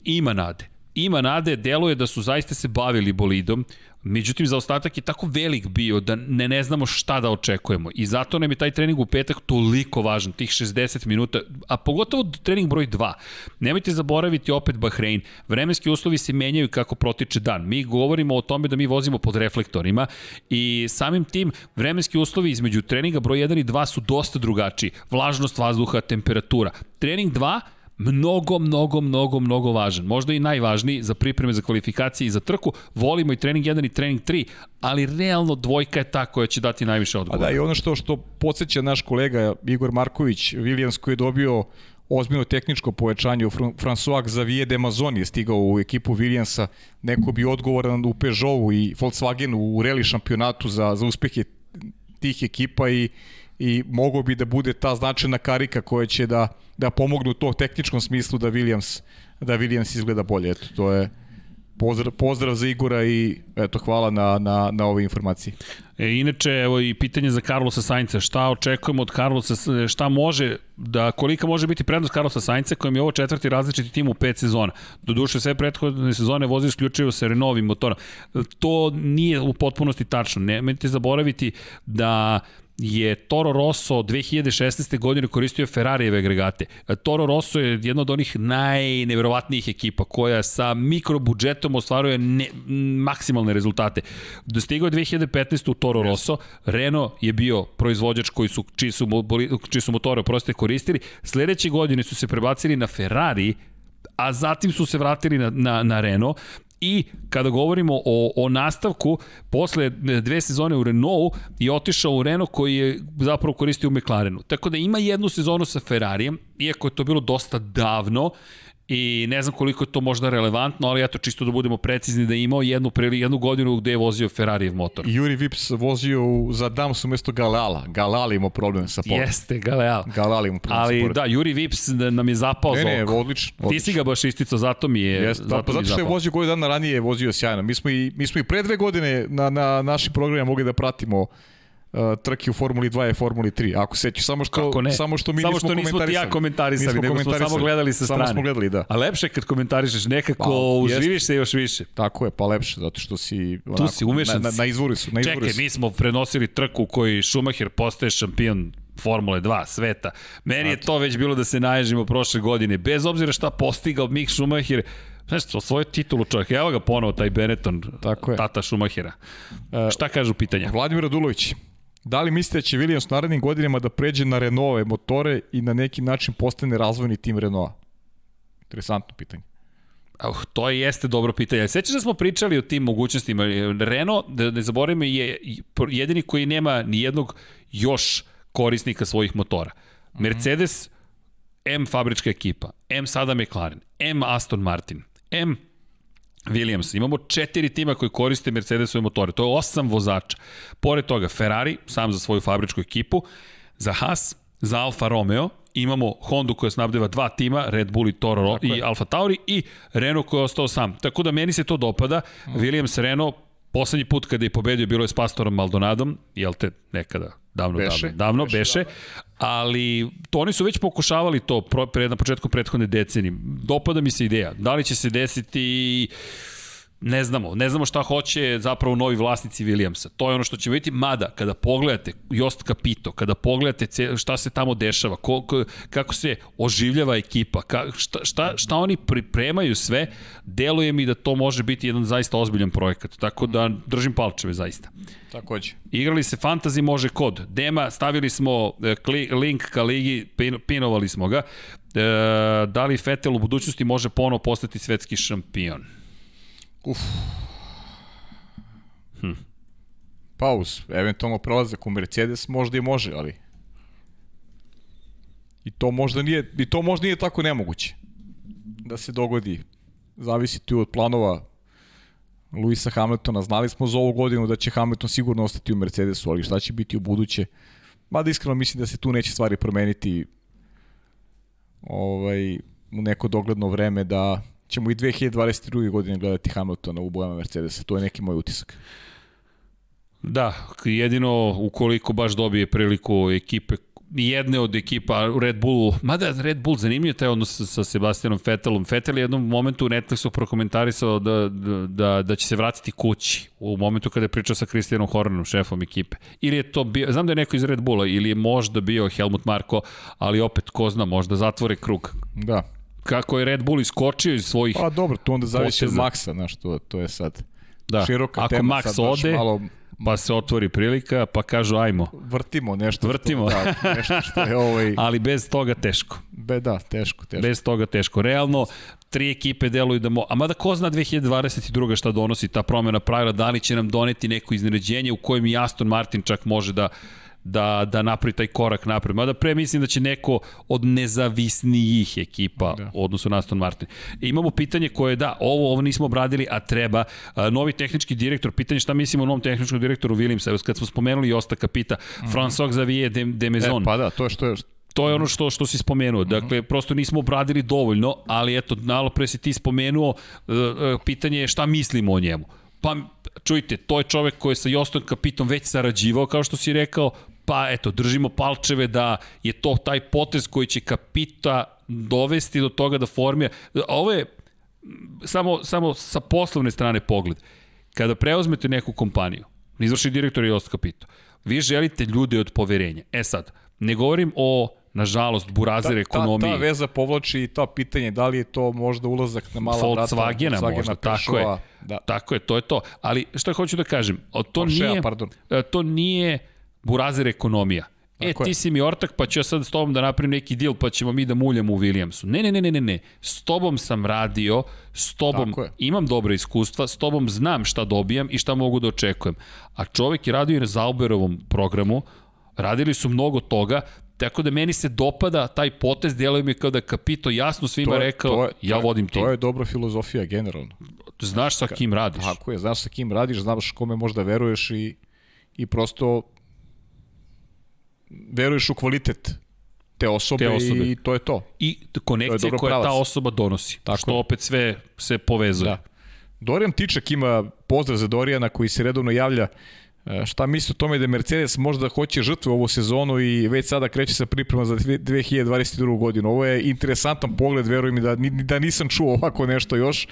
ima nade ima nade, deluje da su zaista se bavili bolidom, međutim za ostatak je tako velik bio da ne, ne znamo šta da očekujemo i zato nam je taj trening u petak toliko važan, tih 60 minuta, a pogotovo trening broj 2. Nemojte zaboraviti opet Bahrein, vremenski uslovi se menjaju kako protiče dan. Mi govorimo o tome da mi vozimo pod reflektorima i samim tim vremenski uslovi između treninga broj 1 i 2 su dosta drugačiji. Vlažnost vazduha, temperatura. Trening 2 mnogo, mnogo, mnogo, mnogo važan. Možda i najvažniji za pripreme za kvalifikacije i za trku. Volimo i trening 1 i trening 3, ali realno dvojka je ta koja će dati najviše odgovora. A da, i ono što, što podsjeća naš kolega Igor Marković, Williams koji je dobio ozbiljno tehničko povećanje u François Xavier de Mazon je stigao u ekipu Williamsa, neko bi odgovoran u Peugeotu i Volkswagenu u reli šampionatu za, za uspehe tih ekipa i i mogo bi da bude ta značajna karika koja će da, da pomognu u to tehničkom smislu da Williams, da Williams izgleda bolje. Eto, to je, Pozdrav, pozdrav za Igora i eto, hvala na, na, na ove informacije. E, inače, evo i pitanje za Carlosa Sainca. Šta očekujemo od Carlosa, šta može, da kolika može biti prednost Carlosa Sainca kojem je ovo četvrti različiti tim u pet sezona. Doduše, sve prethodne sezone vozi isključivo sa Renovim motorom. To nije u potpunosti tačno. Nemojte zaboraviti da je Toro Rosso 2016. godine koristio Ferrarijeve agregate. Toro Rosso je jedna od onih najneverovatnijih ekipa koja sa mikrobudžetom ostvaruje ne, maksimalne rezultate. Dostigao je 2015. u Toro Rosso, Renault je bio proizvođač koji su, čiji su, čiji su motore oproste koristili. Sledeće godine su se prebacili na Ferrari, a zatim su se vratili na, na, na Renault I kada govorimo o, o nastavku, posle dve sezone u Renault i otišao u Renault koji je zapravo koristio u McLarenu. Tako da ima jednu sezonu sa Ferrarijem, iako je to bilo dosta davno, i ne znam koliko je to možda relevantno, ali eto čisto da budemo precizni da je imao jednu, prili, jednu godinu gde je vozio Ferrarijev motor. Juri Vips vozio za Dams umesto Galeala. Galeala imao problem sa pored. Jeste, Galeal. Galeala imao problem ali, sa pored. da, Juri Vips nam je zapao ne, za ne, oko. odlično, odlično. Ti si ga baš isticao, zato mi je, Jeste, zato, da, pa zato što je vozio godinu dana ranije je vozio sjajno. Mi smo i, mi smo i pre dve godine na, na našim programima mogli da pratimo uh, trke u Formuli 2 i Formuli 3. Ako sećaš, samo što, samo što mi samo nismo što nismo ti ja komentarisali, Nismo nego smo samo gledali sa strane. Samo smo gledali, da. A lepše kad komentarišeš, nekako Pa, uživiš jeste. se još više. Tako je, pa lepše, zato što si onako, si, umešan na, na, na izvoru su. Na izvoru Čekaj, su. mi smo prenosili trku u kojoj Schumacher postaje šampion Formule 2 sveta. Meni je to već bilo da se naježimo prošle godine. Bez obzira šta postigao Mick Schumacher, Znaš, osvojio titulu čovjek. Evo ga ponovo, taj Benetton, Tako je. tata Schumachera. Šta kažu pitanja? Vladimir Radulović, da li mislite da će Williams u narednim godinama da pređe na Renaultove motore i na neki način postane razvojni tim Renaulta? Interesantno pitanje. Uh, to je jeste dobro pitanje. Sećaš da smo pričali o tim mogućnostima. Renault, da ne zaboravimo, je jedini koji nema ni jednog još korisnika svojih motora. Mercedes, M fabrička ekipa, M sada McLaren, M Aston Martin, M Williams. Imamo četiri tima koji koriste Mercedesove motore. To je osam vozača. Pored toga, Ferrari, sam za svoju fabričku ekipu, za Haas, za Alfa Romeo, imamo Hondu koja snabdeva dva tima, Red Bull i Toro Tako i je. Alfa Tauri i Renault koji je ostao sam. Tako da meni se to dopada. Mm. Williams Renault Poslednji put kada je pobedio bilo je s Pastorom Maldonadom, jel te, nekada, davno, Beše, davno, davno, beše, beše ali to oni su već pokušavali to pre, na početku prethodne decenije. Dopada mi se ideja. Da li će se desiti ne znamo, ne znamo šta hoće zapravo novi vlasnici Williamsa. To je ono što će vidjeti, mada kada pogledate Jost Capito, kada pogledate šta se tamo dešava, ko, ko, kako se oživljava ekipa, ka, šta, šta, šta oni pripremaju sve, deluje mi da to može biti jedan zaista ozbiljan projekat. Tako da držim palčeve zaista. Takođe. Igrali se fantasy može kod. Dema, stavili smo e, kli, link ka ligi, pin, pinovali smo ga. E, da li Fetel u budućnosti može ponovo postati svetski šampion? Uf. Hm. Pauz, eventualno prelazak u Mercedes možda i može, ali i to možda nije, i to možda nije tako nemoguće da se dogodi. Zavisi tu od planova Luisa Hamiltona. Znali smo za ovu godinu da će Hamilton sigurno ostati u Mercedesu, ali šta će biti u buduće? Mada iskreno mislim da se tu neće stvari promeniti ovaj, u neko dogledno vreme da ćemo i 2022. godine gledati Hamiltona u bojama Mercedesa. To je neki moj utisak. Da, jedino ukoliko baš dobije priliku ekipe jedne od ekipa Red Bull, mada Red Bull zanimljiv taj odnos sa Sebastianom Vettelom. Vettel je jednom momentu u Netflixu prokomentarisao da, da, da će se vratiti kući u momentu kada je pričao sa Christianom Hornerom, šefom ekipe. Ili je to bio, znam da je neko iz Red Bulla, ili je možda bio Helmut Marko, ali opet, ko zna, možda zatvore krug. Da. Kako je Red Bull iskočio iz svojih Pa dobro, to onda zavisi od Maxa, znaš, to, to je sad da. široka Ako tema. Max sad ode, malo pa se otvori prilika, pa kažu ajmo. Vrtimo nešto. Vrtimo. Što, da, nešto što je ovaj... Ali bez toga teško. Be, da, teško, teško. Bez toga teško. Realno, tri ekipe deluju da mo... A mada ko zna 2022. šta donosi ta promjena pravila, da li će nam doneti neko izneređenje u kojem i Aston Martin čak može da da, da napravi taj korak napred. Mada pre mislim da će neko od nezavisnijih ekipa da. odnosno na Aston Martin. I imamo pitanje koje da, ovo, ovo nismo obradili, a treba. A, novi tehnički direktor, pitanje šta mislimo o novom tehničkom direktoru Williamsa. Kad smo spomenuli Josta Kapita, mm -hmm. François Xavier de, de Maison. E, pa da, to je što je To je ono što što si spomenuo. Dakle, prosto nismo obradili dovoljno, ali eto, malo pre si ti spomenuo, uh, uh, pitanje je šta mislimo o njemu. Pa, čujte, to je čovek koji je sa Jostom Kapitom već sarađivao, kao što si rekao, pa eto, držimo palčeve da je to taj potez koji će Kapita dovesti do toga da formira. Ovo je samo, samo sa poslovne strane pogled. Kada preuzmete neku kompaniju, izvršni direktor je Jost Kapito, vi želite ljude od poverenja. E sad, ne govorim o nažalost, burazer ta, ekonomiji. Ta, ta veza povlači i to pitanje da li je to možda ulazak na mala vrata. Volkswagena, Volkswagena možda, tako je. Da. Tako je, to je to. Ali šta hoću da kažem, to Porsche, nije, pardon. E, to nije burazer ekonomija. E, Tako ti je. si mi ortak, pa ću ja sad s tobom da napravim neki deal, pa ćemo mi da muljamo u Williamsu. Ne, ne, ne, ne, ne, ne. S tobom sam radio, s tobom imam dobre iskustva, s tobom znam šta dobijam i šta mogu da očekujem. A čovek je radio i na Zauberovom programu, radili su mnogo toga, Tako da meni se dopada taj potez, deluje mi kao da Kapito jasno svima to je, rekao, to je, ja to vodim tim. To je dobra filozofija generalno. Znaš sa kim radiš. Tako je, znaš sa kim radiš, znaš kome možda veruješ i, i prosto veruješ u kvalitet te osobe, te osobe. i to je to. I konekcije koje pravac. ta osoba donosi. Tako što je. opet sve se povezuje. Da. Dorijan Tičak ima pozdrav za Dorijana koji se redovno javlja E, šta misli o tome da Mercedes možda hoće žrtvu ovu sezonu i već sada kreće sa priprema za 2022. godinu. Ovo je interesantan pogled, verujem mi da, da nisam čuo ovako nešto još.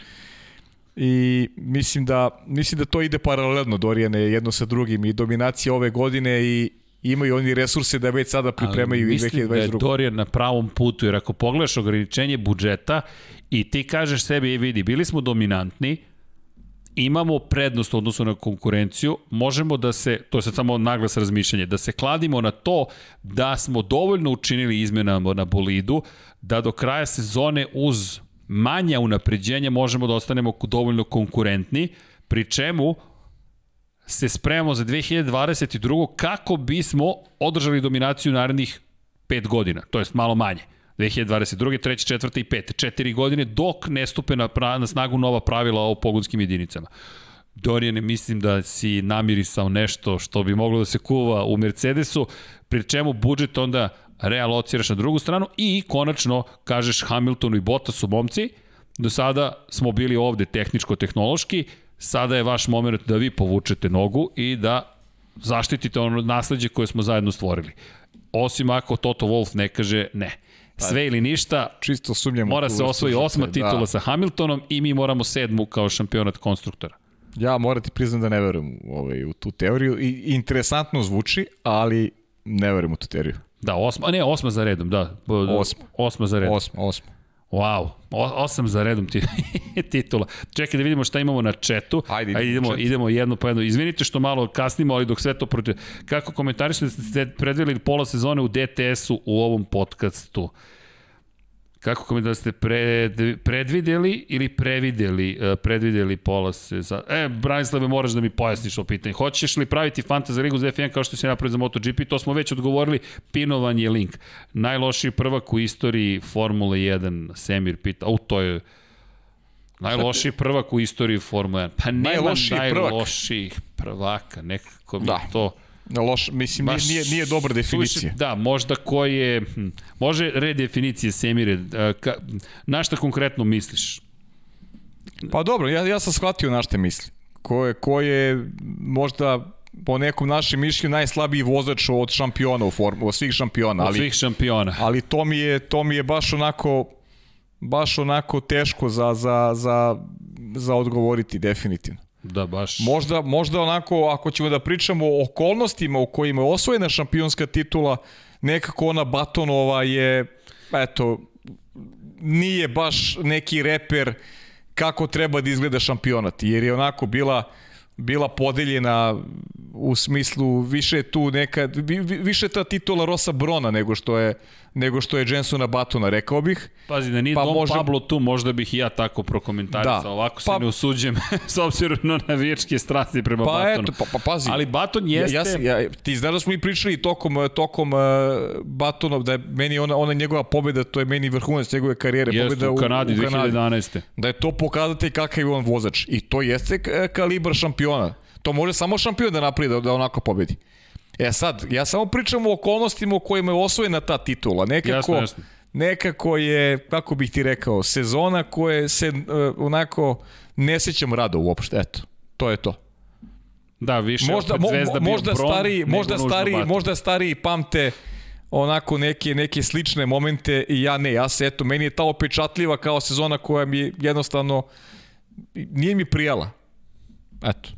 I mislim da, mislim da to ide paralelno Dorijane jedno sa drugim i dominacija ove godine i imaju oni resurse da već sada pripremaju Ali i 2022. Mislim da je Dorijan na pravom putu, jer ako pogledaš ograničenje budžeta i ti kažeš sebi, e, vidi, bili smo dominantni, imamo prednost u odnosu na konkurenciju, možemo da se, to je sad samo naglas razmišljanje, da se kladimo na to da smo dovoljno učinili izmenama na bolidu, da do kraja sezone uz manja unapređenja možemo da ostanemo dovoljno konkurentni, pri čemu se spremamo za 2022. kako bismo održali dominaciju narednih 5 godina, to jest malo manje. 2022. 3. 4. i 5. Četiri godine dok ne stupe na, pra, na snagu nova pravila o pogonskim jedinicama. Dorijane, mislim da si namirisao nešto što bi moglo da se kuva u Mercedesu, pri čemu budžet onda realociraš na drugu stranu i konačno kažeš Hamiltonu i Bottasu momci, do sada smo bili ovde tehničko-tehnološki, sada je vaš moment da vi povučete nogu i da zaštitite ono nasledđe koje smo zajedno stvorili. Osim ako Toto Wolf ne kaže ne. Pa, sve ili ništa, čisto sumnjamo. Mora se osvoji osma da. titula da. sa Hamiltonom i mi moramo sedmu kao šampionat konstruktora. Ja moram ti priznam da ne verujem ovaj, u tu teoriju. I, interesantno zvuči, ali ne verujem u tu teoriju. Da, osma, ne, osma za redom, da. Osma. Osma za redom. Osma, osma. Wow, o, osam za redom ti, titula. Čekaj da vidimo šta imamo na četu. Ajde, Ajde idemo, čet. idemo jedno po jedno. Izvinite što malo kasnimo, ali dok sve to protiv... Kako komentarišete da ste predvili pola sezone u DTS-u u ovom podcastu? Kako kom da ste pred, predvideli ili prevideli, uh, predvideli pola sezona? E, Branislave, moraš da mi pojasniš o pitanje. Hoćeš li praviti fantasy ligu za F1 kao što si napravio za MotoGP? To smo već odgovorili, pinovan je link. Najlošiji prvak u istoriji Formule 1, Semir pita, au, to je najlošiji prvak u istoriji Formule 1. Pa nema najlošiji najlošijih prvaka, nekako mi da. to... Loš, mislim, Baš, nije, nije dobra definicija. Suviše, da, možda koji je, hm, može redefinicije Semire, ka, na šta konkretno misliš? Pa dobro, ja, ja sam shvatio na šta misli. Ko je, ko je možda po nekom našem mišlju najslabiji vozač od šampiona u formu, od svih šampiona. Od ali, svih šampiona. Ali to mi je, to mi je baš onako baš onako teško za, za, za, za odgovoriti definitivno. Da, baš. Možda, možda onako, ako ćemo da pričamo o okolnostima u kojima je osvojena šampionska titula, nekako ona Batonova je, eto, nije baš neki reper kako treba da izgleda šampionat, jer je onako bila bila podeljena u smislu više tu neka više ta titula Rosa Brona nego što je nego što je Jensona Batona, rekao bih. Pazi, da nije pa Dom može... Pablo tu, možda bih i ja tako prokomentarisao. Da. Ovako se pa... ne usuđem s obzirom na navijačke strasti prema pa Batonu. Eto, pa, pa pazi. Ali Baton jeste... Ja, ja, ja, ti znaš da smo i pričali tokom, tokom uh, Batonov, da je meni ona, ona njegova pobeda, to je meni vrhunac njegove karijere. Jeste, pobeda u Kanadi, u, u Kanadi 2011. Da je to pokazatelj kakav je on vozač. I to jeste kalibar šampiona. To može samo šampion da napravi da, da onako pobedi. E sad, ja samo pričam o okolnostima u kojima je osvojena ta titula. Nekako, Jasno, jasno. nekako je, kako bih ti rekao, sezona koje se uh, onako ne sećam rado uopšte. Eto, to je to. Da, više Možda, opet mo, Zvezda bio možda bron, stariji, nego možda nužno stariji, Batum. možda stariji pamte onako neke neke slične momente i ja ne, ja se eto meni je ta opečatljiva kao sezona koja mi jednostavno nije mi prijala. Eto.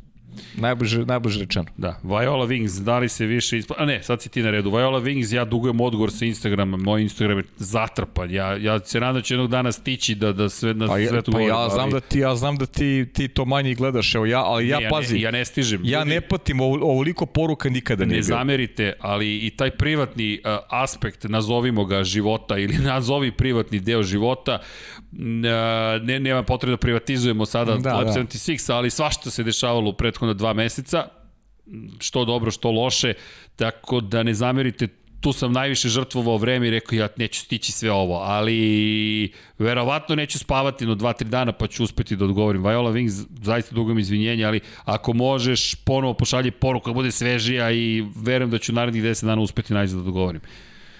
Najbliže, najbliže rečeno. Da, Viola Wings, da li se više ispa... A ne, sad si ti na redu. Viola Wings, ja dugujem odgovor sa Instagrama, moj Instagram je zatrpan. Ja, ja se nadam da će jednog dana stići da, da sve, na Pa, sve to pa govorim, ja znam ali- da ti ja znam da ti ti to manje gledaš, evo ja, ali ja, Ne, ja pazi. Ne, ja ne stižem. ja ne patim ovo- ovoliko poruka nikada nije ne bilo. zamerite, ali i taj privatni uh, aspekt, nazovimo ga života ili nazovi privatni deo života, uh, ne, nema potrebe da privatizujemo sada Da, da, Lab da. 76, ali svašta se dešavalo u prethodna dva meseca, što dobro, što loše, tako da ne zamerite tu sam najviše žrtvovao vreme i rekao ja neću stići sve ovo, ali verovatno neću spavati no 2-3 dana pa ću uspeti da odgovorim. Viola Wings, zaista dugom izvinjenja, ali ako možeš ponovo pošalji poruku kako bude svežija i verujem da ću narednih 10 dana uspeti najzad da odgovorim.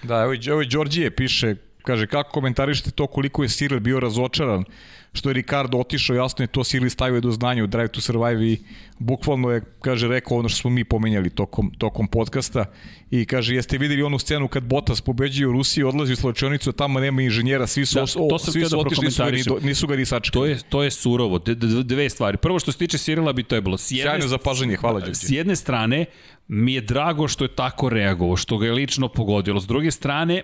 Da, evo, i- Đorđije piše, kaže, kako komentarišete to koliko je Cyril bio razočaran, što je Ricardo otišao, jasno je to Cyril stavio do znanja u Drive to Survive i bukvalno je, kaže, rekao ono što smo mi pomenjali tokom, tokom podcasta i kaže, jeste videli onu scenu kad Bottas pobeđuje u Rusiji, odlazi u slučajnicu, tamo nema inženjera, svi su, Da, da, to sam svi su da otišli, nisu ga, ni, nisu ga ni sačekali. To je, to je surovo, d, d, dve stvari. Prvo što se tiče Sirila bi to je bilo. S jedne, Sjajno zapažanje, hvala Đorđe. S jedne strane, mi je drago što je tako reagovao, što ga je lično pogodilo. S druge strane,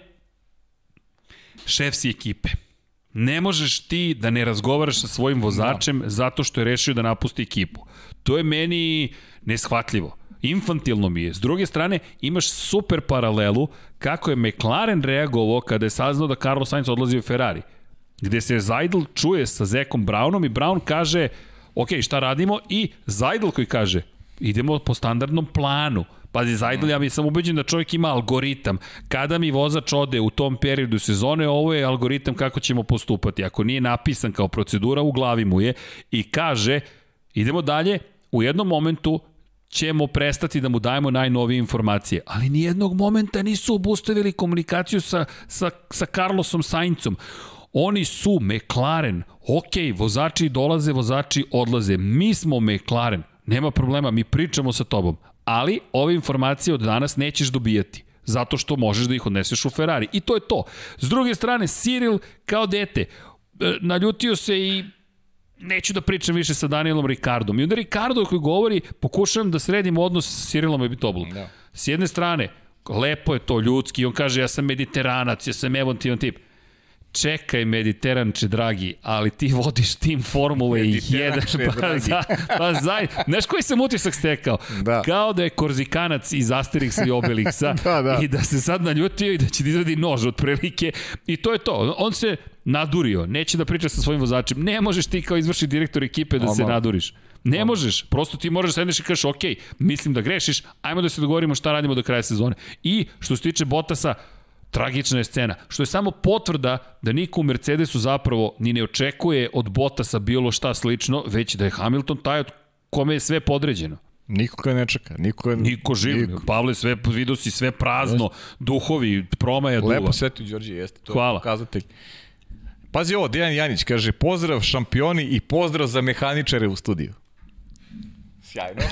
šef si ekipe. Ne možeš ti da ne razgovaraš sa svojim vozačem da. zato što je rešio da napusti ekipu. To je meni neshvatljivo. Infantilno mi je. S druge strane, imaš super paralelu kako je McLaren reagovao kada je saznao da Carlos Sainz odlazi u Ferrari. Gde se Zajdl čuje sa Zekom Brownom i Brown kaže ok, šta radimo? I Zajdl koji kaže idemo po standardnom planu. Pazi, Zajdl, ja mi sam ubeđen da čovjek ima algoritam. Kada mi vozač ode u tom periodu sezone, ovo je algoritam kako ćemo postupati. Ako nije napisan kao procedura, u glavi mu je i kaže, idemo dalje, u jednom momentu ćemo prestati da mu dajemo najnovije informacije. Ali nijednog momenta nisu obustavili komunikaciju sa, sa, sa Carlosom Saincom. Oni su McLaren. Ok, vozači dolaze, vozači odlaze. Mi smo McLaren. Nema problema, mi pričamo sa tobom. Ali ove informacije od danas nećeš dobijati zato što možeš da ih odneseš u Ferrari. I to je to. S druge strane, Cyril kao dete e, naljutio se i neću da pričam više sa Danielom Ricardom. I onda Ricardo koji govori, pokušavam da sredim odnos sa Cyrilom i Bitoblom. Da. S jedne strane, lepo je to ljudski, on kaže ja sam mediteranac, ja sam emotivan tip. Čekaj, Mediteranče, dragi, ali ti vodiš tim Formule 1. Mediteranče, Pa, da, pa zaj, znaš koji sam utisak stekao? Da. Kao da je Korzikanac iz Asterixa i Obelixa Da, da. i da se sad naljutio i da će da izvedi nož od prilike i to je to. On se nadurio, neće da priča sa svojim vozačem. Ne možeš ti kao izvrši direktor ekipe da se Oma. naduriš. Ne možeš, prosto ti možeš da sedneš i kažeš, ok, mislim da grešiš, ajmo da se dogovorimo šta radimo do kraja sezone. I što se tiče Botasa, tragična je scena, što je samo potvrda da niko u Mercedesu zapravo ni ne očekuje od Botasa bilo šta slično, već da je Hamilton taj od kome je sve podređeno. Niko ga ne čeka. Niko, Niko živ. Niko. Pavle, sve, vidio si sve prazno, duhovi, promaja duva. Lepo setio Đorđe, jeste. To Hvala. Pokazatelj. Pazi ovo, Dejan Janić kaže, pozdrav šampioni i pozdrav za mehaničare u studiju. Sjajno.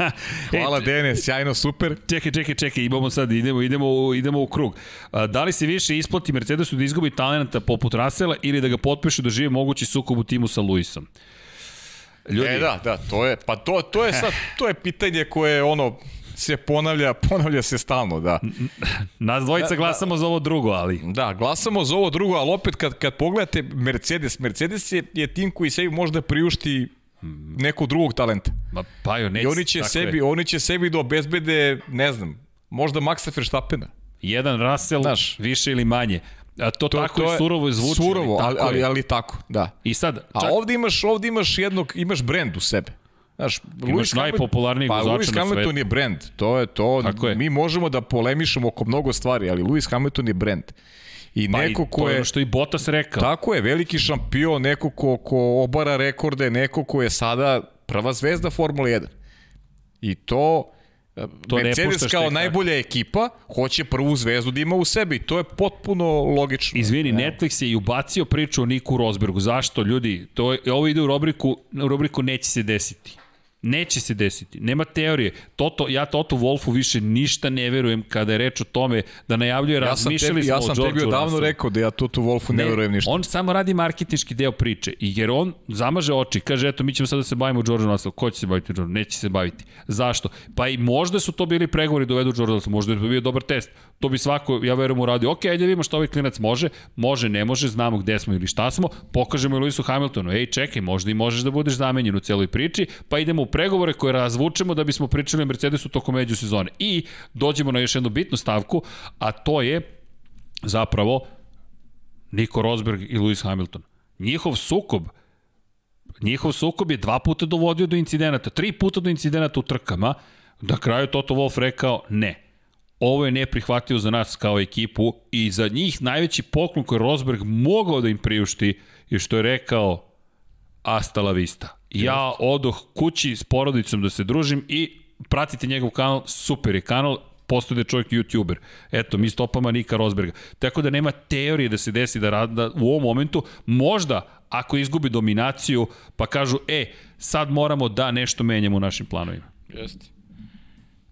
Hvala Dejane, sjajno, super. Čekaj, čekaj, čekaj, imamo sad, idemo, idemo, u- idemo u krug. A, da li se više isplati Mercedesu da izgubi talenta poput Rasela ili da ga potpišu da žive mogući sukob u timu sa Luisom? Ljudi, E da, da, to je, pa to, to je sad, to je pitanje koje ono, se ponavlja, ponavlja se stalno, da. nas dvojica glasamo za ovo drugo, ali... Da, glasamo za ovo drugo, ali opet kad, kad pogledate Mercedes, Mercedes je, je tim koji sebi možda priušti nekog drugog talenta. Ma, pa jo, neće, I oni će, sebi, Je. oni će sebi da obezbede, ne znam, možda Maxa Verstappena. Jedan Russell, Znaš. više ili manje. A to, to tako to i surovo zvuči. Surovo, ali, tako ali, je. ali tako, da. I sad, A čak, ovde imaš, ovde imaš jednog, imaš brend u sebe. Znaš, Lewis najpopularnijeg pa, vozača Lewis Hamilton svetu. je brend. To je to. Tako je. Mi možemo da polemišemo oko mnogo stvari, ali Lewis Hamilton je brend. I pa neko i ko je ono što i Bottas rekao. Tako je, veliki šampion, neko ko, ko obara rekorde, neko ko je sada prva zvezda Formule 1. I to to Mercedes kao najbolja ekipa hoće prvu zvezdu da ima u sebi. To je potpuno logično. Izvini, ja. Netflix je i ubacio priču o Niku Rosbergu. Zašto, ljudi? To je, ovo ide u rubriku, u rubriku neće se desiti. Neće se desiti. Nema teorije. Toto, ja Toto Wolfu više ništa ne verujem kada je reč o tome da najavljuje, ja razmišljali tebi, smo ja sam tebi odavno rekao da ja Toto Wolfu ne, ne verujem ništa. On samo radi marketinški deo priče. I jer on zamaže oči, kaže eto mi ćemo sad da se bavimo George Russell. Ko će se baviti George? Neće se baviti. Zašto? Pa i možda su to bili pregovori da uvedu George Russell. Možda je to bio dobar test. To bi svako, ja verujem, uradio. Ok, ajde da vidimo šta ovaj klinac može. Može, ne može, znamo gde smo ili šta smo. Pokažemo i Lewisu Hamiltonu. Ej, čekaj, možda i možeš da budeš zamenjen u celoj priči. Pa idemo u pregovore koje razvučemo da bismo pričali o Mercedesu tokom međusezone. I dođemo na još jednu bitnu stavku, a to je zapravo Nico Rosberg i Lewis Hamilton. Njihov sukob njihov sukob je dva puta dovodio do incidenata, tri puta do incidenata u trkama, na kraju Toto Wolff rekao ne. Ovo je neprihvatljivo za nas kao ekipu i za njih najveći poklon koji Rosberg mogao da im priušti je što je rekao hasta la vista. Ja odoh kući s porodicom da se družim i pratite njegov kanal, super je kanal, postoje da je čovjek youtuber. Eto, mi stopama Nika Rosberga. Tako da nema teorije da se desi da, rad, da u ovom momentu, možda ako izgubi dominaciju, pa kažu, e, sad moramo da nešto menjamo u našim planovima. Jeste.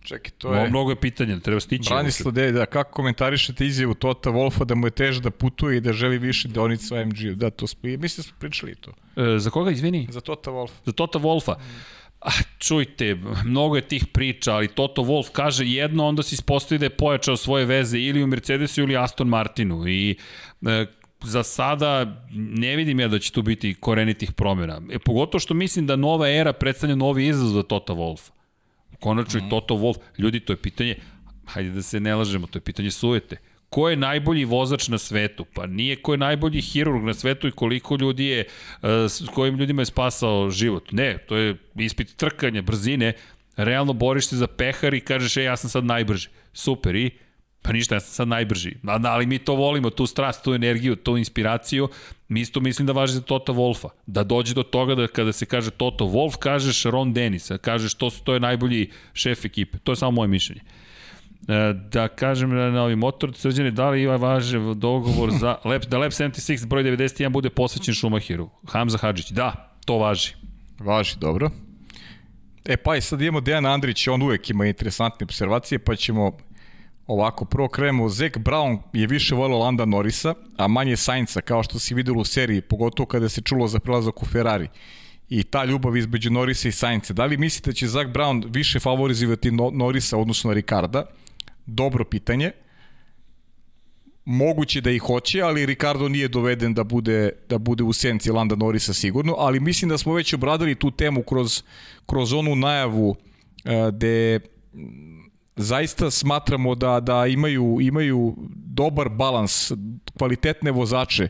Čekaj, to je... Mnogo je pitanja, treba stići. Branislav Devi, da, kako komentarišete izjavu Tota Wolfa da mu je teže da putuje i da želi više deonica u MG? Da, to smo, mislim da smo pričali to. E, za koga, izvini? Za Tota Wolfa. Za Tota Wolfa. Mm. Ah, čujte, mnogo je tih priča, ali Toto Wolf kaže jedno, onda se ispostavi da je pojačao svoje veze ili u Mercedesu ili Aston Martinu i e, za sada ne vidim ja da će tu biti korenitih promjena. E, pogotovo što mislim da nova era predstavlja novi izazov za Toto Wolfa. Konačno mm. i Toto Wolf, ljudi, to je pitanje, hajde da se ne lažemo, to je pitanje sujete ko je najbolji vozač na svetu? Pa nije ko je najbolji hirurg na svetu i koliko ljudi je, uh, s kojim ljudima je spasao život. Ne, to je ispit trkanja, brzine, realno boriš se za pehar i kažeš, e, ja sam sad najbrži. Super, i Pa ništa, ja sam sad najbrži. Ali mi to volimo, tu strast, tu energiju, tu inspiraciju. Mi isto mislim da važi za Toto Wolfa. Da dođe do toga da kada se kaže Toto Wolf, kažeš Ron Dennis, kažeš to, to je najbolji šef ekipe. To je samo moje mišljenje. E, da kažem na ovi motor, srđane, da li ima važev dogovor za Lep, da Lep 76 broj 91 bude posvećen Šumahiru? Hamza Hadžić, da, to važi. Važi, dobro. E pa i sad imamo Dejan Andrić, on uvek ima interesantne observacije, pa ćemo ovako, prvo krenemo, Zek Brown je više volio Landa Norisa, a manje Sainca, kao što si vidio u seriji, pogotovo kada se čulo za prelazak u Ferrari i ta ljubav između Norisa i Sainca. Da li mislite da će Zak Brown više favorizivati Norisa odnosno Ricarda? Dobro pitanje. Moguće da i hoće, ali Ricardo nije doveden da bude, da bude u senci Landa Norisa sigurno, ali mislim da smo već obradili tu temu kroz, kroz onu najavu uh, gde zaista smatramo da da imaju imaju dobar balans kvalitetne vozače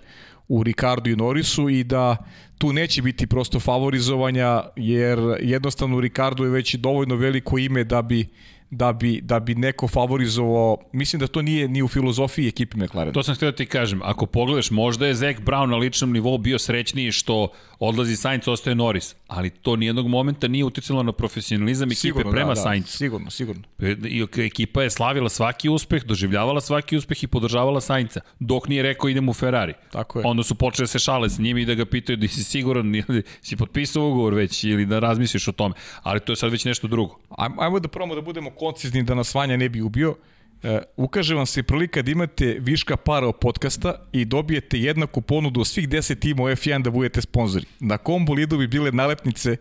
u Ricardo i Norisu i da tu neće biti prosto favorizovanja jer jednostavno Ricardo je već dovoljno veliko ime da bi da bi, da bi neko favorizovao, mislim da to nije ni u filozofiji ekipe McLaren. To sam htio da ti kažem, ako pogledaš, možda je Zach Brown na ličnom nivou bio srećniji što odlazi Sainz, ostaje Norris, ali to nijednog momenta nije uticalo na profesionalizam ekipe sigurno, prema da, da, Sigurno, sigurno. I ekipa je slavila svaki uspeh, doživljavala svaki uspeh i podržavala Sainca, dok nije rekao idem u Ferrari. Tako je. Onda su počeli da se šale s njim i da ga pitaju da si siguran ili si potpisao ugovor već ili da razmisliš o tome. Ali to je sad već nešto drugo. Ajmo da probamo da budemo koncizni da nas Vanja ne bi ubio. E, ukaže vam se prilika da imate viška para od podcasta i dobijete jednaku ponudu od svih 10 tima F1 da budete sponzori. Na kom bolidu bi bile nalepnice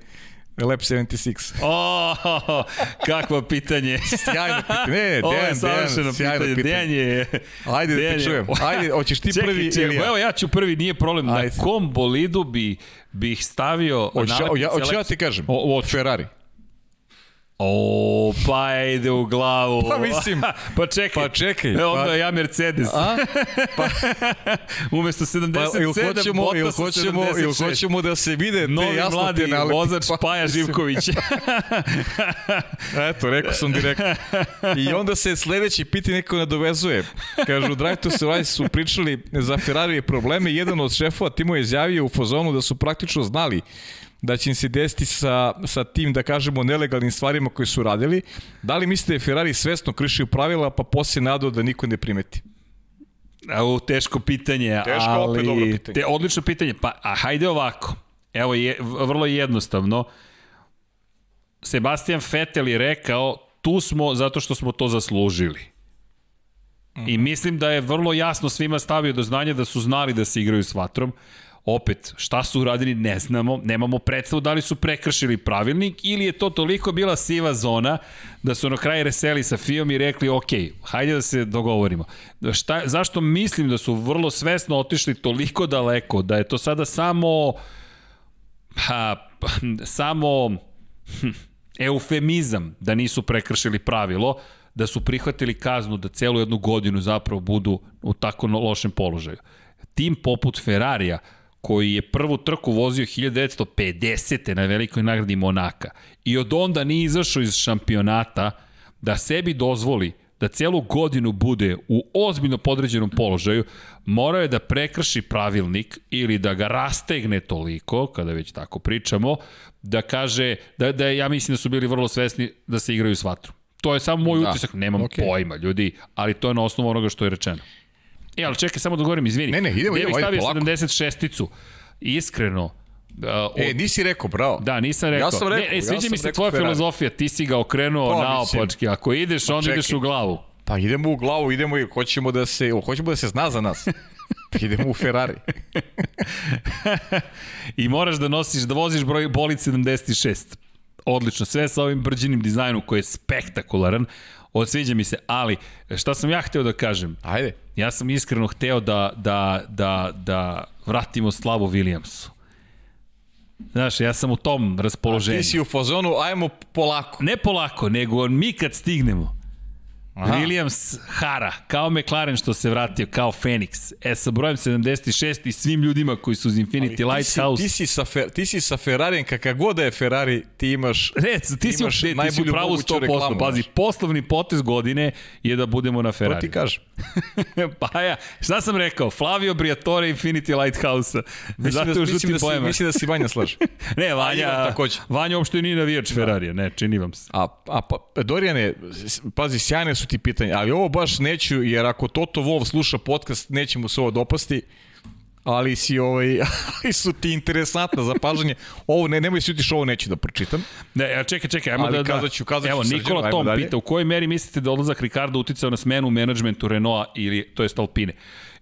Lab 76. Oh, kakvo pitanje. sjajno pitanje. Ne, Ovo Dejan, Dejan, sjajno pitanje. Dejan je... Ajde da te čujem. Ajde, hoćeš ti čekaj, prvi čekaj, ili ja? Evo ja ću prvi, nije problem. Ajde. Na kom bolidu bi, bih stavio... Hoćeš ja, ja ti kažem? O, o, Ferrari. O, pa ide u glavu. Pa mislim. pa čekaj. Pa čekaj. E, onda pa... ja Mercedes. A? Pa... Umesto 77, pa, ili hoćemo, ili hoćemo, ili hoćemo da se vide Novi te jasno mladi te vozač pa, Paja Živković. Eto, rekao sam direktno. I onda se sledeći piti neko nadovezuje. Kažu, Drive to Survive su pričali za Ferrari probleme. Jedan od šefova Timo je izjavio u fazonu da su praktično znali da će im se desiti sa, sa tim, da kažemo, nelegalnim stvarima koje su radili. Da li mislite da je Ferrari svesno kršio pravila, pa posle nadao da niko ne primeti? Evo, teško pitanje, Teško, ali... opet dobro pitanje. Te, odlično pitanje. Pa, a hajde ovako. Evo, je, vrlo jednostavno. Sebastian Vettel je rekao, tu smo zato što smo to zaslužili. I mislim da je vrlo jasno svima stavio do znanja da su znali da se igraju s vatrom. Opet, šta su uradili ne znamo, nemamo predstavu da li su prekršili pravilnik ili je to toliko bila siva zona da su na kraju reseli sa FIOM i rekli ok, hajde da se dogovorimo. Šta, zašto mislim da su vrlo svesno otišli toliko daleko da je to sada samo pa, samo hm, eufemizam da nisu prekršili pravilo, da su prihvatili kaznu da celu jednu godinu zapravo budu u tako lošem položaju. Tim poput Ferrarija, koji je prvu trku vozio 1950. na velikoj nagradi Monaka i od onda nije izašao iz šampionata da sebi dozvoli da celu godinu bude u ozbiljno podređenom položaju, morao je da prekrši pravilnik ili da ga rastegne toliko, kada već tako pričamo, da kaže, da, da ja mislim da su bili vrlo svesni da se igraju s vatrom. To je samo moj da. utisak, nemam okay. pojma, ljudi, ali to je na osnovu onoga što je rečeno. E, ali čekaj, samo da govorim, izvini. Ne, ne, idemo, idemo, ajde, polako. 76-icu. Iskreno, Uh, od... E, nisi rekao, bravo. Da, nisam rekao. Ja sam rekao. Ne, ne sviđa ja mi se tvoja Ferrari. filozofija, ti si ga okrenuo pa, naopački. Ako ideš, pa, onda čekaj. ideš u glavu. Pa idemo u glavu, idemo i hoćemo da se, hoćemo da se zna za nas. idemo u Ferrari. I moraš da nosiš, da voziš broj bolid 76. Odlično, sve sa ovim brđinim dizajnom koji je spektakularan. Odsviđa mi se, ali šta sam ja hteo da kažem? Ajde. Ja sam iskreno hteo da, da, da, da vratimo slavu Williamsu. Znaš, ja sam u tom raspoloženju. A ti si u fazonu, ajmo polako. Ne polako, nego mi kad stignemo. Aha. Williams Hara, kao McLaren što se vratio, kao Phoenix. E, sa brojem 76 i svim ljudima koji su iz Infinity Lighthouse. Ti si, ti si sa, fer, ti si sa Ferrarijem, kakav god da je Ferrari, ti imaš Ne, ti, si, imaš ne, ti si u pravu 100%. Reklamu, pazi, poslovni potez godine je da budemo na Ferrari. To ti kažem. pa ja, šta sam rekao? Flavio Briatore Infinity Lighthouse-a. Mislim, da, mislim, da si, mislim da si Vanja slaže. ne, Vanja, Vanja uopšte nije navijač da. Ferrarija, ne, čini vam se. A, a pa, Dorijane, pazi, sjajne su ti pitanja, ali ovo baš neću, jer ako Toto Wolf sluša podcast, neće mu se ovo dopasti, ali si ovaj ali su ti interesantna za pažanje. Ovo ne nemoj se utiš, ovo neću da pročitam. Ne, čekaj, čekaj, ajmo ali da da. Ću, kazaću Evo Nikola Tom pita u kojoj meri mislite da odlazak Ricardo uticao na smenu u menadžmentu Renaulta ili to jest Alpine.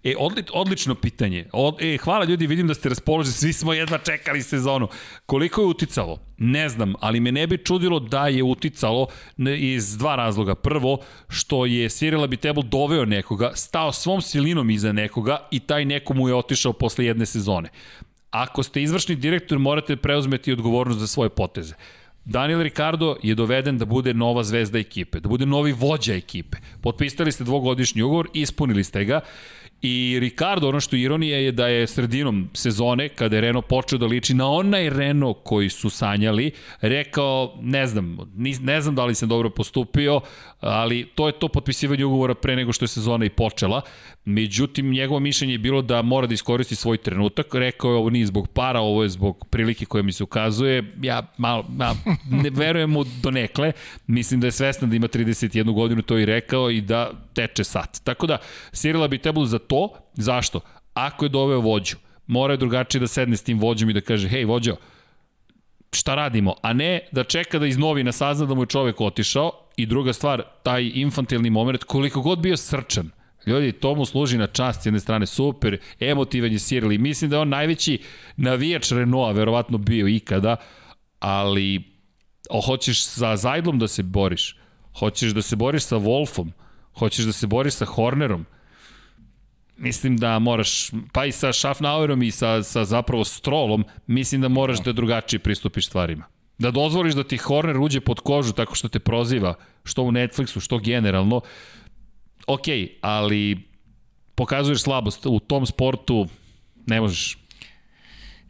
E, odli, odlično pitanje. Od, e, hvala ljudi, vidim da ste raspoloženi, svi smo jedva čekali sezonu. Koliko je uticalo? Ne znam, ali me ne bi čudilo da je uticalo iz dva razloga. Prvo, što je Cyril Abitebel doveo nekoga, stao svom silinom iza nekoga i taj neko mu je otišao posle jedne sezone. Ako ste izvršni direktor, morate preuzmeti odgovornost za svoje poteze. Daniel Ricardo je doveden da bude nova zvezda ekipe, da bude novi vođa ekipe. Potpisali ste dvogodišnji ugovor, ispunili ste ga I Ricardo, ono što je ironija je da je sredinom sezone, kada je Renault počeo da liči na onaj Renault koji su sanjali, rekao, ne znam, ne znam da li sam dobro postupio, ali to je to potpisivanje ugovora pre nego što je sezona i počela. Međutim, njegovo mišljenje je bilo da mora da iskoristi svoj trenutak. Rekao je ovo nije zbog para, ovo je zbog prilike koja mi se ukazuje. Ja malo, malo ne verujem mu do nekle. Mislim da je svesna da ima 31 godinu, to i rekao i da teče sat. Tako da, Sirila bi trebalo za to. Zašto? Ako je doveo vođu, mora je drugačije da sedne s tim vođom i da kaže, hej vođo, šta radimo, a ne da čeka da iz novina sazna da mu je čovek otišao. I druga stvar, taj infantilni moment, koliko god bio srčan, Ljudi, to mu služi na čast s jedne strane, super, emotivan je Cyril i mislim da je on najveći navijač Renaulta, verovatno bio ikada, ali o, hoćeš sa Zajdlom da se boriš, hoćeš da se boriš sa Wolfom, hoćeš da se boriš sa Hornerom, mislim da moraš, pa i sa Schaffnauerom i sa, sa zapravo Strolom, mislim da moraš da drugačije pristupiš stvarima. Da dozvoliš da ti Horner uđe pod kožu tako što te proziva, što u Netflixu, što generalno, ok, ali pokazuješ slabost u tom sportu, ne možeš.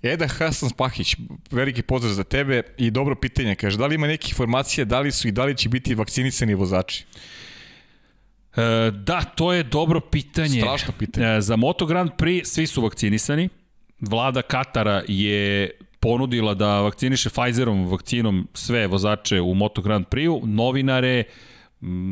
Eda Hasan Spahić, veliki pozdrav za tebe i dobro pitanje, kaže, da li ima neke informacije, da li su i da li će biti vakcinisani vozači? E, da, to je dobro pitanje. Strašno pitanje. E, za Moto Grand Prix svi su vakcinisani. Vlada Katara je ponudila da vakciniše Pfizerom vakcinom sve vozače u Moto Grand Prix-u, novinare,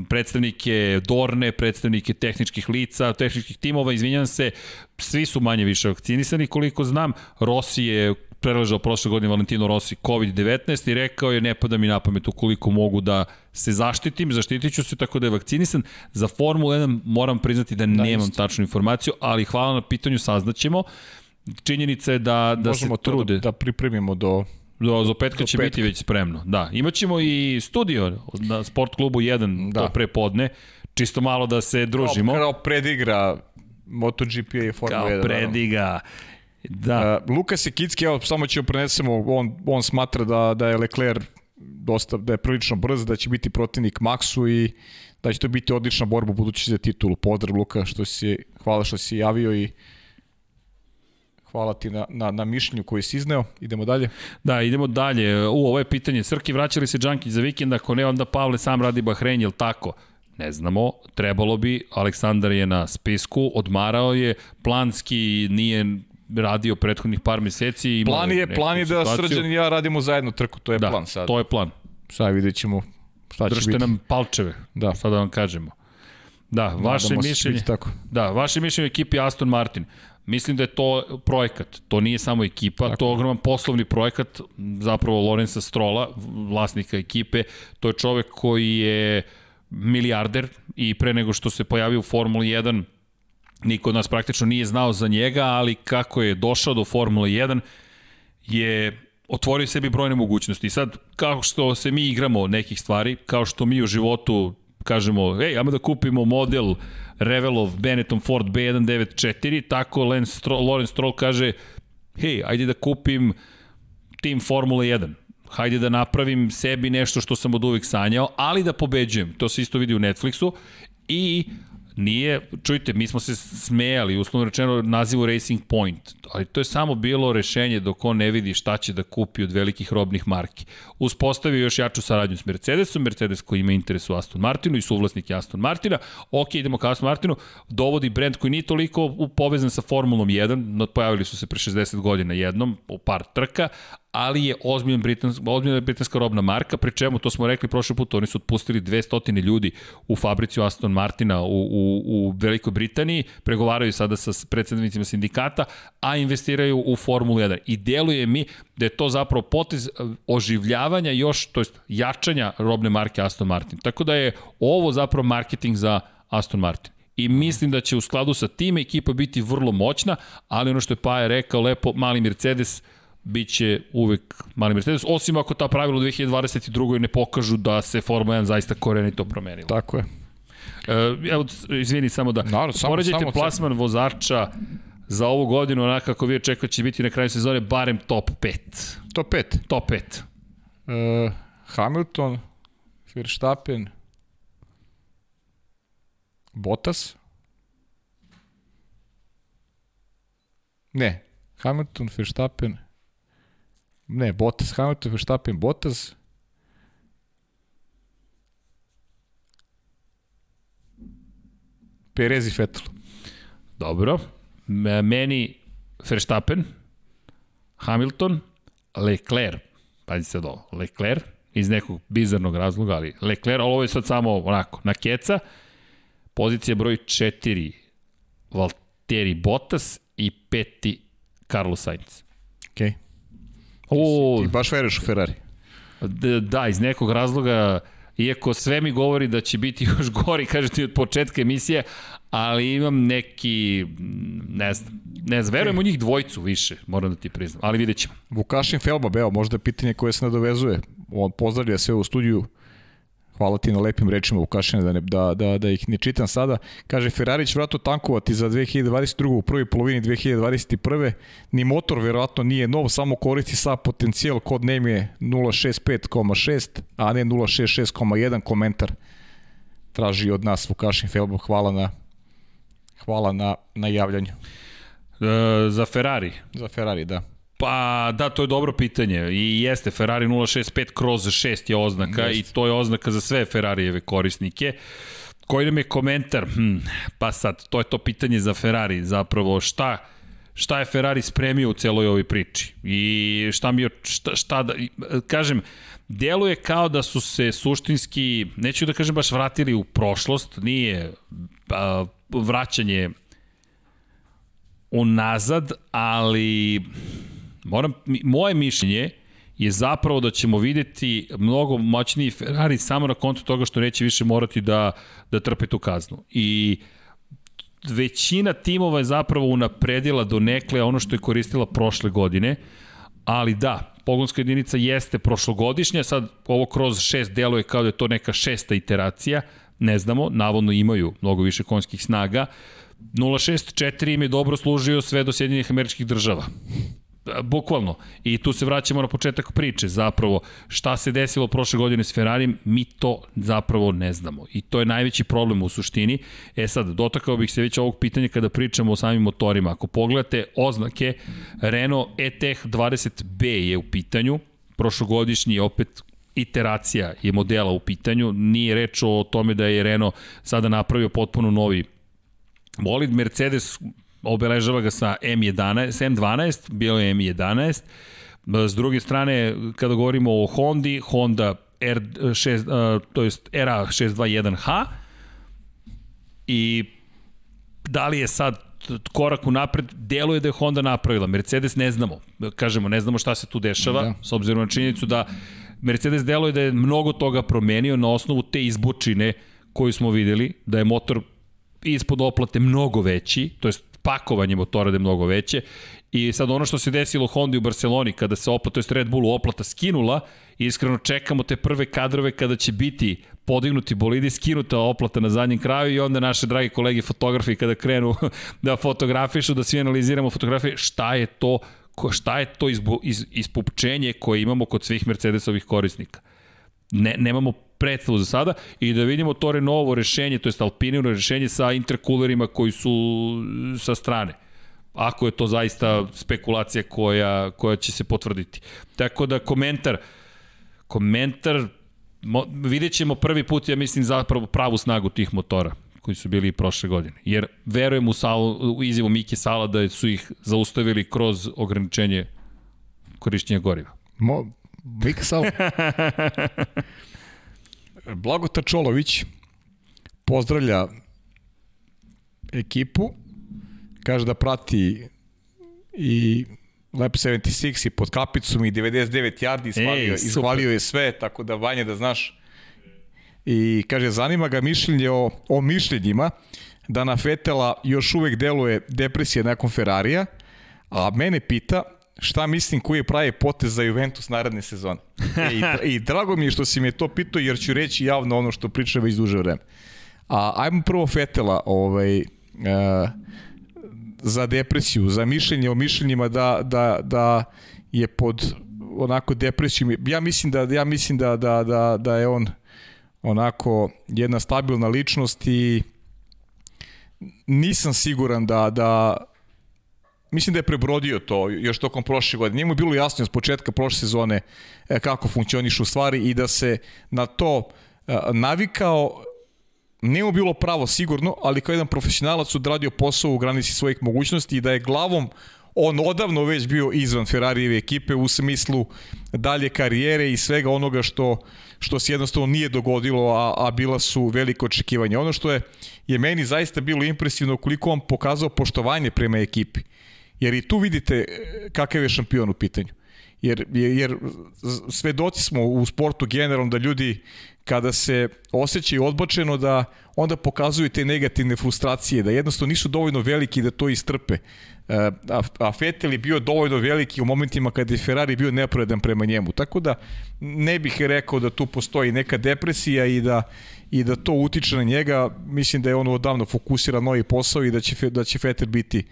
predstavnike Dorne, predstavnike tehničkih lica, tehničkih timova, izvinjam se, svi su manje više vakcinisani koliko znam. Rossi je preležao prošle godine Valentino Rossi COVID-19 i rekao je ne pada mi na pamet ukoliko mogu da se zaštitim, zaštitit ću se tako da je vakcinisan. Za Formulu 1 moram priznati da, da nemam isto. tačnu informaciju, ali hvala na pitanju, saznaćemo. Činjenica je da, da Možemo se trude. Da, da pripremimo do Do, do petka do će petka. biti već spremno. Da, imaćemo i studio na Sport klubu 1 da. to pre podne, čisto malo da se družimo. Kao, kao predigra MotoGP i Formula kao 1. Kao prediga. Da. Uh, Lukas Sekicki, evo, samo ćemo prenesemo, on, on smatra da, da je Leclerc dosta, da je prilično brz, da će biti protivnik Maxu i da će to biti odlična borba budući za titulu. Pozdrav Luka, što si, hvala što si javio i Hvala ti na, na, na mišljenju koji si izneo. Idemo dalje. Da, idemo dalje. U, ovo je pitanje. Srki, vraćali se Džanki za vikend? Ako ne, onda Pavle sam radi Bahrein, je tako? Ne znamo, trebalo bi, Aleksandar je na spisku, odmarao je, planski nije radio prethodnih par meseci. Plan je, plan je da Srđan i ja radimo zajedno trku, to je da, plan sad. to je plan. Sad vidjet ćemo šta Držite će biti. nam palčeve, da. šta da vam kažemo. Da, vaše Nadamo mišljenje. Tako. Da, vaše mišljenje ekipi Aston Martin. Mislim da je to projekat, to nije samo ekipa, Tako. to je ogroman poslovni projekat, zapravo Lorenza Strola, vlasnika ekipe, to je čovek koji je milijarder i pre nego što se pojavio u Formuli 1, niko od nas praktično nije znao za njega, ali kako je došao do Formule 1 je otvorio sebi brojne mogućnosti. I sad, kao što se mi igramo nekih stvari, kao što mi u životu kažemo, ej, ajmo da kupimo model Revelov Benetton Ford B194, tako Lance Stroll, Lawrence Stroll kaže, hej, ajde da kupim tim Formula 1 hajde da napravim sebi nešto što sam od uvek sanjao, ali da pobeđujem. To se isto vidi u Netflixu i Nije, čujte, mi smo se smejali, uslovno rečeno, nazivu Racing Point, ali to je samo bilo rešenje dok on ne vidi šta će da kupi od velikih robnih marki. Uspostavio još jaču saradnju s Mercedesom, Mercedes koji ima interes u Aston Martinu i suvlasnik Aston Martina, ok, idemo ka Aston Martinu, dovodi brend koji nije toliko povezan sa Formulom 1, pojavili su se pre 60 godina jednom, u par trka, ali je ozbiljna britanska, ozbiljna britanska robna marka, pri čemu, to smo rekli prošle put, oni su otpustili 200 ljudi u fabrici Aston Martina u, u, u Velikoj Britaniji, pregovaraju sada sa predsednicima sindikata, a investiraju u Formulu 1. I deluje mi da je to zapravo potez oživljavanja još, to jest jačanja robne marke Aston Martin. Tako da je ovo zapravo marketing za Aston Martin. I mislim da će u skladu sa tim ekipa biti vrlo moćna, ali ono što je Paja rekao lepo, mali Mercedes – biće uvek mali Mercedes, osim ako ta pravila u 2022. ne pokažu da se Formula 1 zaista korenito promenila. Tako je. E, evo, izvini samo da, Naravno, samo, poređajte samo plasman sam. vozača za ovu godinu, onako kako vi očekujete će biti na kraju sezone, barem top 5. Top 5? Top 5. E, Hamilton, Verstappen, Bottas, Ne, Hamilton, Verstappen, Ne, Bottas, Hamilton, Verstappen, Bottas. Perez i Vettel. Dobro. Meni Verstappen, Hamilton, Leclerc. Pazi se do Leclerc, iz nekog bizarnog razloga, ali Leclerc, ali ovo je sad samo onako, na keca. Pozicija broj 4, Valtteri Bottas i peti Carlos Sainz. Okej. Okay. O, ti baš veruješ u Ferrari? Da, da, iz nekog razloga, iako sve mi govori da će biti još gori, kažete od početka emisije, ali imam neki, ne znam, ne znam, verujem u njih dvojcu više, moram da ti priznam, ali vidjet ćemo. Vukašin Felba, beo, možda je pitanje koje se nadovezuje. On pozdravlja sve u studiju, Hvala ti na lepim rečima Vukašine da, ne, da, da, da ih ne čitam sada. Kaže Ferrari će vratno tankovati za 2022. u prvoj polovini 2021. Ni motor verovatno nije nov, samo koristi sa potencijal, kod name je 065,6, a ne 066,1 komentar traži od nas Vukašin Felbo. Hvala na, hvala na, na javljanju. E, za Ferrari? Za Ferrari, da. Pa da, to je dobro pitanje i jeste, Ferrari 065 kroz 6 je oznaka jeste. i to je oznaka za sve Ferrarijeve korisnike. Koji nam je komentar? Hm, pa sad, to je to pitanje za Ferrari, zapravo šta šta je Ferrari spremio u celoj ovoj priči i šta mi je, šta, šta da, kažem, deluje kao da su se suštinski, neću da kažem baš vratili u prošlost, nije a, vraćanje unazad, ali moram, moje mišljenje je zapravo da ćemo videti mnogo moćniji Ferrari samo na kontu toga što neće više morati da, da trpe tu kaznu. I većina timova je zapravo unapredila do nekle ono što je koristila prošle godine, ali da, pogonska jedinica jeste prošlogodišnja, sad ovo kroz šest deluje kao da je to neka šesta iteracija, ne znamo, navodno imaju mnogo više konjskih snaga. 064 im je dobro služio sve do Sjedinjenih američkih država bukvalno. I tu se vraćamo na početak priče, zapravo šta se desilo prošle godine s Ferrarijem, mi to zapravo ne znamo. I to je najveći problem u suštini. E sad, dotakao bih se već ovog pitanja kada pričamo o samim motorima. Ako pogledate oznake, Renault E-Tech 20B je u pitanju, prošlogodišnji opet iteracija je modela u pitanju, nije reč o tome da je Renault sada napravio potpuno novi bolid. Mercedes obeležava ga sa M11, M12, bio je M11. S druge strane, kada govorimo o Hondi, Honda R6, to jest RA621H i da li je sad korak u napred, deluje da je Honda napravila. Mercedes ne znamo. Kažemo, ne znamo šta se tu dešava, da. s obzirom na činjenicu da Mercedes deluje da je mnogo toga promenio na osnovu te izbočine koju smo videli, da je motor ispod oplate mnogo veći, to jest pakovanje motora da je mnogo veće i sad ono što se desilo Honda u Barceloni kada se oplata, to je Red Bullu oplata skinula, iskreno čekamo te prve kadrove kada će biti podignuti bolidi, skinuta oplata na zadnjem kraju i onda naše dragi kolege fotografi kada krenu da fotografišu, da svi analiziramo fotografije, šta je to ko, šta je to izbu, iz, ispupčenje koje imamo kod svih Mercedesovih korisnika. Ne, nemamo predstavu za sada i da vidimo to Renaultovo rešenje, to je Alpinino rešenje sa interkulerima koji su sa strane ako je to zaista spekulacija koja, koja će se potvrditi. Tako da komentar, komentar, mo, vidjet ćemo prvi put, ja mislim, zapravo pravu snagu tih motora koji su bili prošle godine. Jer verujem u, salu, u izjavu Mike Sala da su ih zaustavili kroz ograničenje korišćenja goriva. Mo, Mike Sala. Blagota Čolović pozdravlja ekipu, kaže da prati i Lep 76 i pod kapicom i 99 yardi, ishvalio, Ej, ishvalio je sve, tako da Vanja da znaš. I kaže, zanima ga mišljenje o, o mišljenjima, da na Fetela još uvek deluje depresija nakon Ferrarija, a mene pita šta mislim koji je pravi potez za Juventus naredne sezone. E, i, I drago mi je što si me to pitao, jer ću reći javno ono što pričam već duže vreme. A, ajmo prvo Fetela, ovaj, uh, za depresiju, za mišljenje o mišljenjima da, da, da je pod onako depresijom. Ja mislim da ja mislim da da da da je on onako jedna stabilna ličnost i nisam siguran da da mislim da je prebrodio to još tokom prošle godine. Njemu je bilo jasno s početka prošle sezone e, kako funkcionišu stvari i da se na to e, navikao Nije bilo pravo sigurno, ali kao jedan profesionalac odradio posao u granici svojih mogućnosti i da je glavom on odavno već bio izvan Ferrarijeve ekipe u smislu dalje karijere i svega onoga što, što se jednostavno nije dogodilo, a, a bila su velike očekivanja. Ono što je, je meni zaista bilo impresivno koliko on pokazao poštovanje prema ekipi. Jer i tu vidite e, kakav je šampion u pitanju. Jer, jer svedoci smo u sportu generalno da ljudi kada se osjećaju odbačeno da onda pokazuju te negativne frustracije, da jednostavno nisu dovoljno veliki da to istrpe. E, a, a Vettel je bio dovoljno veliki u momentima kada je Ferrari bio nepravedan prema njemu. Tako da ne bih rekao da tu postoji neka depresija i da i da to utiče na njega. Mislim da je on odavno fokusira novi posao i da će da će Vettel biti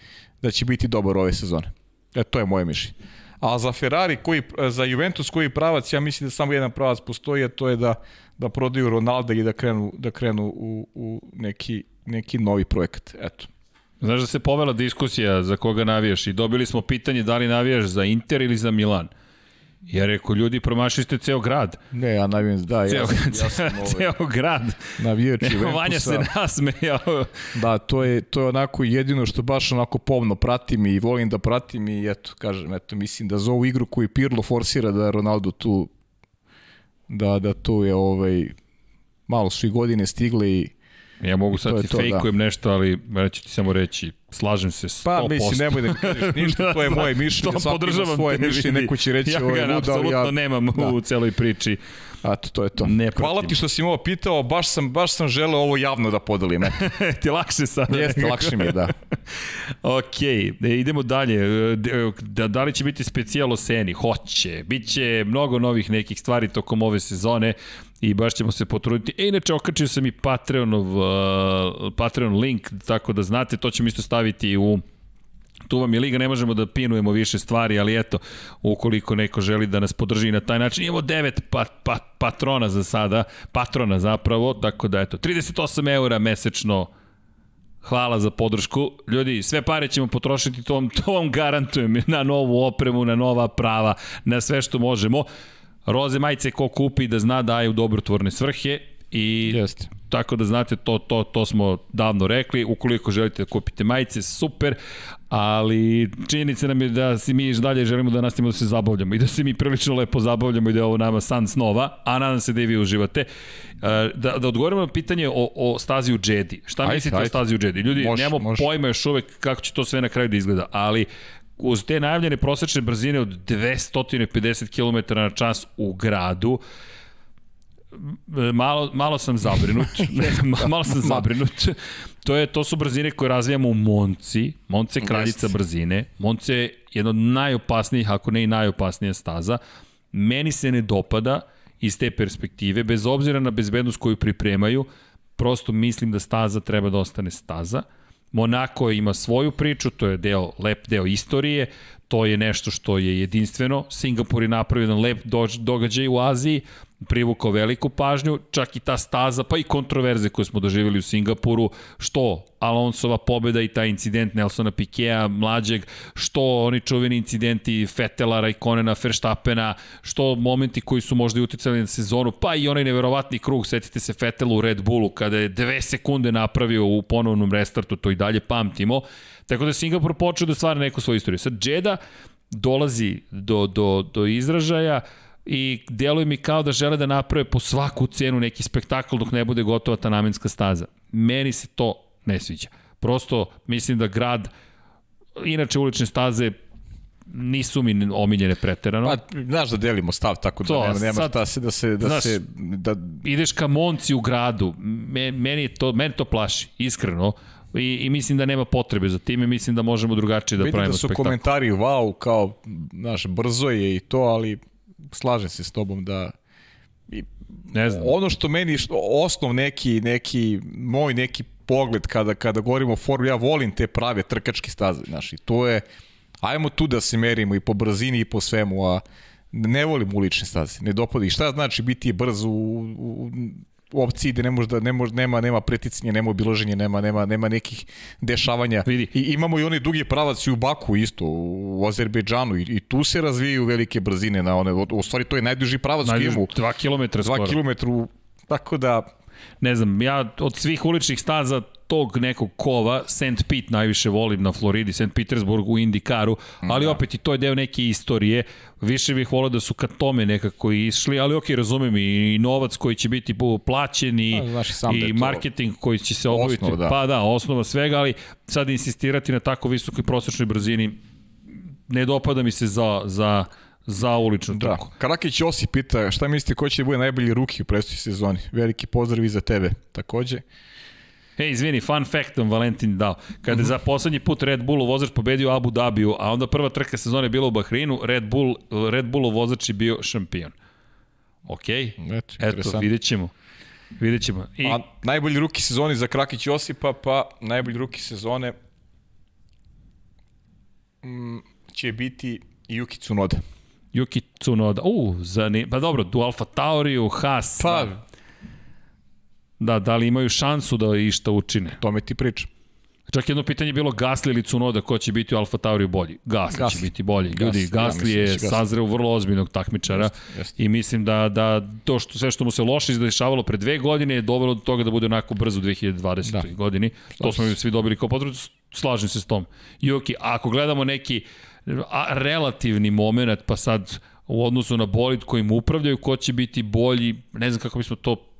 da će biti dobar ove sezone. E, to je moje mišljenje. A za Ferrari, koji, za Juventus koji pravac, ja mislim da samo jedan pravac postoji, a to je da, da prodaju Ronalda i da krenu, da krenu u, u neki, neki novi projekat. Eto. Znaš da se povela diskusija za koga navijaš i dobili smo pitanje da li navijaš za Inter ili za Milan. Ja rekao, ljudi, promašili ste ceo grad. Ne, ja navijam, da, Ceo, ja, ja sam ovaj, ceo grad. navijač Juventusa. Vanja se nasmejao. Da, to je, to je onako jedino što baš onako pomno pratim i volim da pratim i eto, kažem, eto, mislim da za ovu igru koju Pirlo forsira da Ronaldo tu, da, da tu je ovaj, malo su i godine stigle i Ja mogu sad To ti to, da. fejkujem nešto, ali ja ću ti samo reći, slažem se 100%. Pa, mislim, nemoj da kažeš ništa, to je moje mišljenje, To svako ima podržavam svoje mišljenje, neko će reći ja ovo je ga ali apsolutno ja... nemam da. u celoj priči. Eto, to je to. Ne Hvala ti što si me ovo pitao, baš sam, baš sam želeo ovo javno da podelim. Ti je lakše sada. Jeste, lakše mi je, da. Ok, e, idemo dalje. E, d- Da, da li će biti specijal o Seni? Hoće. Biće mnogo novih nekih stvari tokom ove sezone i baš ćemo se potruditi. E, inače, okačio sam i Patreonov, uh, Patreon link, tako da znate, to ćemo isto staviti u tu vam je liga, ne možemo da pinujemo više stvari, ali eto, ukoliko neko želi da nas podrži na taj način, imamo devet pa, pa, patrona za sada, patrona zapravo, tako da eto, 38 eura mesečno Hvala za podršku. Ljudi, sve pare ćemo potrošiti, to vam, to vam garantujem, na novu opremu, na nova prava, na sve što možemo. Roze majice ko kupi da zna da je u dobrotvorne svrhe i Jeste. tako da znate, to, to, to smo davno rekli. Ukoliko želite da kupite majice, super, ali činjenica nam je da si mi dalje želimo da nastavimo da se zabavljamo i da se mi prilično lepo zabavljamo i da je ovo nama san snova, a nadam se da i vi uživate. E, Da, da odgovorimo na pitanje o, o stazi u Jedi. Šta Ajde, mislite o ajde. stazi u Jedi? Ljudi, nemamo pojma još uvek kako će to sve na kraju da izgleda, ali uz te najavljene prosečne brzine od 250 km na čas u gradu, malo, malo sam zabrinut. Malo sam zabrinut. To, je, to su brzine koje razvijamo u Monci. Monce je kraljica brzine. Monce je jedna od najopasnijih, ako ne i najopasnija staza. Meni se ne dopada iz te perspektive, bez obzira na bezbednost koju pripremaju, prosto mislim da staza treba da ostane staza. Monako ima svoju priču, to je deo, lep deo istorije, to je nešto što je jedinstveno. Singapur je napravio jedan lep događaj u Aziji, privukao veliku pažnju, čak i ta staza, pa i kontroverze koje smo doživjeli u Singapuru, što Alonsova pobeda i taj incident Nelsona Pikea, mlađeg, što oni čuveni incidenti Fetela, Raikonena, Verstappena, što momenti koji su možda i uticali na sezonu, pa i onaj neverovatni krug, setite se Fetela u Red Bullu, kada je dve sekunde napravio u ponovnom restartu, to i dalje pamtimo, tako da Singapur počeo da stvara neku svoju istoriju. Sad, Jeddah dolazi do, do, do izražaja, i deluje mi kao da žele da naprave po svaku cenu neki spektakl dok ne bude gotova ta namenska staza. Meni se to ne sviđa. Prosto mislim da grad, inače ulične staze nisu mi omiljene preterano. Pa, znaš da delimo stav, tako da To, nema, nema sad- šta se da se, da znaš, se, da, ideš ka Monci u gradu, me, meni, to, meni to plaši, iskreno. I, I mislim da nema potrebe za time, mislim da možemo drugačije da vidim pravimo da su spektakl. komentari wow, kao, znaš, brzo je i to, ali slažem se s tobom da i Ne znam. ono što meni što, osnov neki neki moj neki pogled kada kada govorimo o formuli ja volim te prave trkačke staze znaš i to je ajmo tu da se merimo i po brzini i po svemu a ne volim ulične staze ne dopada i šta znači biti brz u, u opciji gde ne može da ne može nema nema preticanja, nema obilaženja, nema nema nema nekih dešavanja. Vidi. I imamo i onaj dugi pravac i u Baku isto, u Azerbejdžanu i, i tu se razvijaju velike brzine na one u stvari to je najduži pravac koji imamo. dva kilometra 2 skoro. km, tako da ne znam, ja od svih uličnih staza tog nekog kova, St. Pete najviše volim na Floridi, St. Petersburg u Indikaru, ali opet i to je deo neke istorije. Više bih volio da su ka tome nekako išli, ali ok, razumem i, i novac koji će biti plaćen i, Pa, znaš i da marketing koji će se obaviti. osnova, da. Pa da, osnova svega, ali sad insistirati na tako visokoj prosečnoj brzini ne dopada mi se za, za, za uličnu Da. trku. Karakić Josi pita šta mislite ko će da bude najbolji ruki u predstoji sezoni. Veliki pozdrav i za tebe takođe. Ej, izvini, fun fact vam Valentin dao. Kada je za poslednji put Red Bullu vozač pobedio Abu Dhabiju, a onda prva trka sezone bila u Bahreinu, Red, Bull, Red Bullu vozač je bio šampion. Ok, Eto, eto, vidjet ćemo. Vidjet ćemo. I, A najbolji ruki sezoni za Krakić Josipa, pa najbolji ruki sezone mm, će biti Yuki Tsunoda. Yuki Tsunoda, u, zani, pa dobro, u Alfa Tauriju, Haas, Pa, da, da, da li imaju šansu da išta učine? tome ti pričam. Čak jedno pitanje je bilo Gasli ili Cunoda, ko će biti u Alfa Tauriju bolji? Gasli, Gasli. će biti bolji. Ljudi, Gasli, Gasli ja, je da sazreo vrlo ozbiljnog takmičara jest, jest. i mislim da, da to što, sve što mu se loše izdešavalo pre dve godine je dovelo do toga da bude onako brzo u 2020. Da. godini. To smo mi svi dobili kao potrebu. Slažem se s tom. I ok, ako gledamo neki a, relativni moment, pa sad u odnosu na bolid kojim upravljaju, ko će biti bolji, ne znam kako bismo to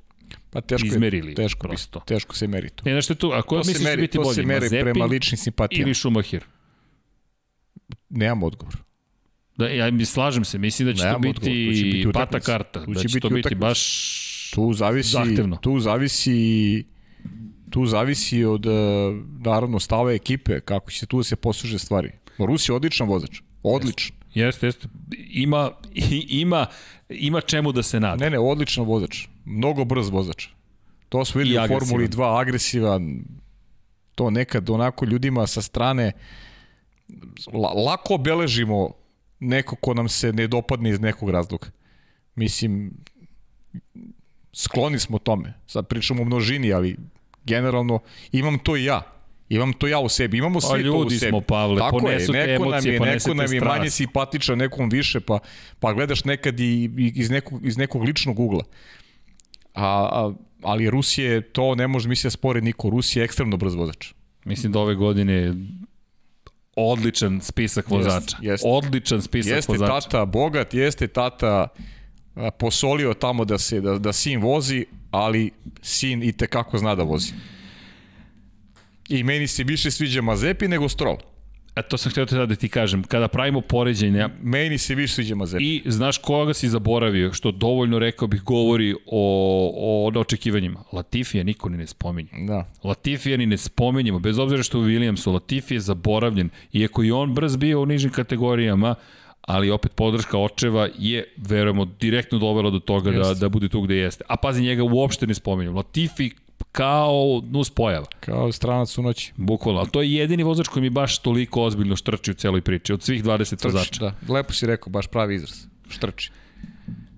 Pa teško izmerili. Je, teško, prosto. teško se meri to. Ne, nešto tu, a ko misliš meri, biti bolji? To se meri Mazepin prema ličnim simpatijama. Ili Schumacher? Nemam odgovor. Da, ja mi slažem se, mislim da će Nemam to biti, odgovor, će biti pata karta, tu da će, biti to biti baš tu zavisi, zahtevno. Tu zavisi tu zavisi od naravno stava ekipe, kako će tu da se posluže stvari. Rus je odličan vozač. Odličan. Jeste, jeste. Ima, ima, ima čemu da se nada. Ne, ne, odličan vozač. Mnogo brz vozač. To smo videli u Formuli 2, agresivan. To nekad onako ljudima sa strane lako obeležimo neko ko nam se ne dopadne iz nekog razloga. Mislim, skloni smo tome. Sad pričamo o množini, ali generalno imam to i ja. Imam to ja u sebi, imamo pa svi to u sebi. smo, Pavle, Tako je, neko emocije, nam je, neko nam je manje simpatičan, nekom više, pa, pa gledaš nekad i, iz, nekog, iz nekog ličnog ugla. A, a, ali Rusije, to ne može misli da spore niko. Rusija je ekstremno brz vozač. Mislim da ove godine odličan spisak vozača. Jest, jest. Odličan spisak jeste vozača. Jeste tata bogat, jeste tata posolio tamo da se da, da sin vozi, ali sin i te kako zna da vozi. I meni se više sviđa Mazepi nego Stroll. E, to sam htio te da ti kažem. Kada pravimo poređenja... Meni se više sviđa Mazepi. I znaš koga si zaboravio, što dovoljno rekao bih govori o, o očekivanjima. Latifija niko ni ne spominje. Da. Latifija ni ne spominjemo, bez obzira što u Williamsu, Latifi je zaboravljen. Iako i on brz bio u nižim kategorijama, ali opet podrška očeva je, verujemo, direktno dovela do toga da, da bude tu gde jeste. A pazi, njega uopšte ne spominjem. Latifi kao nus pojava. Kao stranac u noći. Bukvalno, ali to je jedini vozač koji mi baš toliko ozbiljno štrči u celoj priči, od svih 20 štrči, vozača. Da, lepo si rekao, baš pravi izraz. Štrči.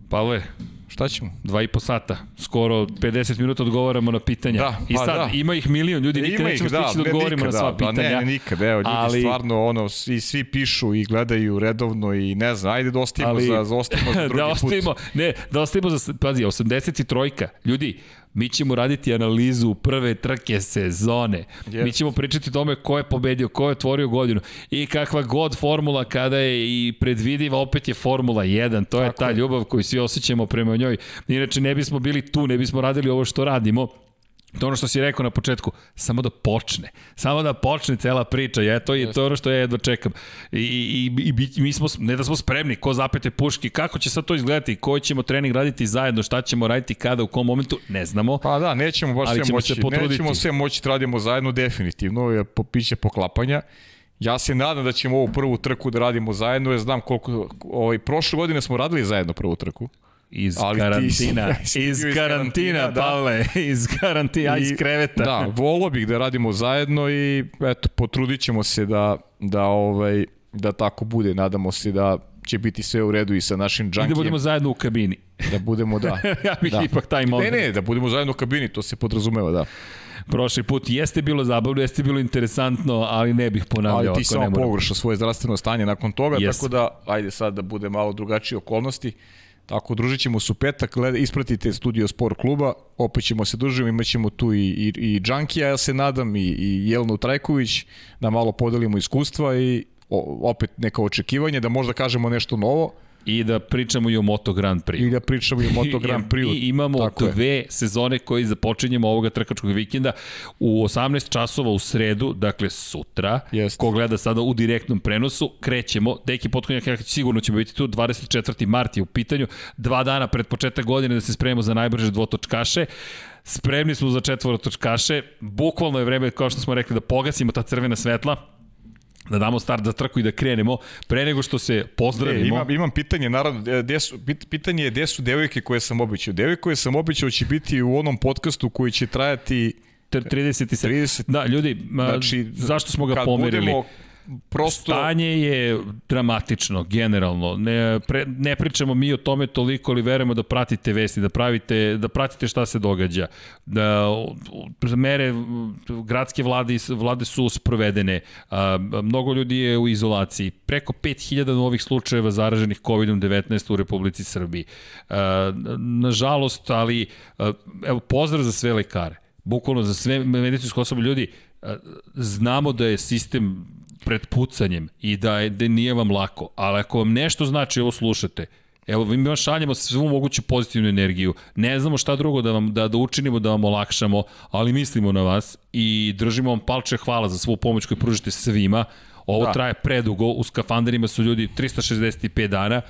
Pavle, Šta ćemo? Dva i po sata. Skoro 50 minuta odgovaramo na pitanja. Da, pa I sad, da. ima ih milion ljudi, nikad ima nećemo stići da, da odgovorimo nikad, na sva da, pitanja. Da, ne, nikad, evo, ljudi ali, stvarno, ono, i svi pišu i gledaju redovno i ne znam, ajde da ostavimo ali, za, za, ostavimo za drugi da ostavimo, put. Ne, da ostavimo za, pazi, 83 ljudi, Mi ćemo raditi analizu prve trke sezone. Yes. Mi ćemo pričati o tome ko je pobedio, ko je otvorio godinu i kakva god formula kada je i predvidiva, opet je Formula 1. To je Tako ta ljubav koju svi osjećamo prema njoj. Inače ne bismo bili tu, ne bismo radili ovo što radimo To ono što si rekao na početku, samo da počne. Samo da počne cela priča. Ja, to, je, to je ono što ja jedno čekam. I, i, i, mi smo, ne da smo spremni, ko zapete puški, kako će sad to izgledati, koji ćemo trening raditi zajedno, šta ćemo raditi, kada, u kom momentu, ne znamo. Pa da, nećemo baš sve moći, se nećemo sve moći da radimo zajedno definitivno, je piće poklapanja. Ja se nadam da ćemo ovu prvu trku da radimo zajedno, jer znam koliko, ovaj, prošle godine smo radili zajedno prvu trku. Iz Ali karantina, ti, iz, iz karantina, da. Pavle, iz karantina, iz kreveta. Da, volio bih da radimo zajedno i eto, potrudit ćemo se da, da, ovaj, da tako bude. Nadamo se da će biti sve u redu i sa našim džankijem. I da budemo zajedno u kabini. Da budemo, da. ja bih da. ipak taj moment. Ne, ne, da budemo zajedno u kabini, to se podrazumeva, da. Prošli put jeste bilo zabavno, jeste bilo interesantno, ali ne bih ponavljao. Ali ti samo pogreša svoje zdravstveno stanje nakon toga, yes. tako da, ajde sad da bude malo drugačije okolnosti. Tako, družit ćemo se u petak, gleda, ispratite Studio Sport kluba, opet ćemo se družiti, imat ćemo tu i, i, i Džankija, ja se nadam, i, i Jelenu Trajković, da malo podelimo iskustva i o, opet neka očekivanja, da možda kažemo nešto novo. I da pričamo i o Moto Grand Prix. I da pričamo i o Moto Grand Prix. I imamo Tako dve je. sezone koji započinjemo ovoga trkačkog vikenda u 18 časova u sredu, dakle sutra. Jest. Ko gleda sada u direktnom prenosu, krećemo. Deki Potkonjak, sigurno ćemo biti tu, 24. mart je u pitanju. Dva dana pred početak godine da se spremimo za najbrže dvotočkaše. Spremni smo za četvorotočkaše. Bukvalno je vreme, kao što smo rekli, da pogasimo ta crvena svetla da damo start za trku i da krenemo, pre nego što se pozdravimo. Ne, imam, imam pitanje, naravno, gde su, pitanje je gde su devojke koje sam običao. Devojke koje sam običao će biti u onom podcastu koji će trajati 37. 30. Da, ljudi, znači, zašto smo ga pomerili? Budemo, prosto... Stanje je dramatično, generalno. Ne, pre, ne pričamo mi o tome toliko, ali verujemo da pratite vesti, da, pravite, da pratite šta se događa. Da, mere gradske vlade, vlade su sprovedene. A, mnogo ljudi je u izolaciji. Preko 5000 novih slučajeva zaraženih COVID-19 u Republici Srbiji. A, nažalost, ali a, evo, pozdrav za sve lekare. Bukvalno za sve medicinsko osobe ljudi, znamo da je sistem pred pucanjem i da, je, da nije vam lako, ali ako vam nešto znači ovo slušate, Evo, mi vam šaljemo svu moguću pozitivnu energiju. Ne znamo šta drugo da, vam, da, da učinimo, da vam olakšamo, ali mislimo na vas i držimo vam palče hvala za svu pomoć koju pružite svima. Ovo da. traje predugo, u skafanderima su ljudi 365 dana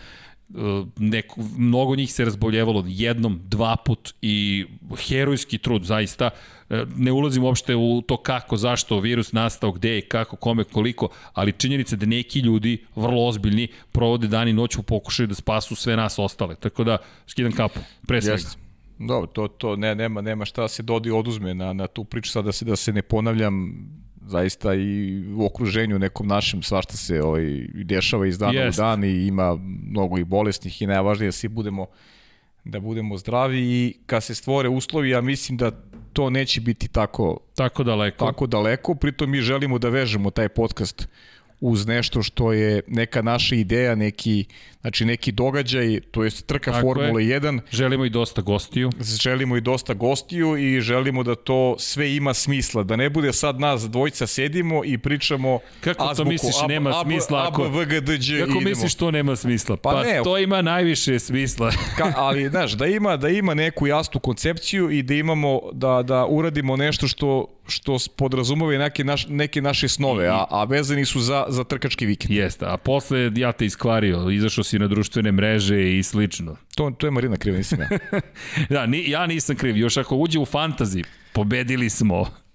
neko, mnogo njih se razboljevalo jednom, dva put i herojski trud zaista. E, ne ulazim uopšte u to kako, zašto virus nastao, gde, kako, kome, koliko, ali činjenica da neki ljudi, vrlo ozbiljni, provode dan i noć u pokušaju da spasu sve nas ostale. Tako da, skidam kapu, pre svega. Jeste. Dobro, to, to ne, nema, nema šta da se dodi oduzme na, na tu priču, sad da se, da se ne ponavljam, zaista i u okruženju nekom našem svašta se ovaj, dešava iz dana Jest. u dan i ima mnogo i bolesnih i najvažnije da svi budemo da budemo zdravi i kad se stvore uslovi, ja mislim da to neće biti tako tako daleko. Tako daleko, pritom mi želimo da vežemo taj podcast uz nešto što je neka naša ideja, neki, znači neki događaj, to je trka Tako Formule je. 1. Želimo i dosta gostiju. Želimo i dosta gostiju i želimo da to sve ima smisla, da ne bude sad nas dvojica sedimo i pričamo Kako azbuku, to misliš ab, nema ab, smisla? Ako, ab, VGDG kako misliš to nema smisla? Pa, pa ne, to ima najviše smisla. ka, ali, znaš, da ima, da ima neku jasnu koncepciju i da imamo, da, da uradimo nešto što što podrazumove neke, naš, neke naše snove, a, a vezani su za, za trkački vikend. Jeste, a posle ja te iskvario, izašao si na društvene mreže i slično. To, to je Marina kriva, nisam ja. da, ni, ja nisam kriv, još ako uđe u fantazi, pobedili smo.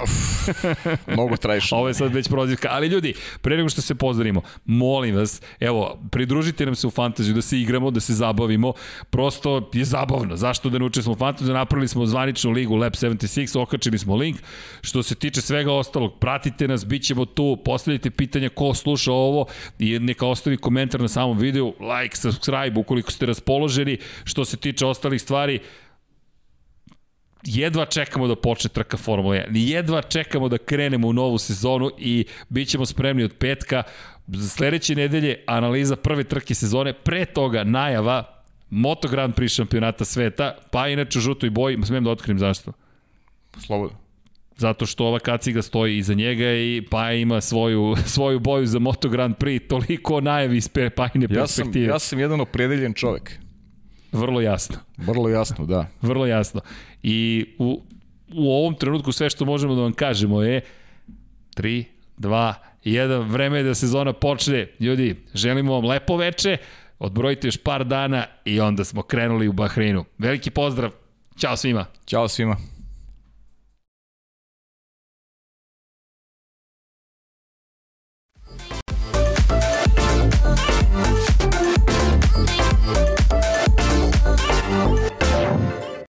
Mnogo trajiš. Ovo je sad već prozivka. Ali ljudi, pre nego što se pozdravimo, molim vas, evo, pridružite nam se u fantaziju, da se igramo, da se zabavimo. Prosto je zabavno. Zašto da ne učestvamo u fantaziju? Napravili smo zvaničnu ligu Lab 76, okačili smo link. Što se tiče svega ostalog, pratite nas, bit ćemo tu, postavljajte pitanja ko sluša ovo i neka ostavi komentar na samom videu, like, subscribe ukoliko ste raspoloženi. Što se tiče ostalih stvari, jedva čekamo da počne trka Formula 1. Jedva čekamo da krenemo u novu sezonu i bit ćemo spremni od petka. Za sledeće nedelje analiza prve trke sezone, pre toga najava Moto Grand Prix šampionata sveta, pa inače u žutoj boji, smijem da otkrim zašto? Slobodno. Zato što ova kaciga stoji iza njega i pa ima svoju, svoju boju za Moto Grand Prix, toliko najavi iz Pajine perspektive. Ja sam, ja sam jedan opredeljen čovek. Vrlo jasno. Vrlo jasno, da. Vrlo jasno. I u, u ovom trenutku sve što možemo da vam kažemo je 3, 2, 1, vreme je da sezona počne. Ljudi, želimo vam lepo veče, odbrojite još par dana i onda smo krenuli u Bahreinu. Veliki pozdrav, Ćao svima. Ćao svima.